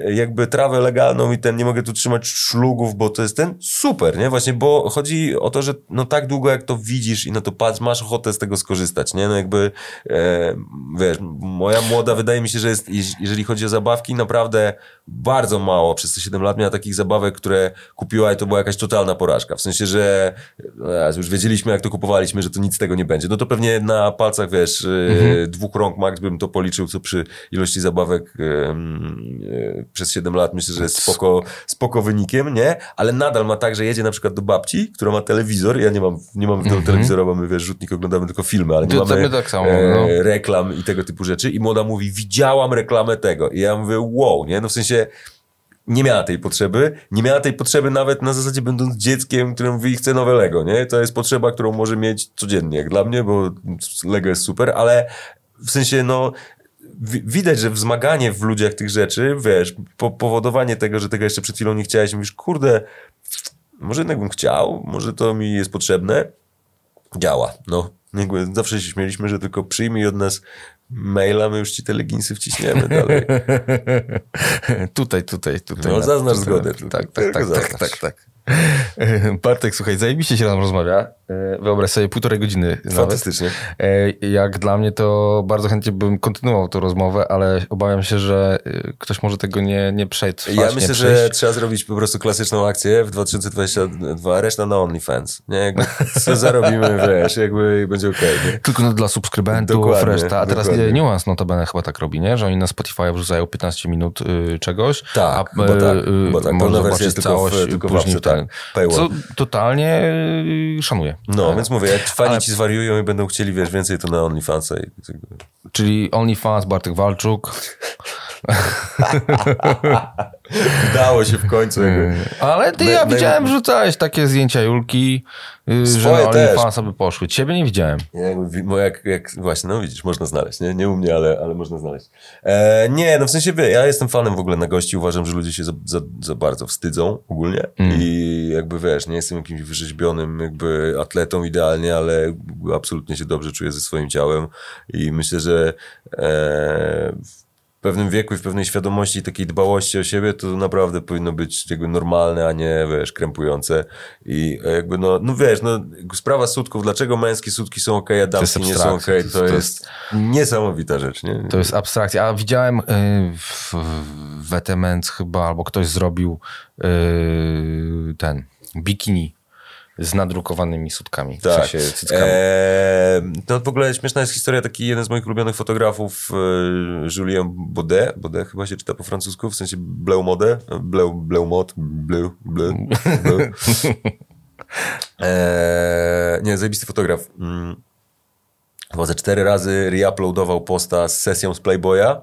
A: e, jakby trawę legalną i ten, nie mogę tu trzymać szlugów, bo to jest ten, super, nie? Właśnie, bo chodzi o to, że no tak długo jak to widzisz i na to patrz, masz ochotę z tego skorzystać, nie? No jakby, e, wiesz, moja młoda wydaje mi się, że jest, jeż- jeżeli chodzi o zabawki, naprawdę bardzo mało przez te 7 lat miała takich zabawek, które kupiła i to była jakaś totalna porażka. W sensie, że e, już wiedzieliśmy, jak to kupowaliśmy, że to nic z tego nie będzie. No to pewnie na palcach, wiesz, e, dwóch rąk max bym to policzył, co przy ilości zabawek e, mm, e, przez 7 lat myślę, że jest spoko, spoko wynikiem, nie? Ale nadal ma tak, że jedzie na przykład do babci, która ma telewizor. Ja nie mam, nie mam do telewizora, mamy, wiesz, rzutnik, oglądamy tylko filmy, ale nie
B: To-
A: mamy
B: my tak samo,
A: e,
B: no.
A: reklam i tego typu rzeczy. I młoda mówi, widziałam reklamę tego. I ja mówię, wow, nie? No w sensie nie miała tej potrzeby. Nie miała tej potrzeby nawet na zasadzie będąc dzieckiem, które mówi, chce nowe Lego, nie? To jest potrzeba, którą może mieć codziennie, jak dla mnie, bo Lego jest super, ale w sensie, no, wi- widać, że wzmaganie w ludziach tych rzeczy, wiesz, po, powodowanie tego, że tego jeszcze przed chwilą nie chciałeś, mówisz, kurde, może jednak bym chciał, może to mi jest potrzebne. Działa, no. Jakby zawsze się śmieliśmy, że tylko przyjmij od nas maila, my już ci te leginsy wciśniemy dalej.
B: tutaj, tutaj, tutaj.
A: No,
B: tutaj.
A: zgodę.
B: Tak, tak, tak, tak, tak, tak. Bartek, słuchaj, zajebiście się nam rozmawia. E, Wyobraź sobie półtorej godziny nawet.
A: Fantastycznie.
B: E, Jak dla mnie to bardzo chętnie bym kontynuował tę rozmowę, ale obawiam się, że e, ktoś może tego nie, nie przetrwać.
A: Ja myślę, że trzeba zrobić po prostu klasyczną akcję w 2022, reszta na OnlyFans. Nie, jakby co zarobimy, wiesz, jakby będzie okej. nie?
B: Tylko no dla subskrybentów,
A: Dokładnie,
B: reszta. A teraz
A: dokładnie.
B: Nuance notabene chyba tak robi, nie? Że oni na Spotify wrzucają 15 minut y, czegoś,
A: Tak,
B: a
A: bo tak,
B: y,
A: bo tak.
B: można zobaczyć
A: tylko w-
B: całość
A: tylko w
B: później
A: apce, tak. Paywall.
B: Co totalnie y, szanuję.
A: No,
B: Tak.
A: więc mówię, jak fani
B: Ale-
A: ci zwariują i będą chcieli, wiesz, więcej, to na OnlyFansa. I...
B: Czyli OnlyFans, Bartek Walczuk.
A: Udało się w końcu. Jakby.
B: Ale ty, ja widziałem, wrzucałeś takie zdjęcia Julki, y, że
A: Swoje
B: na
A: też.
B: OnlyFansa by poszły. Ciebie nie widziałem.
A: Nie, jak, jak, właśnie, no widzisz, można znaleźć, nie? Nie u mnie, ale, ale można znaleźć. E, nie, no w sensie, wie, ja jestem fanem w ogóle na gości, uważam, że ludzie się za, za, za bardzo wstydzą ogólnie i jakby, wiesz, nie jestem jakimś wyrzeźbionym jakby atletą idealnie, ale absolutnie się dobrze czuję ze swoim ciałem i myślę, że e, pewnym wieku i w pewnej świadomości i takiej dbałości o siebie, to naprawdę powinno być jakby normalne, a nie, wiesz, krępujące. I jakby, no, no wiesz, no, sprawa sutków, dlaczego męskie sutki są okej, a damskie nie są okej,
B: to jest- to
A: jest niesamowita rzecz, nie?
B: To jest abstrakcja. A widziałem y, w, w chyba, albo ktoś zrobił y, ten bikini z nadrukowanymi sutkami. W
A: Tak.
B: sensie cyckami.
A: Eee, to w ogóle śmieszna jest historia, taki jeden z moich ulubionych fotografów, e, Julien Baudet, Baudet chyba się czyta po francusku, w sensie Bleu Mode, Bleu, Bleu Mod, Bleu, Bleu, Bleu. Eee, nie, zajebisty fotograf. Mm. Chyba ze cztery razy reuploadował posta z sesją z Playboya,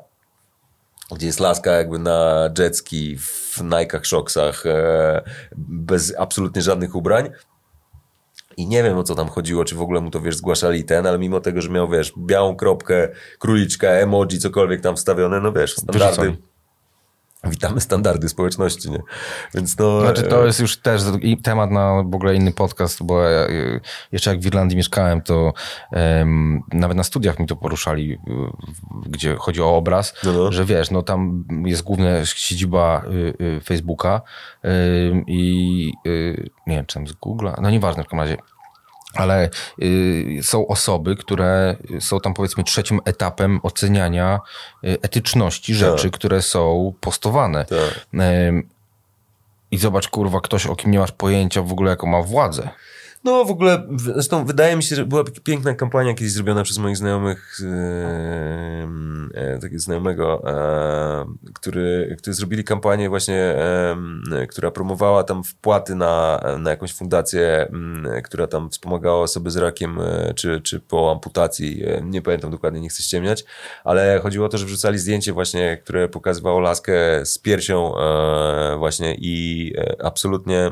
A: gdzie jest laska jakby na jetski, w Nike'ach, Shocksach, e, bez absolutnie żadnych ubrań. I nie wiem o co tam chodziło, czy w ogóle mu to wiesz, zgłaszali ten, ale mimo tego, że miał wiesz, białą kropkę, króliczka, emoji, cokolwiek tam wstawione, no wiesz, standardy.
B: Wyrzucali.
A: Witamy standardy społeczności, nie? Więc no.
B: Znaczy
A: e,
B: to jest już też temat na w ogóle inny podcast, bo ja, y, jeszcze jak w Irlandii mieszkałem, to em, nawet na studiach mi to poruszali, gdzie chodzi o obraz,
A: No, no.
B: że wiesz, no tam jest główna siedziba y, y, Facebooka i y, nie wiem, czy tam z Google'a, no nieważne w każdym razie. Ale y, są osoby, które są tam powiedzmy trzecim etapem oceniania y, etyczności rzeczy, które są postowane.
A: Tak.
B: I zobacz, kurwa, ktoś, o kim nie masz pojęcia w ogóle, jaką ma władzę.
A: No w ogóle, zresztą wydaje mi się, że była piękna kampania kiedyś zrobiona przez moich znajomych, e, e, takiego znajomego, e, który, który zrobili kampanię właśnie, która promowała tam wpłaty na, na jakąś fundację, która tam wspomagała osoby z rakiem, e, czy, czy po amputacji, e, nie pamiętam dokładnie, nie chcę ściemniać, ale chodziło o to, że wrzucali zdjęcie właśnie, które pokazywało laskę z piersią e, właśnie i absolutnie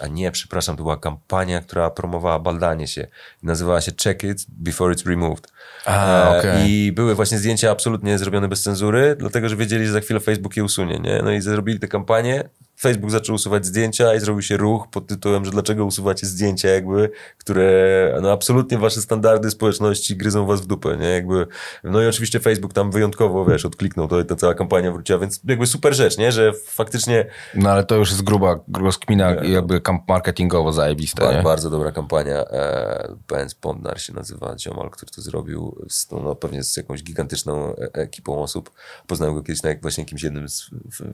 A: A nie, przepraszam, to była kampania, która promowała baldanie się. Nazywała się Check It Before It's Removed.
B: A,
A: E,
B: okej.
A: I były właśnie zdjęcia absolutnie zrobione bez cenzury, dlatego że wiedzieli, że za chwilę Facebook je usunie. Nie? No i zrobili tę kampanię. Facebook zaczął usuwać zdjęcia i zrobił się ruch pod tytułem, że dlaczego usuwacie zdjęcia, jakby, które no absolutnie wasze standardy społeczności gryzą was w dupę, nie? Jakby, no i oczywiście Facebook tam wyjątkowo, wiesz, odkliknął, to ta cała kampania wróciła, więc jakby super rzecz, nie? Że faktycznie
B: No ale to już jest gruba, gruba skmina, jakby kamp marketingowo zajebiste,
A: Ba-
B: nie?
A: bardzo dobra kampania. E, Benz Pondnar się nazywa ziomal, który to zrobił. Z, no, no, pewnie z jakąś gigantyczną e- ekipą osób. Poznałem go kiedyś na jak- właśnie jakimś jednym z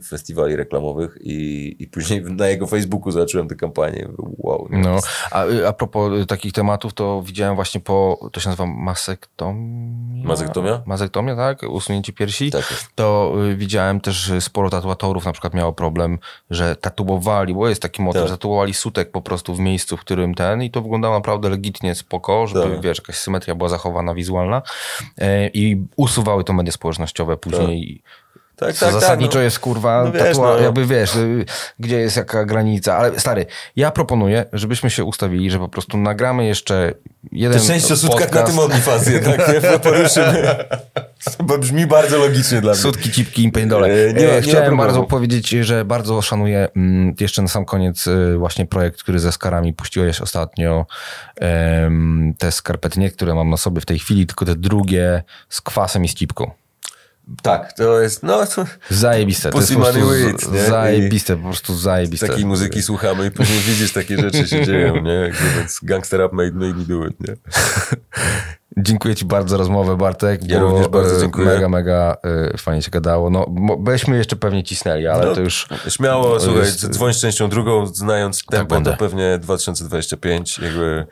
A: festiwali reklamowych i, i później na jego Facebooku zobaczyłem tę kampanię. Wow.
B: No, a, y, a propos y, takich tematów, to widziałem właśnie po, to się nazywa masektomia?
A: Mazektomia?
B: Mazektomia, tak? Usunięcie piersi.
A: Tak jest.
B: To y, widziałem też, sporo tatuatorów na przykład miało problem, że tatuowali, bo jest taki motyw,
A: Tak.
B: tatuowali sutek po prostu w miejscu, w którym ten i to wyglądało naprawdę legitnie spoko, żeby,
A: Tak.
B: wiesz, jakaś symetria była zachowana wizualna e, i usuwały to media społecznościowe później.
A: Tak,
B: Co
A: tak, tak.
B: zasadniczo
A: no.
B: jest kurwa,
A: No wiesz,
B: tatua,
A: no.
B: jakby wiesz, y, gdzie jest jaka granica. Ale stary, ja proponuę, żebyśmy się ustawili, że po prostu nagramy jeszcze jeden
A: To część o sutkach na tym OnlyFans jednak, nie? Poruszymy. Brzmi bardzo logicznie dla mnie.
B: Sutki, cipki i pędole.
A: E, nie nie ma
B: Chciałem
A: problemu.
B: bardzo powiedzieć, że bardzo szanuję mm, jeszcze na sam koniec y, właśnie projekt, który ze skarami puściłeś ostatnio. em, te skarpety, nie które mam na sobie w tej chwili, tylko te drugie z kwasem i z cipką.
A: Tak, to jest, no, to
B: Zajebiste. To jest po prostu
A: Weed, nie?
B: zajebiste, po prostu zajebiste.
A: takiej muzyki słuchamy i później widzisz, takie rzeczy się dzieją, nie? Jakby, więc gangster up made, me do it, nie?
B: Dziękuję Ci bardzo za rozmowę, Bartek.
A: Ja
B: bo,
A: również bardzo
B: e,
A: dziękuję.
B: Mega, mega e, fajnie się gadało. No, byśmy jeszcze pewnie cisnęli, ale
A: No,
B: to już...
A: Śmiało,
B: to
A: słuchaj,
B: jest-
A: dzwoń z częścią drugą, znając tempo,
B: będę.
A: to pewnie 2025, jakby,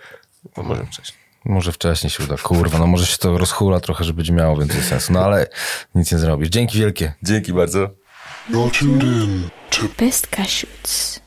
A: może wcześniej.
B: Może wcześniej się uda. Kurwa, no może się to rozhula trochę, żeby miało więcej sensu. No ale nic nie zrobisz. Dzięki wielkie.
A: Dzięki bardzo.
C: You're tuned in to
D: Best Cashews.